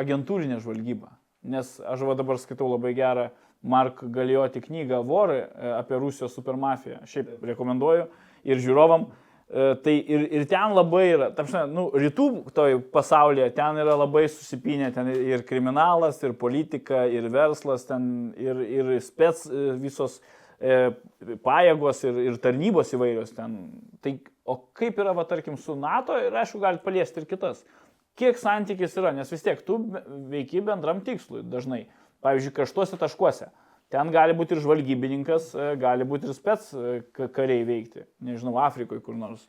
agentūrinė žvalgyba. Nes aš va dabar skaitau labai gerą Mark Galioti knygą Vorai e, apie Rusijos supermafiją. Šiaip rekomenduoju ir žiūrovam. E, Tai ir, ir ten labai yra, tamšai, nu, rytų toj pasaulyje ten yra labai susipinę, ten ir kriminalas, ir politika, ir verslas, ten ir, ir spets e, visos e, pajėgos ir, ir tarnybos įvairios ten. Tai, o kaip yra, va, tarkim, su NATO ir aišku, galite paliesti ir kitas. Kiek santykis yra, nes vis tiek tu veiki bendram tikslui dažnai. Pavyzdžiui, kažtuose taškuose. Ten gali būti ir žvalgybininkas, e, gali būti ir spets e, ka- kariai veikti. Nežinau, Afrikoje kur nors.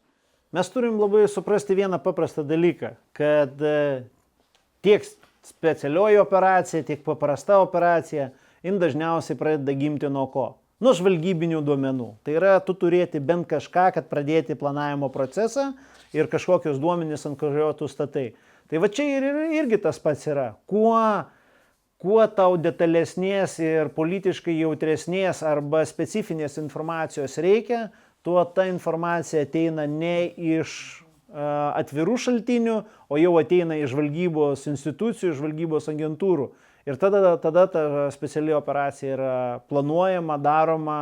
Mes turim labai suprasti vieną paprastą dalyką, kad e, tiek specialioji operacija, tiek paprasta operacija, jin dažniausiai pradeda gimti nuo ko? Nuo žvalgybinių duomenų. Tai yra, tu turėti bent kažką, kad pradėti planavimo procesą ir kažkokius duomenys, ant kurio tu statai. Tai va čia ir irgi tas pats yra. Kuo kuo tau detalesnės ir politiškai jautresnės arba specifinės informacijos reikia, tuo ta informacija ateina ne iš atvirų šaltinių, o jau ateina iš žvalgybos institucijų, iš žvalgybos agentūrų. Ir tada, tada ta speciali operacija yra planuojama, daroma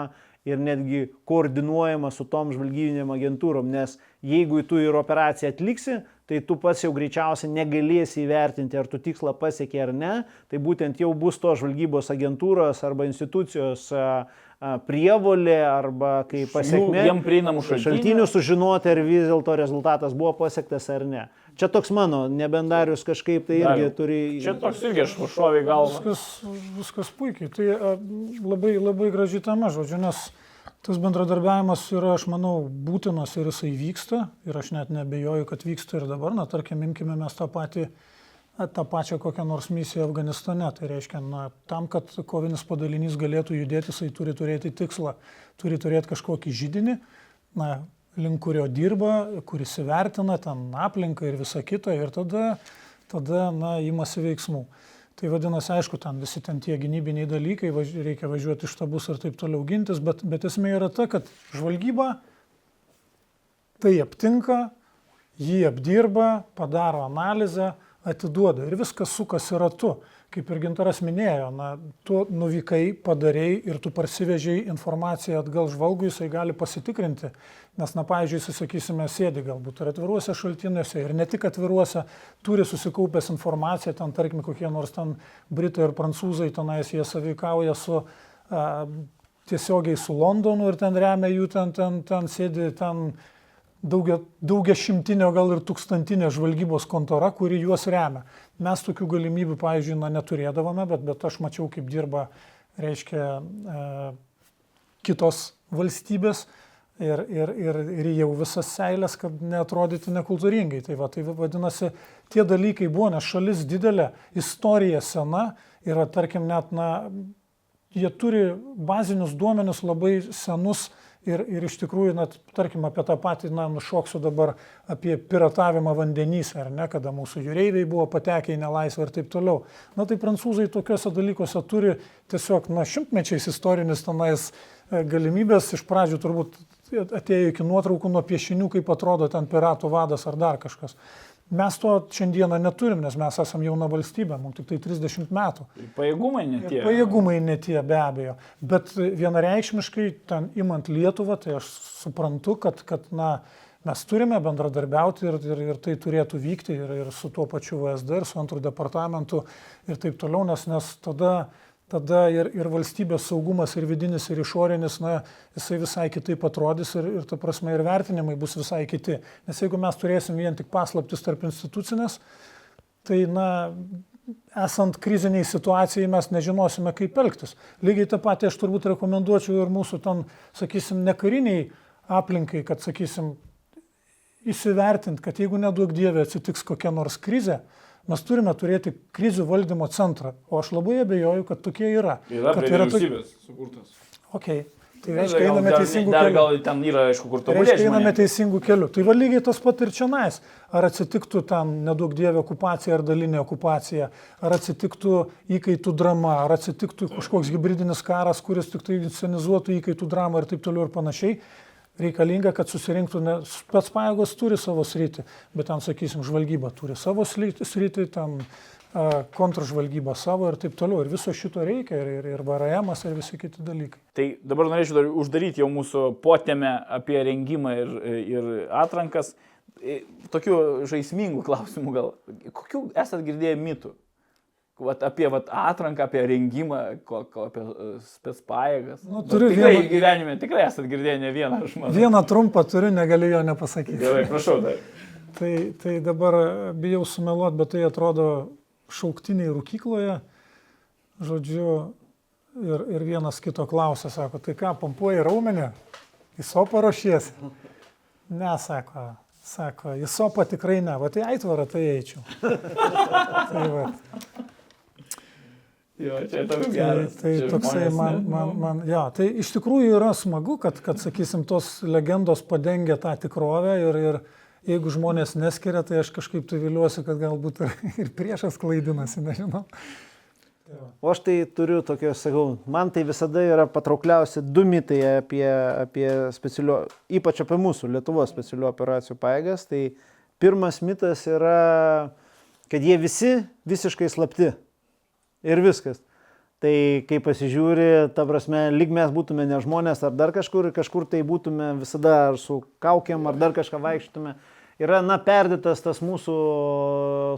ir netgi koordinuojama su tom žvalgybinėm agentūrom, nes jeigu tu ir operaciją atliksi, tai tu pats jau greičiausiai negalėsi įvertinti, ar tu tikslą pasiekė ar ne, tai būtent jau bus to žvalgybos agentūros arba institucijos prievolė arba kaip pasiekmė jiem prieinamų šaltinių. šaltinių sužinoti, ar vis dėlto rezultatas buvo pasiektas ar ne. Čia toks mano, nebendarius kažkaip tai irgi Dariau, turi... Čia toks irgi aš šoviai galvą. Viskas, viskas puikiai. Tai labai, labai graži tema, žodžiu, nes tas bendradarbiavimas yra, aš manau, būtinas ir jisai vyksta. Ir aš net nebejoju, kad vyksta ir dabar. Na, tarkim, imkime mes tą patį tą pačią kokią nors misiją Afganistane. Tai reiškia, na, tam, kad kovinis padalinys galėtų judėti, jisai turi turėti tikslą, turi turėti kažkokį žydinį, na, link kurio dirba, kuris įvertina ten aplinką ir visą kitą ir tada, tada na, imasi veiksmų. Tai vadinasi, aišku, ten visi ten tie gynybiniai dalykai, važ, reikia važiuoti iš tabus ir taip toliau gintis, bet, bet esmė yra ta, kad žvalgyba tai aptinka, jį apdirba, padaro analizę, atiduoda ir viskas sukasi ratu. Kaip ir gintaras minėjo, na, tu nuvykai, padarėjai ir tu parsivežiai informaciją atgal žvalgui, jisai gali pasitikrinti. Nes, na, pavyzdžiui, susakysime, sėdi galbūt ir atviruose šaltiniuose, ir ne tik atviruose, turi susikaupęs informaciją, ten, tarkim, kokie nors ten Britai ir Prancūzai, tenais jie savikauja su a, tiesiogiai su Londonu ir ten remia jų, ten, ten, ten sėdi, ten daugia, daugia šimtinio, gal ir tūkstantinė žvalgybos kontora, kuri juos remia. Mes tokių galimybių, pavyzdžiui, na, neturėdavome, bet, bet aš mačiau, kaip dirba, reiškia, e, kitos valstybės ir, ir, ir, ir jau visas seilės, kad neatrodyti nekultūringai. Tai, va, tai vadinasi, tie dalykai buvo, nes šalis didelė, istorija sena yra, tarkim, net, na, jie turi bazinius duomenis labai senus Ir, ir iš tikrųjų, net, tarkim, apie tą patį, na, nušoksiu dabar apie piratavimą vandenyse, ar ne, kada mūsų jūreiviai buvo patekę į nelaisvę ir taip toliau. Na, tai prancūzai tokiuose dalykuose turi tiesiog, na, šimtmečiais istorinis tenais e, galimybės, iš pradžių turbūt atėjo iki nuotraukų nuo piešinių, kaip atrodo ten piratų vadas ar dar kažkas. Mes to šiandieną neturim, nes mes esame jauna valstybė, mums tik tai 30 metų. Ir pajėgumai netie. Ir pajėgumai netie, be abejo. Bet vienareikšmiškai, ten imant Lietuvą, tai aš suprantu, kad, kad na, mes turime bendradarbiauti ir, ir, ir tai turėtų vykti ir, ir su tuo pačiu VSD, ir su antrų departamentu ir taip toliau, nes, nes tada tada ir, ir valstybės saugumas, ir vidinis, ir išorinis, na, jisai visai kitaip atrodys ir, ir ta prasme, ir vertinimai bus visai kiti. Nes jeigu mes turėsim vien tik paslaptis tarp institucinės, tai, na, esant kriziniai situacijai mes nežinosime, kaip elgtis. Lygiai tą patį aš turbūt rekomenduočiau ir mūsų ten, sakysim, nekariniai aplinkai, kad, sakysim, įsivertint, kad jeigu nedaug dievė atsitiks kokia nors krizė, mes turime turėti krizių valdymo centrą, o aš labai abejoju, kad tokie yra. Yra prie vyriausybės to... sukurtas. Okay. Tai reiškia, einame teisingų kelių. Gal ten yra, aišku, kur to reiškia, einame teisingų kelių. Tai va lygiai tas pat ir čia nais. Ar atsitiktų tam nedaug dievė okupacija ar dalinė okupacija, ar atsitiktų įkaitų drama, ar atsitiktų kažkoks hybridinis karas, kuris tik tai inscenizuotų įkaitų dramą ir taip toliau ir panašiai reikalinga, kad susirinktų, ne, spets pajėgos turi savo sritį, bet ten, sakysim, žvalgyba turi savo sritį, ten kontržvalgyba savo ir taip toliau. Ir viso šito reikia, ir, ir, ir VRM, ir visi kiti dalykai. Tai dabar norėčiau dar uždaryti jau mūsų potėmę apie rengimą ir, ir atrankas. Tokių žaismingų klausimų gal. Kokių esat girdėję mitų? Vat, apie vat, atranką, apie rengimą, ko, ko, apie uh, spets pajėgas. Nu, turiu tikrai vieną... gyvenime, tikrai esate girdėję ne vieną, aš manau. Vieną trumpą turiu, negaliu jo nepasakyti. Gerai, prašau dar. tai, tai dabar bijau sumeluoti, bet tai atrodo šauktiniai rūkykloje. Žodžiu, ir, ir vienas kito klausia, sako, tai ką, pompuoji raumenį? Į sopą ruošiesi? Ne, sako, sako, į sopą tikrai ne, va tai aitvarą tai eičiau. tai va. Jo, čia toks tai geras. Tai, tai toksai man, man, man, jo, tai iš tikrųjų yra smagu, kad, kad, sakysim, tos legendos padengia tą tikrovę ir, ir jeigu žmonės neskiria, tai aš kažkaip tai viliuosi, kad galbūt ir, ir priešas klaidinasi, nežinau. O aš tai turiu tokio, sakau, man tai visada yra patraukliausi du mitai apie, apie specialių, ypač apie mūsų Lietuvos specialių operacijų paėgas. Tai pirmas mitas yra, kad jie visi visiškai slapti ir viskas. Tai kai pasižiūri, ta prasme, lyg mes būtume ne žmonės ar dar kažkur, kažkur tai būtume visada ar su kaukiam, ar dar kažką vaikštume. Yra, na, perdėtas tas mūsų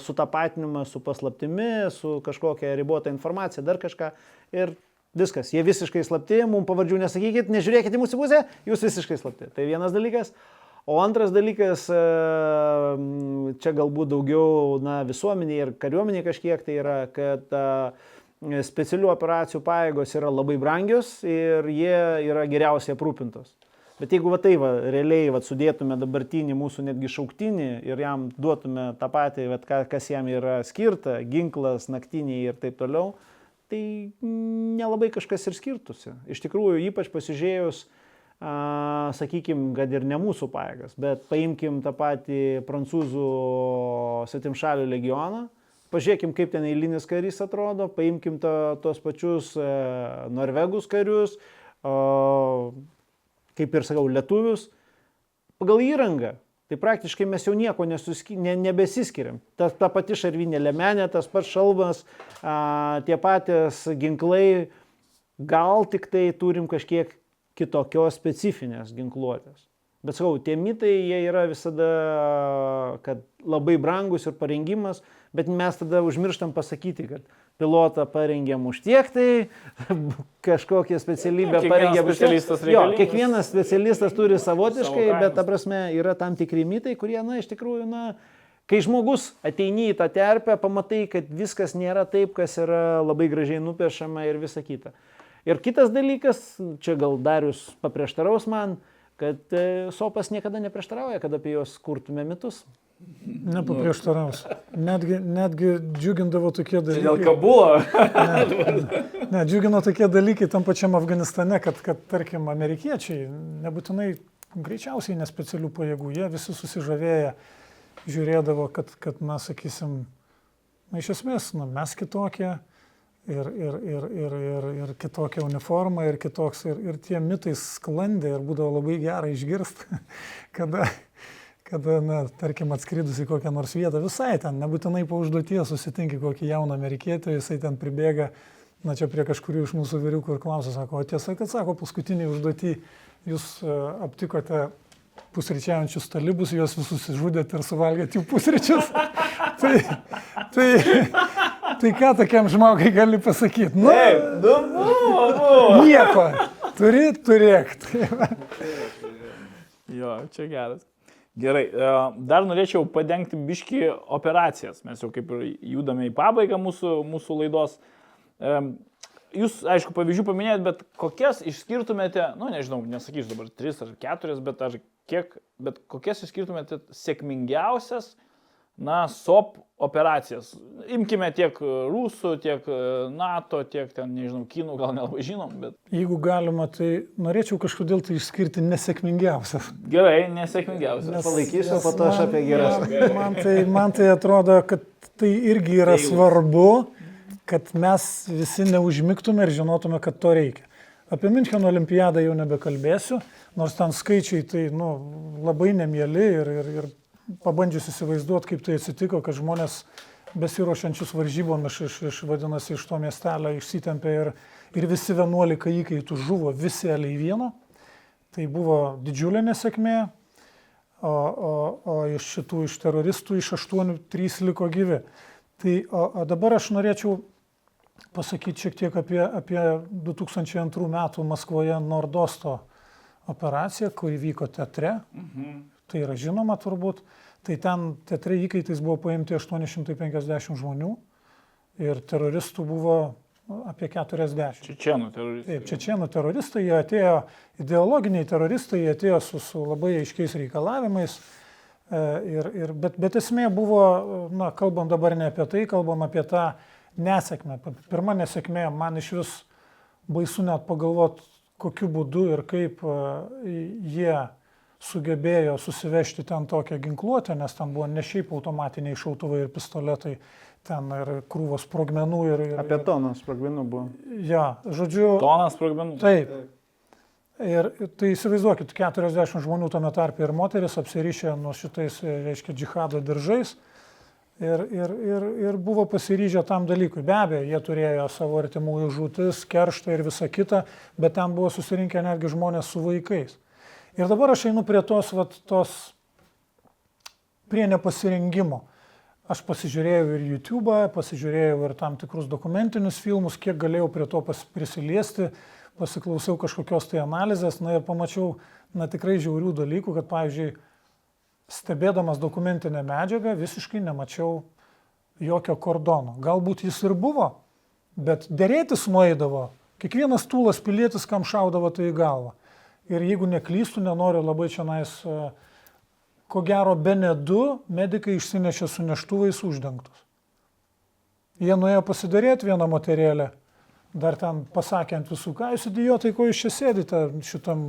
sutapatinimas su paslaptimi, su kažkokia ribota informacija, dar kažką. Ir viskas, jie visiškai slapti, mums pavardžių nesakykit, nežiūrėkit į mūsų pusę, jūs visiškai slapti. Tai vienas dalykas. O antras dalykas, e, čia galbūt daugiau na, visuomeniai ir kariuomeniai kažkiek tai yra, kad e, specialių operacijų pajėgos yra labai brangios ir jie yra geriausiai aprūpintos. Bet jeigu va tai va, realiai va, sudėtume dabartinį mūsų netgi šauktinį ir jam duotume tą patį, va, kas jam yra skirta, ginklas, naktiniai ir taip toliau, tai nelabai kažkas ir skirtusi. Iš tikrųjų, ypač pasižiūrėjus, uh, sakykime, kad ir ne mūsų pajėgas, bet paimkim tą patį prancūzų svetimšalių legioną, pažiūrėkim, kaip ten eilinis karys atrodo, paimkim to, tos pačius e, norvegus karius, kaip ir sakau, lietuvius, pagal įrangą. Tai praktiškai mes jau nieko nesuski, ne, nebesiskiriam. Ta, ta pati šarvinė lemenė, tas pats šalmas, a, tie patys ginklai, gal tik tai turim kažkiek kitokios specifinės ginkluotės. Bet sakau, tie mitai, jie yra visada, kad labai brangus ir parengimas, bet mes tada užmirštam pasakyti, kad pilotą parengėm už tiek, tai kažkokią specialybę Kiekvienas parengėm specialistas Jo, kiekvienas specialistas turi savotiškai, Savo bet ta prasme yra tam tikri mitai, kurie, na, iš tikrųjų, na, kai žmogus ateini į tą terpę, pamatai, kad viskas nėra taip, kas yra labai gražiai nupiešama ir visa kita. Ir kitas dalykas, čia gal Darius paprieštaraus man, kad e, sopas niekada neprieštarauja, kad apie juos kurtume mitus. Nepaprieštaraus. Netgi, netgi džiugindavo tokie Dėl dalykai. Kabulo. Ne, džiugino tokie dalykai tam pačiam Afganistane, kad, kad tarkim, amerikiečiai nebūtinai greičiausiai nespecialių pajėgų, jie visi susižavėję žiūrėdavo, kad, kad mes, sakysim, na, iš esmės, na, mes kitokie ir, ir, ir, ir, ir, ir kitokia uniforma ir kitoks, ir, ir tie mitai sklandė ir būdavo labai gera išgirsti, kada, kada, na, tarkim, atskridus į kokią nors vietą, visai ten, nebūtinai po užduoties susitinki kokį jauną amerikietį, jisai ten pribėga, na čia prie kažkurių iš mūsų vyriukų ir klausia, sako, o tiesa, kad sako, paskutinį užduotį jūs uh, aptikote pusryčiaujančius talibus, juos visus išžudėte ir suvalgėte jų pusryčius. tai, tai, tai ką tokiam žmogui gali pasakyti? Nu, Taip, nu, buvo, buvo. nieko. Turi, turėk. Tai. Jo, čia geras. Gerai, e, dar norėčiau padengti biški operacijas. Mes jau kaip ir judame į pabaigą mūsų, mūsų laidos. E, Jūs, aišku, pavyzdžių paminėjot, bet kokias išskirtumėte, nu nežinau, nesakysiu dabar tris ar keturias, bet ar kiek, bet kokias išskirtumėte sėkmingiausias, na, SOP operacijas. Imkime tiek rusų, tiek e, NATO, tiek ten, nežinau, kinų, gal nelabai žinom, bet Jeigu galima, tai norėčiau kažkodėl tai išskirti nesėkmingiausias. gerai, nesėkmingiausias. Nes- Palaikysiu, o po to aš man- apie geras. Man, man, tai, man tai atrodo, kad tai irgi yra svarbu, kad mes visi neužmygtume ir žinotume, kad to reikia. Apie Müncheno olimpiadą jau nebekalbėsiu, nors ten skaičiai tai nu, labai nemėly ir, ir, ir pabandžius įsivaizduoti, kaip tai atsitiko, kad žmonės besiruošiančius varžybom iš, iš, iš, vadinasi, iš to miestelio išsitempė ir, ir visi 11 įkaitų žuvo, visi eliai vieno. Tai buvo didžiulė nesėkmė, o, o, o iš šitų iš teroristų iš aštuonių trys liko gyvi. Tai o, o dabar aš norėčiau pasakyti šiek tiek apie, apie 2002 metų Maskvoje Nordosto operaciją, kuri vyko teatre. Mhm. Tai yra žinoma turbūt. Tai ten teatre įkaitais buvo paimti 850 žmonių ir teroristų buvo nu, apie 40. Čečienų teroristai. Taip, čečienų teroristai, jie atėjo, ideologiniai teroristai, jie atėjo su, su labai aiškiais reikalavimais. e, Ir, ir, bet, bet esmė buvo, na, kalbam dabar ne apie tai, kalbam apie tą nesėkmę. Pirma nesėkmė, man iš vis baisu net pagalvoti, kokiu būdu ir kaip e, jie sugebėjo susivežti ten tokią ginkluotę, nes ten buvo ne šiaip automatiniai šautuvai ir pistoletai, ten ir krūvos sprogmenų ir... ir Apie toną sprogmenų buvo. Ja, žodžiu. Tonas sprogmenų. Taip. Ir tai įsivaizduokit, 40 žmonių tame tarpe ir moteris apsirišę nuo šitais, reiškia, džihado diržais ir, ir, ir, ir buvo pasiryžę tam dalykui. Be abejo, jie turėjo savo artimųjų žūtis, kerštą ir visą kitą, bet ten buvo susirinkę netgi žmonės su vaikais. Ir dabar aš einu prie tos, vat, tos prie nepasirengimo. Aš pasižiūrėjau ir YouTube, pasižiūrėjau ir tam tikrus dokumentinius filmus, kiek galėjau prie to pas, prisiliesti, pasiklausiau kažkokios tai analizės, na ir pamačiau, na tikrai žiaurių dalykų, kad, pavyzdžiui, stebėdamas dokumentinę medžiagą visiškai nemačiau jokio kordono. Galbūt jis ir buvo, bet dėrėtis nueidavo, kiekvienas tūlas pilietis, kam šaudavo tai į galvą. Ir jeigu neklystų, nenoriu labai čia nais, ko gero, be ne du medikai išsinešė su neštuvais uždengtus. Jie nuėjo pasidarėti vieną moterėlę, dar ten pasakė ant visų, ką jūs idiotai, ko jūs čia sėdite šitam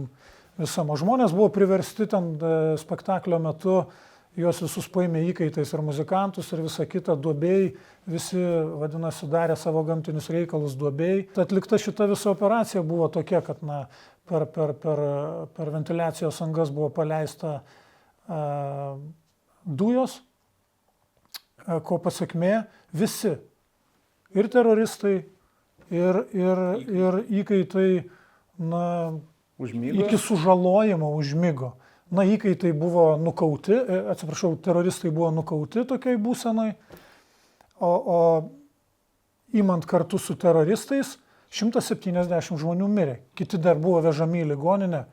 visam. O žmonės buvo priversti ten e, spektaklio metu, juos visus paėmė įkaitais ir muzikantus ir visą kitą duobėjai, visi, vadinasi, darė savo gamtinius reikalus duobėjai. Atlikta šita visa operacija buvo tokia, kad na, per, per, per, per ventiliacijos angas buvo paleista dujos, e, ko pasiekmė visi. Ir teroristai, ir, ir, ir įkaitai, na, Užmygo. iki sužalojimo užmygo. Na, įkaitai buvo nukauti, e, atsiprašau, teroristai buvo nukauti tokiai būsenai, o, o įmant kartu su teroristais 170 žmonių mirė, kiti dar buvo vežami į ligoninę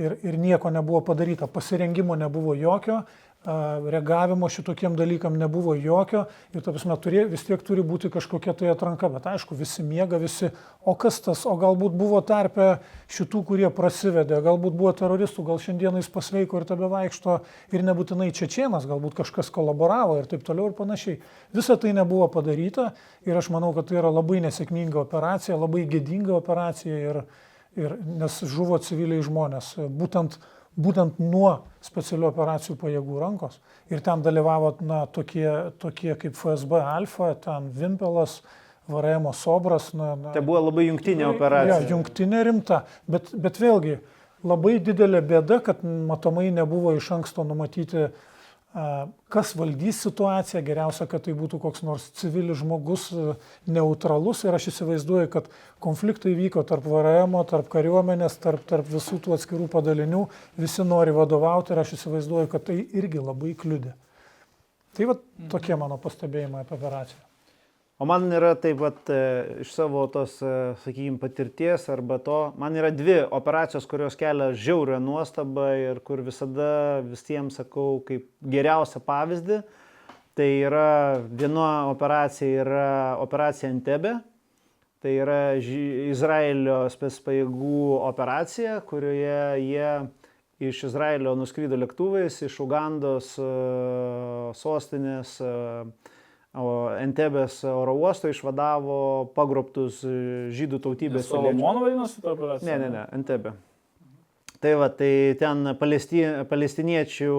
ir, ir nieko nebuvo padaryta, pasirengimo nebuvo jokio, reagavimo šitokiem dalykam nebuvo jokio ir, ta prasme, turė, vis tiek turi būti kažkokia tai atranka, bet aišku, visi miega, visi, o kas tas, o galbūt buvo tarpe šitų, kurie prasivedė, galbūt buvo teroristų, gal šiandieną jis pasveiko ir tebe vaikšto ir nebūtinai čečienas, galbūt kažkas kolaboravo ir taip toliau ir panašiai. Visa tai nebuvo padaryta ir aš manau, kad tai yra labai nesėkminga operacija, labai gėdinga operacija ir, ir nes žuvo civiliai žmonės. Būtent būtent nuo specialių operacijų pajėgų rankos. Ir ten dalyvavo na, tokie, tokie kaip FSB Alfa, ten Vimpelas, Varėjimo Sobras. Na, na, tai buvo labai jungtinė operacija. Ja, jungtinė rimta, bet, bet vėlgi labai didelė bėda, kad matomai nebuvo iš anksto numatyti kas valdys situaciją, geriausia, kad tai būtų koks nors civilis žmogus neutralus ir aš įsivaizduoju, kad konfliktai vyko tarp VRM, tarp kariuomenės, tarp, tarp visų tų atskirų padalinių, visi nori vadovauti ir aš įsivaizduoju, kad tai irgi labai kliudė. Tai va tokie mano pastebėjimai apie operaciją. O man yra taip pat e, iš savo tos, e, sakykime, patirties arba to, man yra dvi operacijos, kurios kelia žiaurę nuostabą ir kur visada visiems sakau kaip geriausią pavyzdį. Tai yra viena operacija yra operacija Entebė. Tai yra Izraelio spėspajėgų operacija, kurioje jie iš Izraelio nuskrydo lėktuvais, iš Ugandos e, sostinės O Entebės oro uosto išvadavo pagrobtus žydų tautybės. Solomono vadinosi ta operacija? Ne, ne, ne, Entebė. Tai va, tai ten palesti, palestiniečių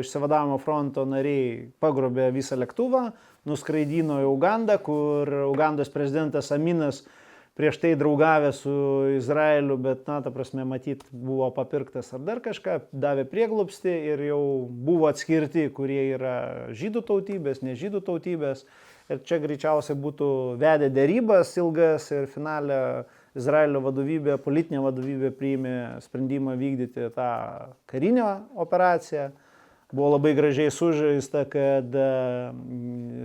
išsivadavimo fronto nariai pagrobė visą lėktuvą, nuskraidino į Ugandą, kur Ugandos prezidentas Aminas uh, prieš tai draugavęs su Izraeliu, bet, na, ta prasme, matyt, buvo papirktas ar dar kažką, davė prieglupsti ir jau buvo atskirti, kurie yra žydų tautybės, ne žydų tautybės. Ir čia greičiausiai būtų vedę dėrybas ilgas ir finale Izraelio vadovybė, politinė vadovybė priėmė sprendimą vykdyti tą karinę operaciją. Buvo labai gražiai sužaista, kad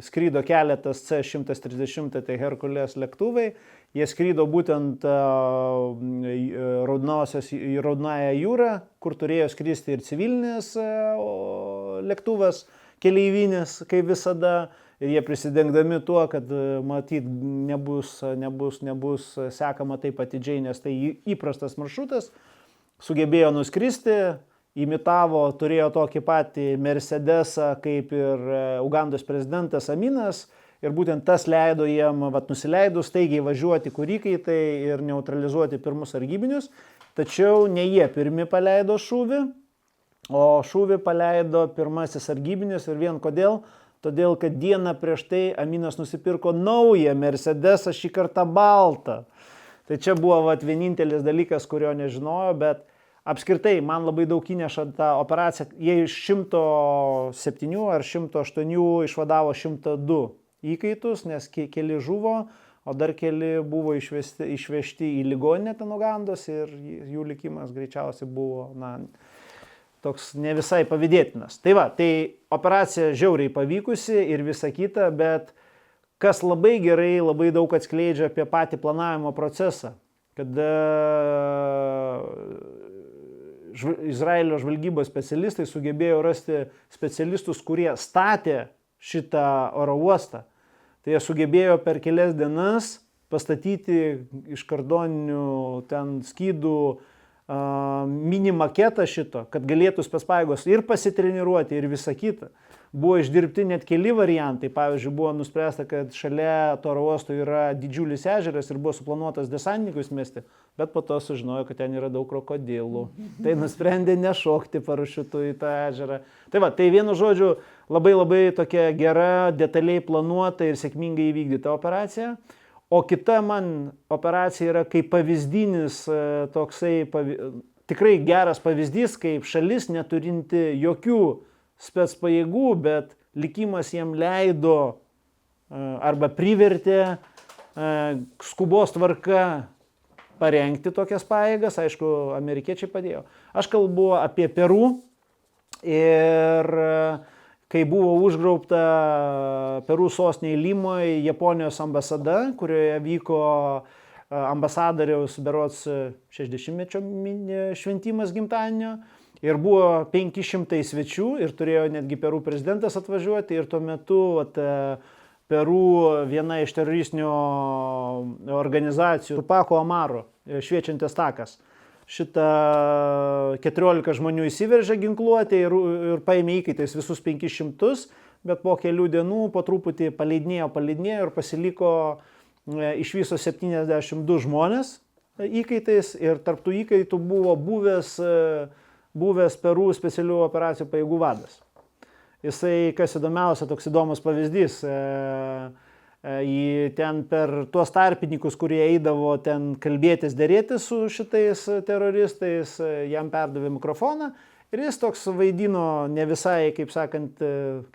skrydo keletas C-130, tai Herkulės lėktuvai Jie skrydo būtent į Raudnąją jūrą, kur turėjo skristi ir civilinis lėktuvas, keleivinis, kaip visada. Ir jie prisidengdami tuo, kad matyt nebus, nebus, nebus sekama taip atidžiai, nes tai įprastas maršrutas, sugebėjo nuskristi, imitavo, turėjo tokį patį Mercedesą kaip ir Ugandos prezidentas Aminas Ir būtent tas leido jiem, vat, nusileidus, staigiai važiuoti kurikaitai ir neutralizuoti pirmus sargybinius. Tačiau ne jie pirmi paleido šūvį, o šūvį paleido pirmasis sargybinis ir vien kodėl? Todėl, kad dieną prieš tai Aminas nusipirko naują Mercedesą, šį kartą baltą. Tai čia buvo vat, vienintelis dalykas, kurio nežinojo, bet apskritai man labai daug įneša tą operaciją. Jie iš 107 ar 108 išvadavo 102 įkaitus, nes keli žuvo, o dar keli buvo išvesti, išvežti į ligoninę ten Ugandos ir jų likimas greičiausiai buvo, na, toks ne visai pavydėtinas. Tai va, tai operacija žiauriai pavykusi ir visa kita, bet kas labai gerai, labai daug atskleidžia apie patį planavimo procesą, kada žv Izraelio žvalgybos specialistai sugebėjo rasti specialistus, kurie statė šitą oro uostą. Tai jie sugebėjo per kelias dienas pastatyti iš kardoninių ten skydų mini maketą šito, kad galėtų spespaigos ir pasitreniruoti ir visa kita. Buvo išdirbti net keli variantai. Pavyzdžiui, buvo nuspręsta, kad šalia to oro uosto yra didžiulis ežeras ir buvo suplanuotas desantininkus mesti, bet po to sužinojo, kad ten yra daug krokodilų. Tai nusprendė nešokti parašiutų į tą ežerą. Tai va, tai vienu žodžiu, labai labai tokia gera, detaliai planuota ir sėkmingai įvykdyta operacija. O kita man operacija yra kaip pavyzdinis e, toksai, tikrai geras pavyzdys, kaip šalis neturinti jokių spets pajėgų, bet likimas jiem leido arba privertė skubos tvarka parengti tokias pajėgas, aišku, amerikiečiai padėjo. Aš kalbu apie Peru ir kai buvo užgraupta Perų sostinėje Limoje Japonijos ambasada, kurioje vyko ambasadoriaus berots 60-mečio šventimas gimtadienio. Ir buvo 500 svečių ir turėjo netgi Perų prezidentas atvažiuoti ir tuo metu at, Peru viena iš teroristinių organizacijų, Tupako Amaro, e, šviečiantis takas. Šitą 14 žmonių įsiveržė ginkluotė ir, ir paėmė įkaitais visus 500, bet po kelių dienų po truputį paleidinėjo, paleidinėjo ir pasiliko e, iš viso 72 žmonės įkaitais ir tarptų įkaitų buvo buvęs, e, buvęs Perų specialių operacijų pajėgų vadas. Jisai, kas įdomiausia, toks įdomus pavyzdys, e, e, į ten per tuos tarpininkus, kurie eidavo ten kalbėtis, dėrėtis su šitais teroristais, e, jam perdavė mikrofoną ir jis toks vaidino ne visai, kaip sakant,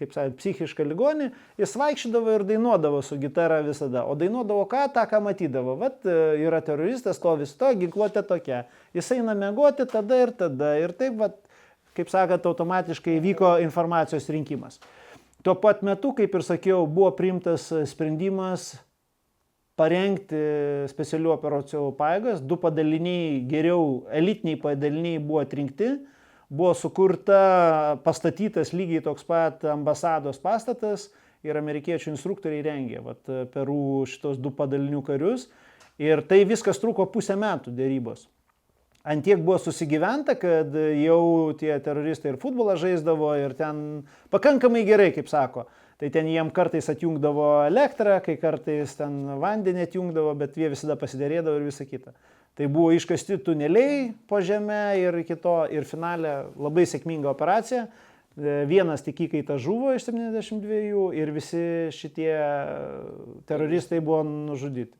kaip sakant, psichišką ligonį, jis vaikščiodavo ir dainuodavo su gitara visada, o dainuodavo ką, tą, ką matydavo. Vat yra teroristas, to vis to, ginkluotė tokia. Jis eina mėgoti tada ir tada ir taip, vat, kaip sakant, automatiškai vyko informacijos rinkimas. Tuo pat metu, kaip ir sakiau, buvo priimtas sprendimas parengti specialių operacijų paėgas, du padaliniai, geriau elitiniai padaliniai buvo atrinkti, buvo sukurta, pastatytas lygiai toks pat ambasados pastatas ir amerikiečių instruktoriai rengė vat, Perų šitos du padalinių karius. Ir tai viskas truko pusę metų dėrybos antiek buvo susigyventa, kad jau tie teroristai ir futbolą žaisdavo ir ten pakankamai gerai, kaip sako. Tai ten jiem kartais atjungdavo elektrą, kai kartais ten vandenį atjungdavo, bet jie visada pasidėrėdavo ir visa kita. Tai buvo iškasti tuneliai po žemę ir kito, ir finale labai sėkminga operacija. Vienas tik įkaitas žuvo iš 72 ir visi šitie teroristai buvo nužudyti.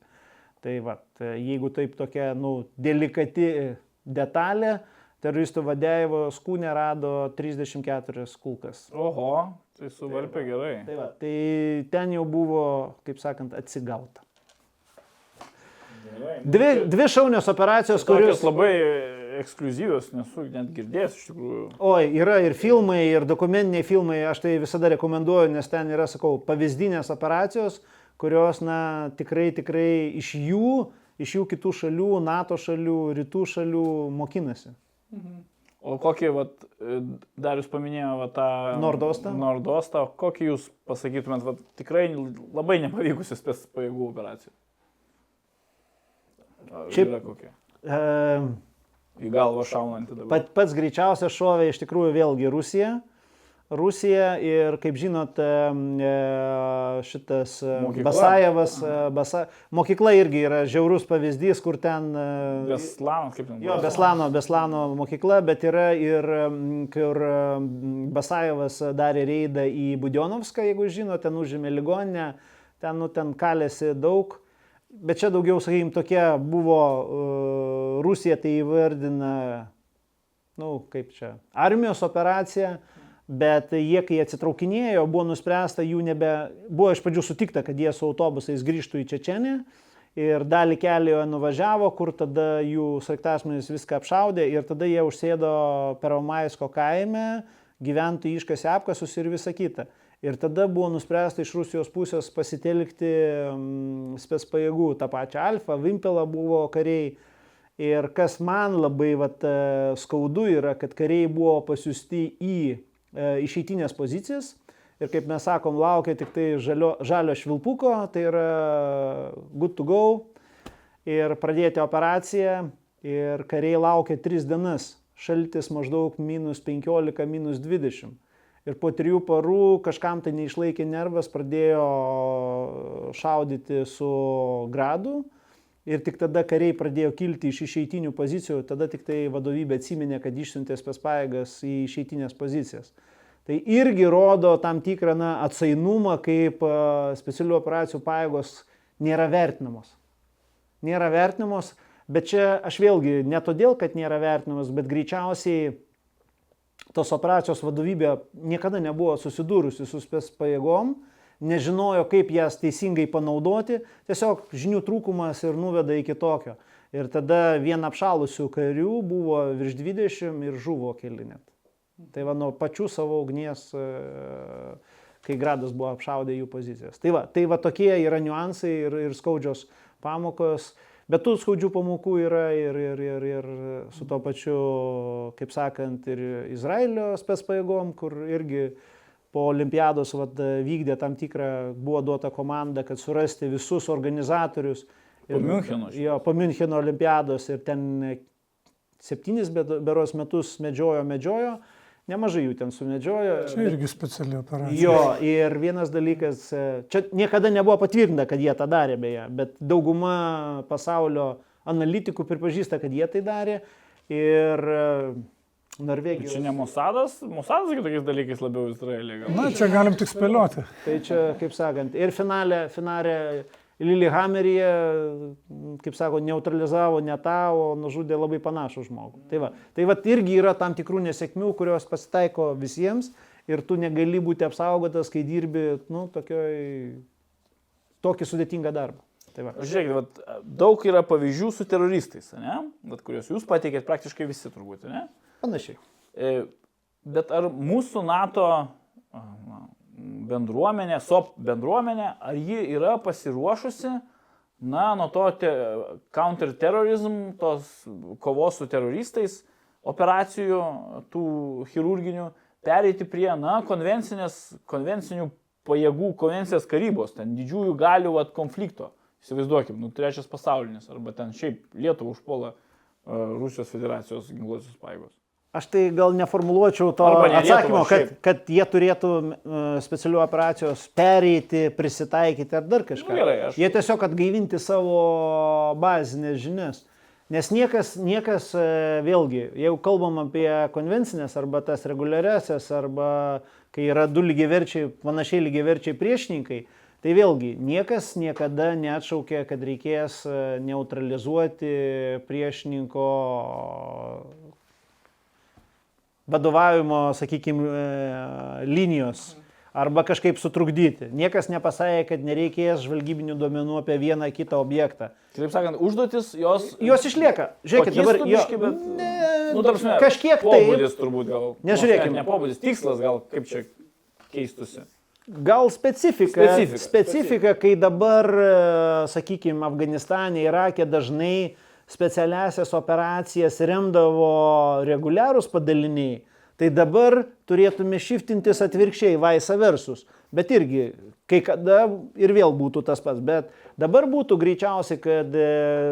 Tai va, jeigu taip tokia, nu, delikati detalė, teroristų vadėjimo skūnė rado 34 kulkas. Oho, tai suvarpė tai, gerai. Tai, va, tai ten jau buvo, kaip sakant, atsigauta. Dvi, dvi šaunios operacijos, kurios labai ekskluzyvios, nesu net girdėjęs iš tikrųjų. Oi, yra ir filmai, ir dokumentiniai filmai, aš tai visada rekomenduoju, nes ten yra, sakau, pavyzdinės operacijos, kurios, na, tikrai, tikrai iš jų iš jų kitų šalių, NATO šalių, rytų šalių mokinasi. Mhm. O kokį, vat, dar jūs paminėjote vat, tą Nordostą? Nordostą, kokį jūs pasakytumėt, vat, tikrai labai nepavykusi spės pajėgų operacija? Šiaip yra kokia? E, Į galvą šaunantį dabar. Pat, pats greičiausias šovė iš tikrųjų vėlgi Rusija. Rusija ir, kaip žinot, e, šitas e, mokykla. Basajevas, e, Basa, mokykla irgi yra žiaurus pavyzdys, kur ten... Beslano, kaip ten? Jo, Beslano, Beslano mokykla, bet yra ir, kur Basajevas darė reidą į Budionovską, jeigu žinot, ten užėmė ligoninę, ten, nu, ten kalėsi daug. Bet čia daugiau, sakykim, tokia buvo, Rusija tai įvardina, na, nu, kaip čia, armijos operacija. Uh, bet jie, kai atsitraukinėjo, buvo nuspręsta jų nebe, buvo iš pradžių sutikta, kad jie su autobusais grįžtų į Čečenį ir dalį kelio nuvažiavo, kur tada jų sraigtasmenis viską apšaudė ir tada jie užsėdo Peromaisko kaime, gyventojai iškasė apkasus ir visa kita. Ir tada buvo nuspręsta iš Rusijos pusės pasitelkti um, spės pajėgų, tą pačią Alfa, Vimpelą buvo kariai. Ir kas man labai vat, skaudu yra, kad kariai buvo pasiūsti į E, išeitinės pozicijas ir kaip mes sakom, laukia tik tai žalio, žalio švilpuko, tai yra good to go ir pradėti operaciją ir kariai laukia 3 dienas, šaltis maždaug minus 15, minus 20. Ir po trijų parų kažkam tai neišlaikė nervas, pradėjo šaudyti su gradu. Ir tik tada kariai pradėjo kilti iš išeitinių pozicijų, tada tik tai vadovybė atsiminė, kad išsiuntė spės paėgas į išeitinės pozicijas. Tai irgi rodo tam tikrą na, atsainumą, kaip specialių operacijų pajėgos nėra vertinamos. Nėra vertinamos, Bet čia aš vėlgi ne todėl, kad nėra vertinamas, bet greičiausiai tos operacijos vadovybė niekada nebuvo susidūrusi su spės pajėgom, nežinojo, kaip jas teisingai panaudoti, tiesiog žinių trūkumas ir nuveda iki tokio. Ir tada vien apšalusių karių buvo virš 20 ir žuvo keli net. Tai va nuo pačių savo ugnies, e, kai gradas buvo apšaudę jų pozicijas. Tai va, tai va tokie yra niuansai ir, ir skaudžios pamokos. Bet tų skaudžių pamokų yra ir, ir, ir, ir su to pačiu, kaip sakant, ir Izraelio spės pajėgom, kur irgi po olimpiados vat, vykdė tam tikrą, buvo duota komanda, kad surasti visus organizatorius. Po Müncheno. Jo, po Müncheno olimpiados ir ten septynis beros metus medžiojo, medžiojo. Nemažai jų ten sumedžiojo. Čia irgi speciali operacija. Jo, ir vienas dalykas, čia niekada nebuvo patvirtinta, kad jie tą darė beje, bet dauguma pasaulio analitikų pripažįsta, kad jie tai darė. Ir Norvegijos. Čia ne Mosadas, Mosadas kitokiais dalykais labiau Izraelį gal. Na, čia galim tik spėlioti. Tai čia, kaip sakant, ir finale, finale Lillehammeryje, kaip sako, neutralizavo ne tą, o nužudė labai panašų žmogų. Tai va, tai va irgi yra tam tikrų nesėkmių, kurios pasitaiko visiems ir tu negali būti apsaugotas, kai dirbi, nu, tokioj, tokį sudėtingą darbą. Tai va. Žiūrėkit, vat, daug yra pavyzdžių su teroristais, ne? Vat, kuriuos jūs pateikėt praktiškai visi turbūt, ne? Panašiai. E, bet ar mūsų NATO na, bendruomenė, SOP bendruomenė, ar ji yra pasiruošusi, na, nuo to te, counterterrorism, tos kovos su teroristais, operacijų, tų chirurginių, pereiti prie, na, konvencinių pajėgų, konvencijos karybos, ten didžiųjų galių at, konflikto. Įsivaizduokim, nu, trečias pasaulinis, arba ten šiaip Lietuvą užpuola uh, Rusijos federacijos ginkluosios pajėgos. Aš tai gal neformuluočiau to ne atsakymo, kad, kad jie turėtų uh, specialių operacijos pereiti, prisitaikyti ar dar kažką. Nu, gerai, aš- Jie tiesiog atgaivinti savo bazinės žinias. Nes niekas, niekas e, vėlgi, jeigu kalbam apie konvencinės arba tas reguliariasias, arba kai yra du lygiaverčiai, panašiai lygiaverčiai priešininkai, tai vėlgi niekas niekada neatšaukė, kad reikės e, neutralizuoti priešininko vadovavimo, sakykime, linijos arba kažkaip sutrukdyti. Niekas nepasakė, kad nereikės žvalgybinių duomenų apie vieną kitą objektą. Kitaip sakant, užduotis jos... Jos išlieka. Žiūrėkit, dabar jo, biški, bet... ne, nu, tarsi, kažkiek tai. Pobūdis turbūt gal. Nežiūrėkim. Ne, ne pobūdis, tikslas gal kaip čia keistusi. Gal specifika, Specifika. specifika, kai dabar, sakykime, Afganistane, Irake dažnai specialiasias operacijas remdavo reguliarūs padaliniai, tai dabar turėtume šiftintis atvirkščiai, vaisa versus. Bet irgi, kai kada ir vėl būtų tas pats. Bet dabar būtų greičiausiai, kad e,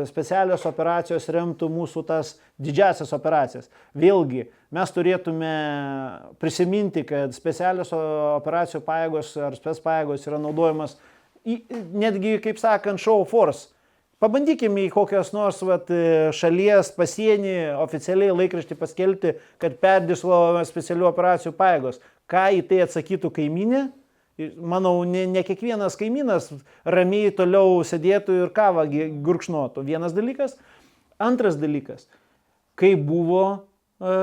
specialios operacijos remtų mūsų tas didžiasias operacijas. Vėlgi, mes turėtume prisiminti, kad specialios operacijų pajėgos ar spės pajėgos yra naudojamas netgi, kaip sakant, show force. Pabandykime į kokios nors vat, e, šalies pasienį oficialiai laikraštį paskelbti, kad perdislovome specialių operacijų pajėgos. Ką į tai atsakytų kaiminė? Manau, ne, ne kiekvienas kaimynas ramiai toliau sėdėtų ir kavą gurkšnotų. Vienas dalykas. Antras dalykas. Kai buvo, e,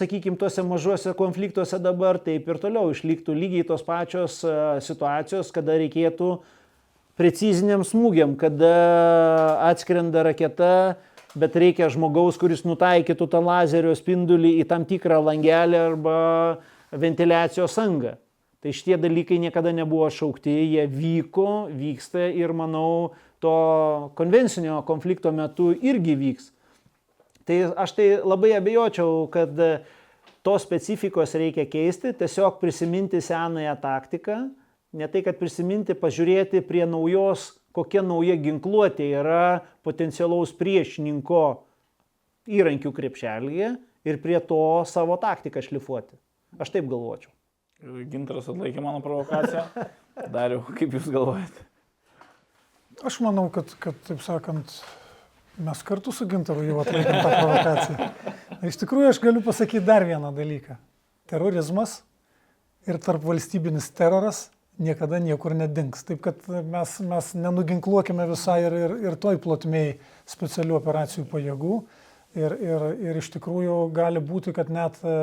sakykime, tuose mažuose konfliktuose dabar, taip ir toliau išliktų lygiai tos pačios e, situacijos, kada reikėtų preciziniam smūgiam, kada atskrenda raketa, bet reikia žmogaus, kuris nutaikytų tą lazerio spindulį į tam tikrą langelį arba ventiliacijos angą. Tai šitie dalykai niekada nebuvo šaukti, jie vyko, vyksta ir manau, to konvencinio konflikto metu irgi vyks. Tai aš tai labai abejočiau, kad tos specifikos reikia keisti, tiesiog prisiminti senąją taktiką, ne tai, kad prisiminti, pažiūrėti prie naujos, kokia nauja ginkluotė yra potencialaus priešininko įrankių krepšelėje ir prie to savo taktiką šlifuoti. Aš taip galvočiau. Gintaras atlaikė mano provokaciją. Dariau, kaip jūs galvojate? Aš manau, kad, kad taip sakant, mes kartu su Gintaru jau atlaikėm tą provokaciją. Iš tikrųjų, aš galiu pasakyti dar vieną dalyką. Terorizmas ir tarp valstybinis teroras niekada niekur nedings. Taip kad mes, mes nenuginkluokime visai ir, ir, ir toj plotmėj specialių operacijų pajėgų. Ir, ir, ir iš tikrųjų gali būti, kad net e,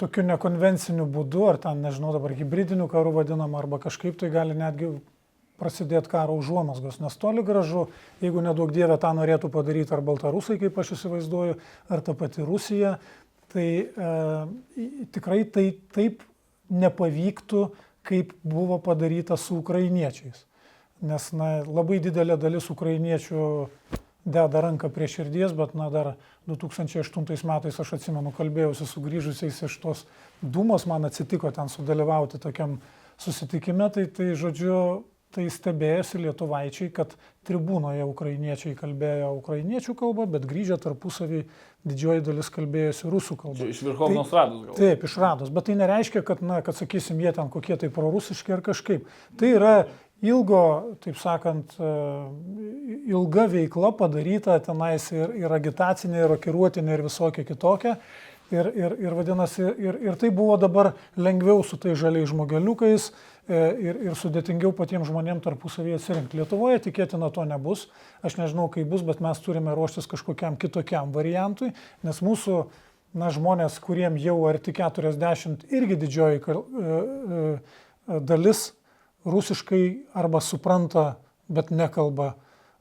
tokiu nekonvenciniu būdu, ar ten, nežinau, dabar hybridiniu karu vadinam, arba kažkaip tai gali netgi prasidėti karo užuomasgos. Nes toli gražu, jeigu nedaug dievė tą norėtų padaryti ar baltarusai, kaip aš įsivaizduoju, ar ta pati Rusija, tai e, tikrai tai taip nepavyktų, kaip buvo padaryta su ukrainiečiais. Nes na, labai didelė dalis ukrainiečių deda ranką prie širdies, bet na, dar 2008 metais aš atsimenu, kalbėjausi su grįžusiais iš tos Dūmos, man atsitiko ten sudalyvauti tokiam susitikime, tai, tai žodžiu, tai stebėjosi lietuvaičiai, kad tribūnoje ukrainiečiai kalbėjo ukrainiečių kalbą, bet grįžę tarpusavį didžioji dalis kalbėjosi rusų kalbą. Iš Virhovnos tai, rados gal. Taip, iš rados, bet tai nereiškia, kad, na, kad sakysim, jie ten kokie tai prorusiški ar kažkaip. Tai yra ilgo, taip sakant, e, ilga veikla padaryta tenais ir, ir agitacinė, ir rokiruotinė, ir visokia kitokia. Ir, ir, ir vadinasi, ir, ir tai buvo dabar lengviau su tai žaliai žmogeliukais e, ir, ir sudėtingiau patiems žmonėms tarpusavėje atsirinkti. Lietuvoje tikėtina to nebus. Aš nežinau, kaip bus, bet mes turime ruoštis kažkokiam kitokiam variantui, nes mūsų na, žmonės, kuriem jau arti 40, irgi didžioji e, dalis rusiškai arba supranta, bet nekalba,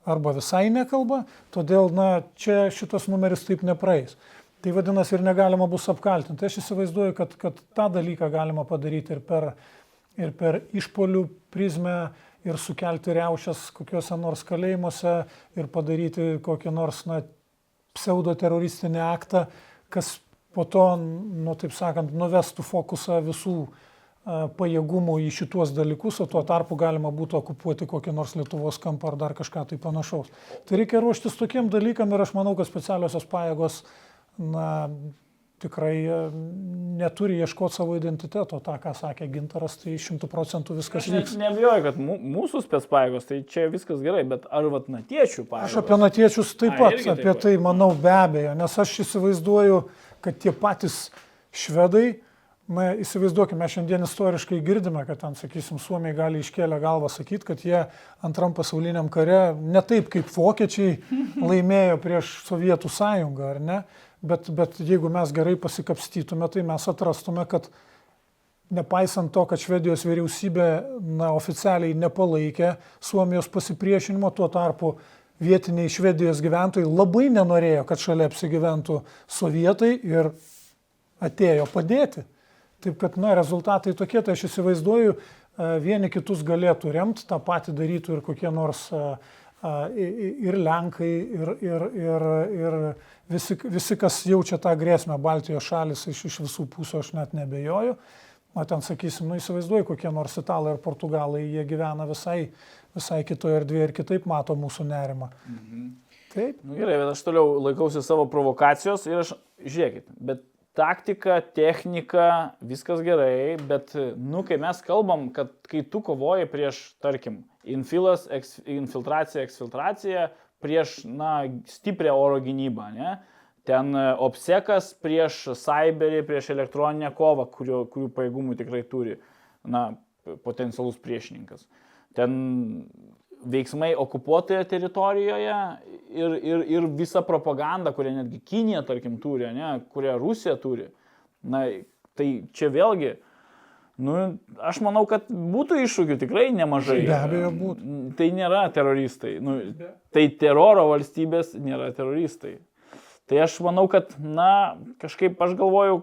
arba visai nekalba. Todėl, na, čia šitas numeris taip nepraeis. Tai vadinasi ir negalima bus apkaltinti. Aš įsivaizduoju, kad, kad tą dalyką galima padaryti ir per, ir per išpolių prizmę, ir sukelti reušės kokiuose nors kalėjimuose, ir padaryti kokį nors na, pseudo teroristinį aktą, kas po to, nu, taip sakant, nuvestų fokusą visų a, pajėgumų į šituos dalykus, o tuo tarpu galima būtų okupuoti kokį nors Lietuvos kampą ar dar kažką tai panašaus. Tai reikia ruoštis tokiem dalykam ir aš manau, kad specialiosios pajėgos na, tikrai e, neturi ieškoti savo identiteto, tą, ką sakė Gintaras, tai šimtų procentų viskas Aš vyks. ne, nebijoju, kad mū- mūsų spetspaėgos, tai čia viskas gerai, bet ar vat natiečių Aš pajėgos? apie natiečius taip Ai, pat, taip apie pat. tai manau be abejo, nes aš įsivaizduoju, kad tie patys švedai, na, įsivaizduokime, šiandien istoriškai girdime, kad ten, sakysim, Suomiai gali iškėlę galvą sakyti, kad jie antram pasauliniam kare ne taip kaip vokiečiai laimėjo prieš Sovietų sąjungą, ar ne? Bet, bet jeigu mes gerai pasikapstytume, tai mes atrastume, kad nepaisant to, kad Švedijos vyriausybė na, oficialiai nepalaikė Suomijos pasipriešinimo, tuo tarpu vietiniai Švedijos gyventojai labai nenorėjo, kad šalia apsigyventų sovietai ir atėjo padėti. Taip kad, na, rezultatai tokie, tai aš įsivaizduoju, e, vieni kitus galėtų remti, tą patį darytų ir kokie nors i- ir Lenkai, ir, ir, ir, ir visi, visi, kas jaučia tą grėsmę, Baltijos šalis iš, iš visų pusių, aš net nebejoju. Na, ten sakysim, nu įsivaizduoju, kokie nors italai ar portugalai, jie gyvena visai, visai kitoje erdvėje ir kitaip mato mūsų nerimą. Taip. Nu, gerai, bet aš toliau laikausi savo provokacijos ir aš, žiūrėkit, bet taktika, technika, viskas gerai, bet, nu, kai mes kalbam, kad kai tu kovoji prieš, tarkim, infilas, eks, infiltracija, eksfiltracija, prieš, na, stiprią oro gynybą, ne? Ten e, obsekas prieš cyberį, prieš elektroninę kovą, kurio, kurių pajėgumų tikrai turi, na, potencialus priešininkas. Ten veiksmai okupuotoje teritorijoje ir, ir, ir visa propaganda, kurią netgi Kinija, tarkim, turi, ne, kurią Rusija turi. Na, tai čia vėlgi, nu, aš manau, kad būtų iššūkių tikrai nemažai. Be abejo, būtų. Tai nėra teroristai. Nu, tai teroro valstybės nėra teroristai. Tai aš manau, kad, na, kažkaip aš galvoju,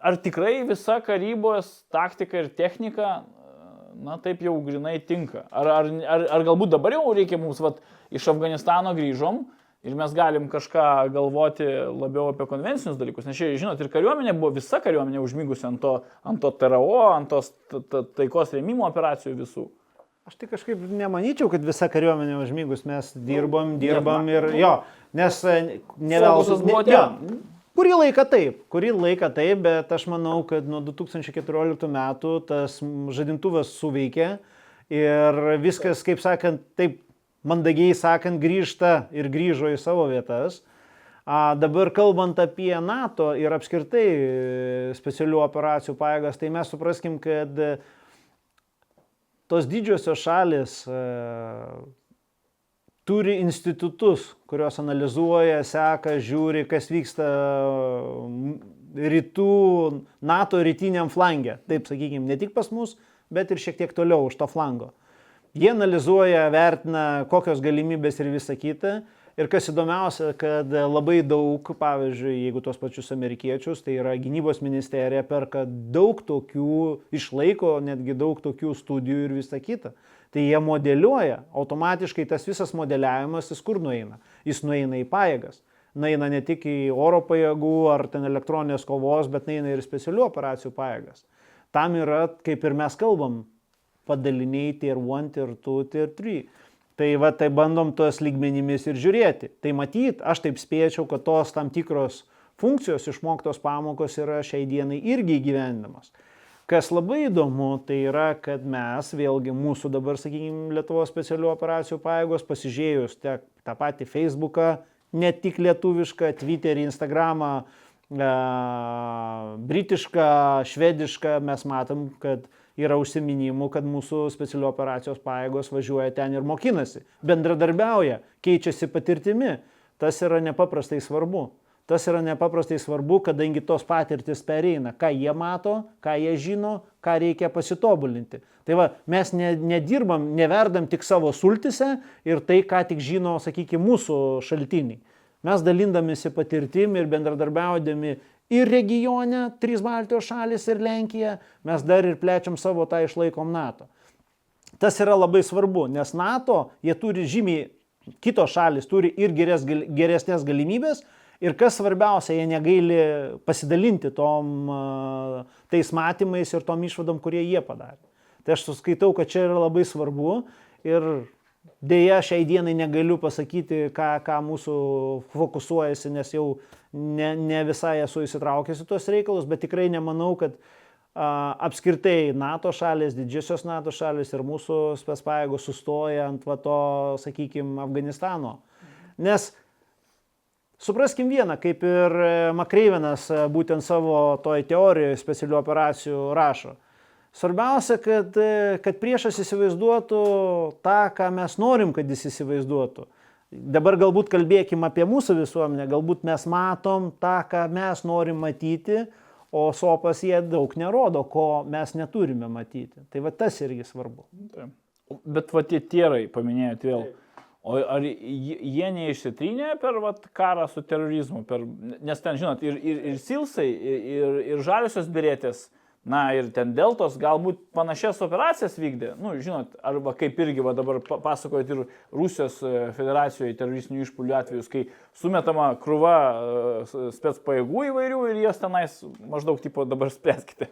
ar tikrai visa karybos taktika ir technika, na, taip jau grinai tinka. Ar, ar, ar, ar galbūt dabar jau reikia mums, vat, iš Afganistano grįžom ir mes galim kažką galvoti labiau apie konvencinius dalykus. Nes čia, žinot, ir kariuomenė buvo visa kariuomenė užmygusi ant to, ant to TRO, ant tos ta- ta- taikos rėmimo operacijų visų. Aš tai kažkaip nemanyčiau, kad visa kariuomenė užmygus, mes dirbom, Nu, dirbam ir nu, jo, nes e, ne Fokusas buvo ne- jo. Kurį laiką taip, kurį laiką taip, bet aš manau, kad nuo 2014 metų tas žadintuvas suveikė ir viskas, kaip sakant, taip mandagiai sakant, grįžta ir grįžo į savo vietas. A, dabar kalbant apie NATO ir apskritai e, specialių operacijų pajėgas, tai mes supraskim, kad e, tos didžiosios šalis e, turi institutus, kurios analizuoja, seka, žiūri, kas vyksta rytų NATO rytiniam flangė. Taip sakykime, ne tik pas mus, bet ir šiek tiek toliau už to flango. Jie analizuoja, vertina, kokios galimybės ir visa kita. Ir kas įdomiausia, kad labai daug, pavyzdžiui, jeigu tos pačius amerikiečius, tai yra gynybos ministerija perka daug tokių, išlaiko netgi daug tokių studijų ir visa kita. Tai jie modeliuoja, automatiškai tas visas modeliavimas, jis kur nueina? Jis nueina į pajėgas naina ne tik į oro pajėgų ar ten elektroninės kovos, bet naina ir specialių operacijų pajėgas. Tam yra, kaip ir mes kalbam, padaliniai tier 1, tier 2, tier 3. Tai va, tai bandom tos lygmenimis ir žiūrėti. Tai matyt, aš taip spėčiau, kad tos tam tikros funkcijos išmoktos pamokos yra šiai dienai irgi įgyvendamos. Kas labai įdomu, tai yra, kad mes, vėlgi mūsų dabar, sakykime, Lietuvos specialių operacijų pajėgos, pasižiūrėjus tiek tą patį Facebooką, ne tik lietuvišką, Twitterį, Instagramą, e, britišką, švedišką, mes matom, kad yra užsiminimų, kad mūsų specialių operacijos pajėgos važiuoja ten ir mokinasi, bendradarbiauja, keičiasi patirtimi. Tas yra nepaprastai svarbu. Tas yra nepaprastai svarbu, kadangi tos patirtis pereina, ką jie mato, ką jie žino, ką reikia pasitobulinti. Tai va, mes ne, nedirbam, neverdam tik savo sultise ir tai, ką tik žino, sakykime, mūsų šaltiniai. Mes dalindamėsi patirtim ir bendradarbiaudami ir regione, trys Baltijos šalis ir Lenkija, mes dar ir plečiam savo tą išlaikom NATO. Tas yra labai svarbu, nes NATO, jie turi žymiai, kitos šalis turi ir geres, geresnės galimybės, Ir kas svarbiausia, jie negaili pasidalinti tom, tais matymais ir tom išvadom, kurie jie padarė. Tai aš suskaitau, kad čia yra labai svarbu ir dėja šiai dienai negaliu pasakyti, ką, ką mūsų fokusuojasi, nes jau ne, ne visai esu įsitraukęs į tuos reikalus, bet tikrai nemanau, kad a, apskritai NATO šalis, didžiosios NATO šalis ir mūsų spespajėgos sustoja ant va to, sakykime, Afganistano. Nes Supraskim vieną, kaip ir e, Makreivinas e, būtent savo toj teorijoje specialių operacijų rašo. Svarbiausia, kad, e, kad priešas įsivaizduotų tą, ką mes norim, kad jis įsivaizduotų. Dabar galbūt kalbėkim apie mūsų visuomenę, galbūt mes matom tą, ką mes norim matyti, o sopas jie daug nerodo, ko mes neturime matyti. Tai va tas irgi svarbu. Bet va tie tierai paminėjot vėl. Taip O ar jie neišsitrynė per vat, karą su terorizmu? Per, nes ten, žinot, ir, ir, ir Silsai, ir, ir Žaliosios birėtės, na ir ten Deltos galbūt panašias operacijas vykdė. Nu, žinot, arba kaip irgi va, dabar pasakojot ir Rusijos e, federacijoje teroristinių išpulių atvejus, kai sumetama krūva e, spets pajėgų įvairių ir jas tenais maždaug tipo dabar spręskite.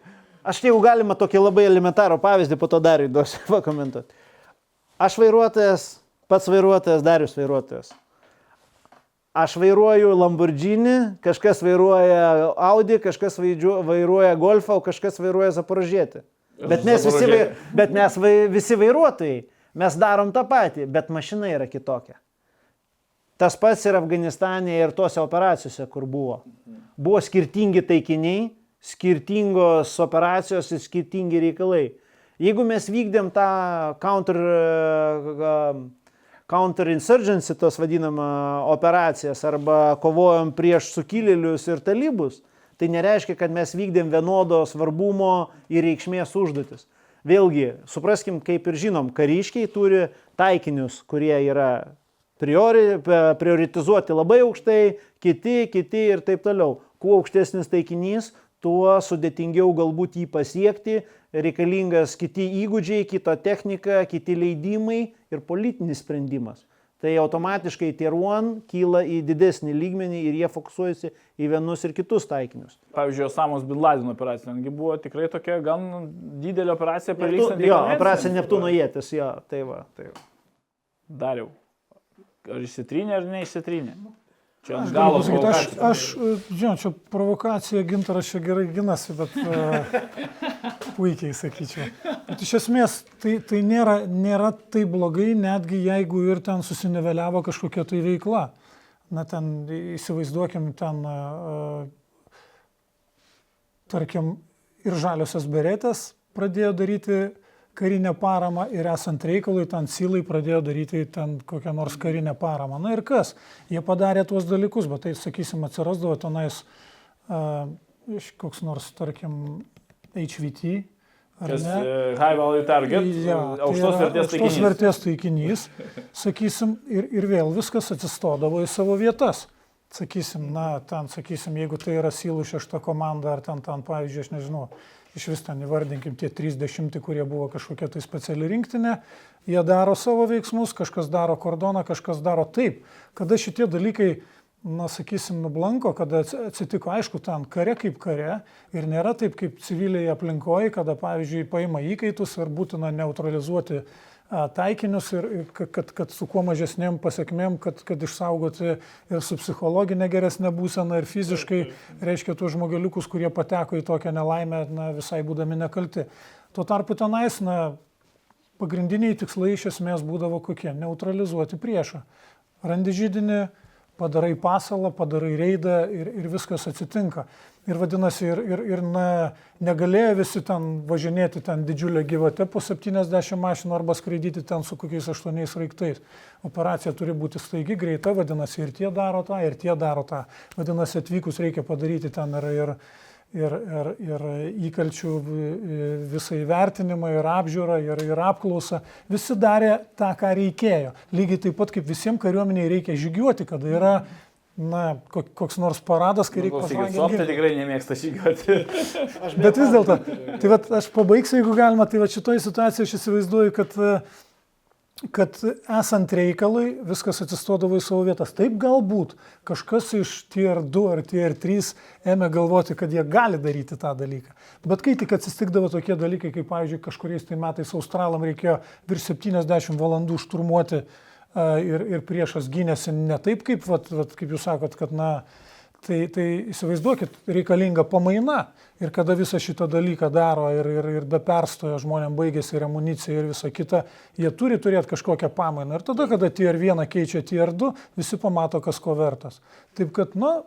Aš jeigu galima tokį labai elementarų pavyzdį po to dar įduosiu pakomentuoti. Aš vairuotojas pats vairuotojas, darius vairuotojas. Aš vairuoju Lamborghini, kažkas vairuoja Audi, kažkas vairuoja Golfą, o kažkas vairuoja Zaporožėti. Bet mes, visi, bet mes visi vairuotojai, mes darom tą patį, bet mašina yra kitokia. Tas pats ir Afganistane ir tose operacijose, kur buvo. Buvo skirtingi taikiniai, skirtingos operacijos ir skirtingi reikalai. Jeigu mes vykdėm tą counter counterinsurgency, tos vadinama operacijas, arba kovojom prieš sukilėlius ir talybus, tai nereiškia, kad mes vykdėm vienodo svarbumo ir reikšmės užduotis. Vėlgi, supraskim, kaip ir žinom, kariškiai turi taikinius, kurie yra priori, prioritizuoti labai aukštai, kiti, kiti ir taip toliau. Kuo aukštesnis taikinys, tuo sudėtingiau galbūt jį pasiekti, reikalingas kiti įgūdžiai, kita technika, kiti leidimai ir politinis sprendimas. Tai automatiškai tier 1 kyla į didesnį lygmenį ir jie fokusuojasi į vienus ir kitus taikinius. Pavyzdžiui, Osamos Bin Laden operacija, netgi buvo tikrai tokia gan didelė operacija prilygstanti. Jo, operacija Neptūno jėtis, jo, tai va. Tai va. Dariau, ar išsitrynė ar neišsitrynė? Čia ant galo. Pasakyti, aš, aš, žinau, čia provokacija gintaras čia gerai ginasi, bet uh, puikiai sakyčiau. Bet iš esmės tai, tai nėra, nėra taip blogai, netgi jeigu ir ten susiniveliavo kažkokia tai veikla. Na ten įsivaizduokim ten, uh, tarkim, ir žaliosios beretės pradėjo daryti karinę paramą ir esant reikalui, ten silai pradėjo daryti ten kokią nors karinę paramą. Na ir kas? Jie padarė tuos dalykus, bet tai, sakysim, atsirasdavo tenais uh, iš koks nors, tarkim, HVT. Kas ne? e, high value target, Ja, tai aukštos yra vertės aukštos taikinys. vertės taikinys, sakysim, ir, ir vėl viskas atsistodavo į savo vietas. Sakysim, na, ten, sakysim, jeigu tai yra Silų šešta komanda, ar ten, ten, pavyzdžiui, aš nežinau, iš vis ten įvardinkim tie 30, kurie buvo kažkokia tai speciali rinktinė, jie daro savo veiksmus, kažkas daro kordoną, kažkas daro taip. Kada šitie dalykai na, sakysim, nublanko, kada ats- atsitiko, aišku, ten kare kaip kare ir nėra taip kaip civiliai aplinkoje, kada, pavyzdžiui, paima įkaitus ir būtina neutralizuoti a, taikinius ir ir ka- kad, kad su kuo mažesnėm pasiekmėm, kad, kad išsaugoti ir su psichologinė geresnė būsena ir fiziškai, reiškia, tuos žmogeliukus, kurie pateko į tokią nelaimę, na, visai būdami nekalti. Tuo tarpu tenais, na, pagrindiniai tikslai iš esmės būdavo kokie - neutralizuoti priešą. Randi žydinį, padarai pasalą, padarai reidą ir, ir viskas atsitinka. Ir vadinasi, ir, ir, ir na, negalėjo visi ten važinėti ten didžiulę gyvatę po 70 mašinų arba skraidyti ten su kokiais 8 raiktais. Operacija turi būti staigi, greita, vadinasi, ir tie daro tą, ir tie daro tą. Vadinasi, atvykus reikia padaryti ten ir, ir, ir, ir, ir įkalčių vi- visą įvertinimą, ir apžiūrą, ir, ir apklausą. Visi darė tą, ką reikėjo. Lygiai taip pat kaip visiems kariuomeniai reikia žygiuoti, kada yra na, kok- koks nors paradas, kai reikia Klausykit, pažangint Softai tikrai nemėgsta žygiuoti. Bet vis dėlto, tai vat, aš pabaigsiu, jeigu galima, tai va šitoje situacijoje aš įsivaizduoju, kad, e, kad esant reikalui viskas atsistodavo į savo vietas. Taip galbūt kažkas iš tier 2 ar tier 3 ėmė galvoti, kad jie gali daryti tą dalyką. Bet kai tik atsistikdavo tokie dalykai, kaip pavyzdžiui, kažkuriais tai metais Australam reikėjo virš 70 valandų šturmuoti a, ir, ir priešas gynėsi ne taip, kaip, vat, vat, kaip jūs sakot, kad na, Tai, tai įsivaizduokit, reikalinga pamaina ir kada visą šitą dalyką daro ir, ir, ir be perstojo žmonėm baigėsi ir amunicija ir visa kita, jie turi turėti kažkokią pamainą. Ir tada, kada tier 1 keičia tier 2, visi pamato, kas ko vertas. Taip kad, na,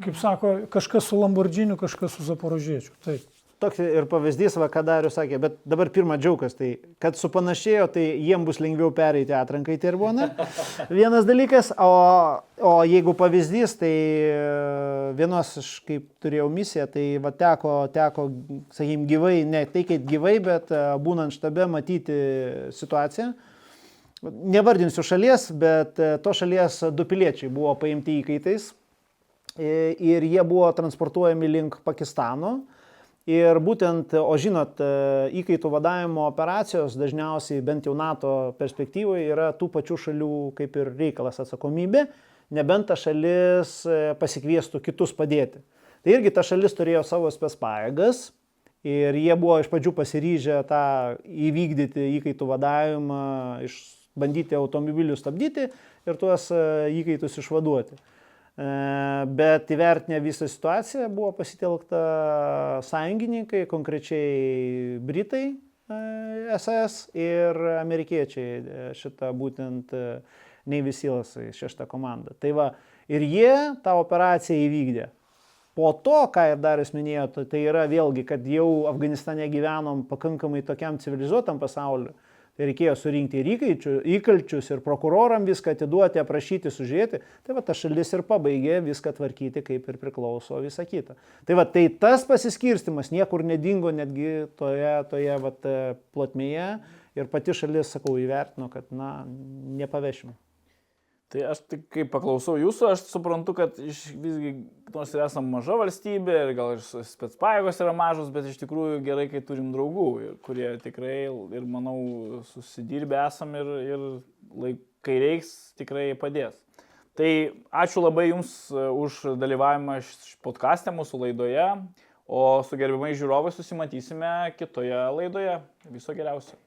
kaip sako, kažkas su Lamborghiniu, kažkas su Zaporožiečiu. Taip. Toks ir pavyzdys, va, ką Darius sakė, bet dabar pirmą džiaugas, tai kad supanašėjo, tai jiem bus lengviau pereiti atrankai į Tirboną. Vienas dalykas, o, o jeigu pavyzdys, tai e, vienos aš kaip turėjau misiją, tai va, teko, teko, sakykim, gyvai, ne tai kaip gyvai, bet e, būnant štabe matyti situaciją. Nevardinsiu šalies, bet e, to šalies du piliečiai buvo paimti įkaitais ir jie buvo transportuojami link Pakistano. Ir būtent, o žinot, e, įkaitų vadavimo operacijos dažniausiai, bent jau NATO perspektyvoje, yra tų pačių šalių kaip ir reikalas atsakomybė, nebent ta šalis e, pasikviestų kitus padėti. Tai irgi ta šalis turėjo savo spės pajėgas ir jie buvo iš pradžių pasiryžę tą įvykdyti įkaitų vadavimą, bandyti automobilių stabdyti ir tuos e, įkaitus išvaduoti. E, Bet įvertinę visą situaciją buvo pasitelkta sąjungininkai, konkrečiai Britai e, SS ir amerikiečiai e, šitą būtent e, Navy Seals šeštą komandą. Tai va, ir jie tą operaciją įvykdė. Po to, ką ir Darius minėjo, tai yra vėlgi, kad jau Afganistane gyvenom pakankamai tokiam civilizuotam pasauliu. Reikėjo surinkti ir įkalčius, ir prokuroram viską atiduoti, aprašyti, sužiūrėti. Tai va ta šalis ir pabaigė viską tvarkyti, kaip ir priklauso visą kitą. Tai va tai tas pasiskirstimas niekur nedingo netgi toje, toje va, plotmėje ir pati šalis, sakau, įvertino, kad na, nepavešim. Tai aš tik kai paklausau jūsų, aš suprantu, kad iš, visgi, nors ir esame maža valstybė, ir gal ir spetspaėgos yra mažos, bet iš tikrųjų gerai, kai turim draugų, kurie tikrai, ir manau, susidirbę esam ir, ir laik, kai reiks, tikrai padės. Tai ačiū labai Jums e, už dalyvavimą podcast'e mūsų laidoje, o su gerbimai žiūrovai susimatysime kitoje laidoje. Viso geriausio.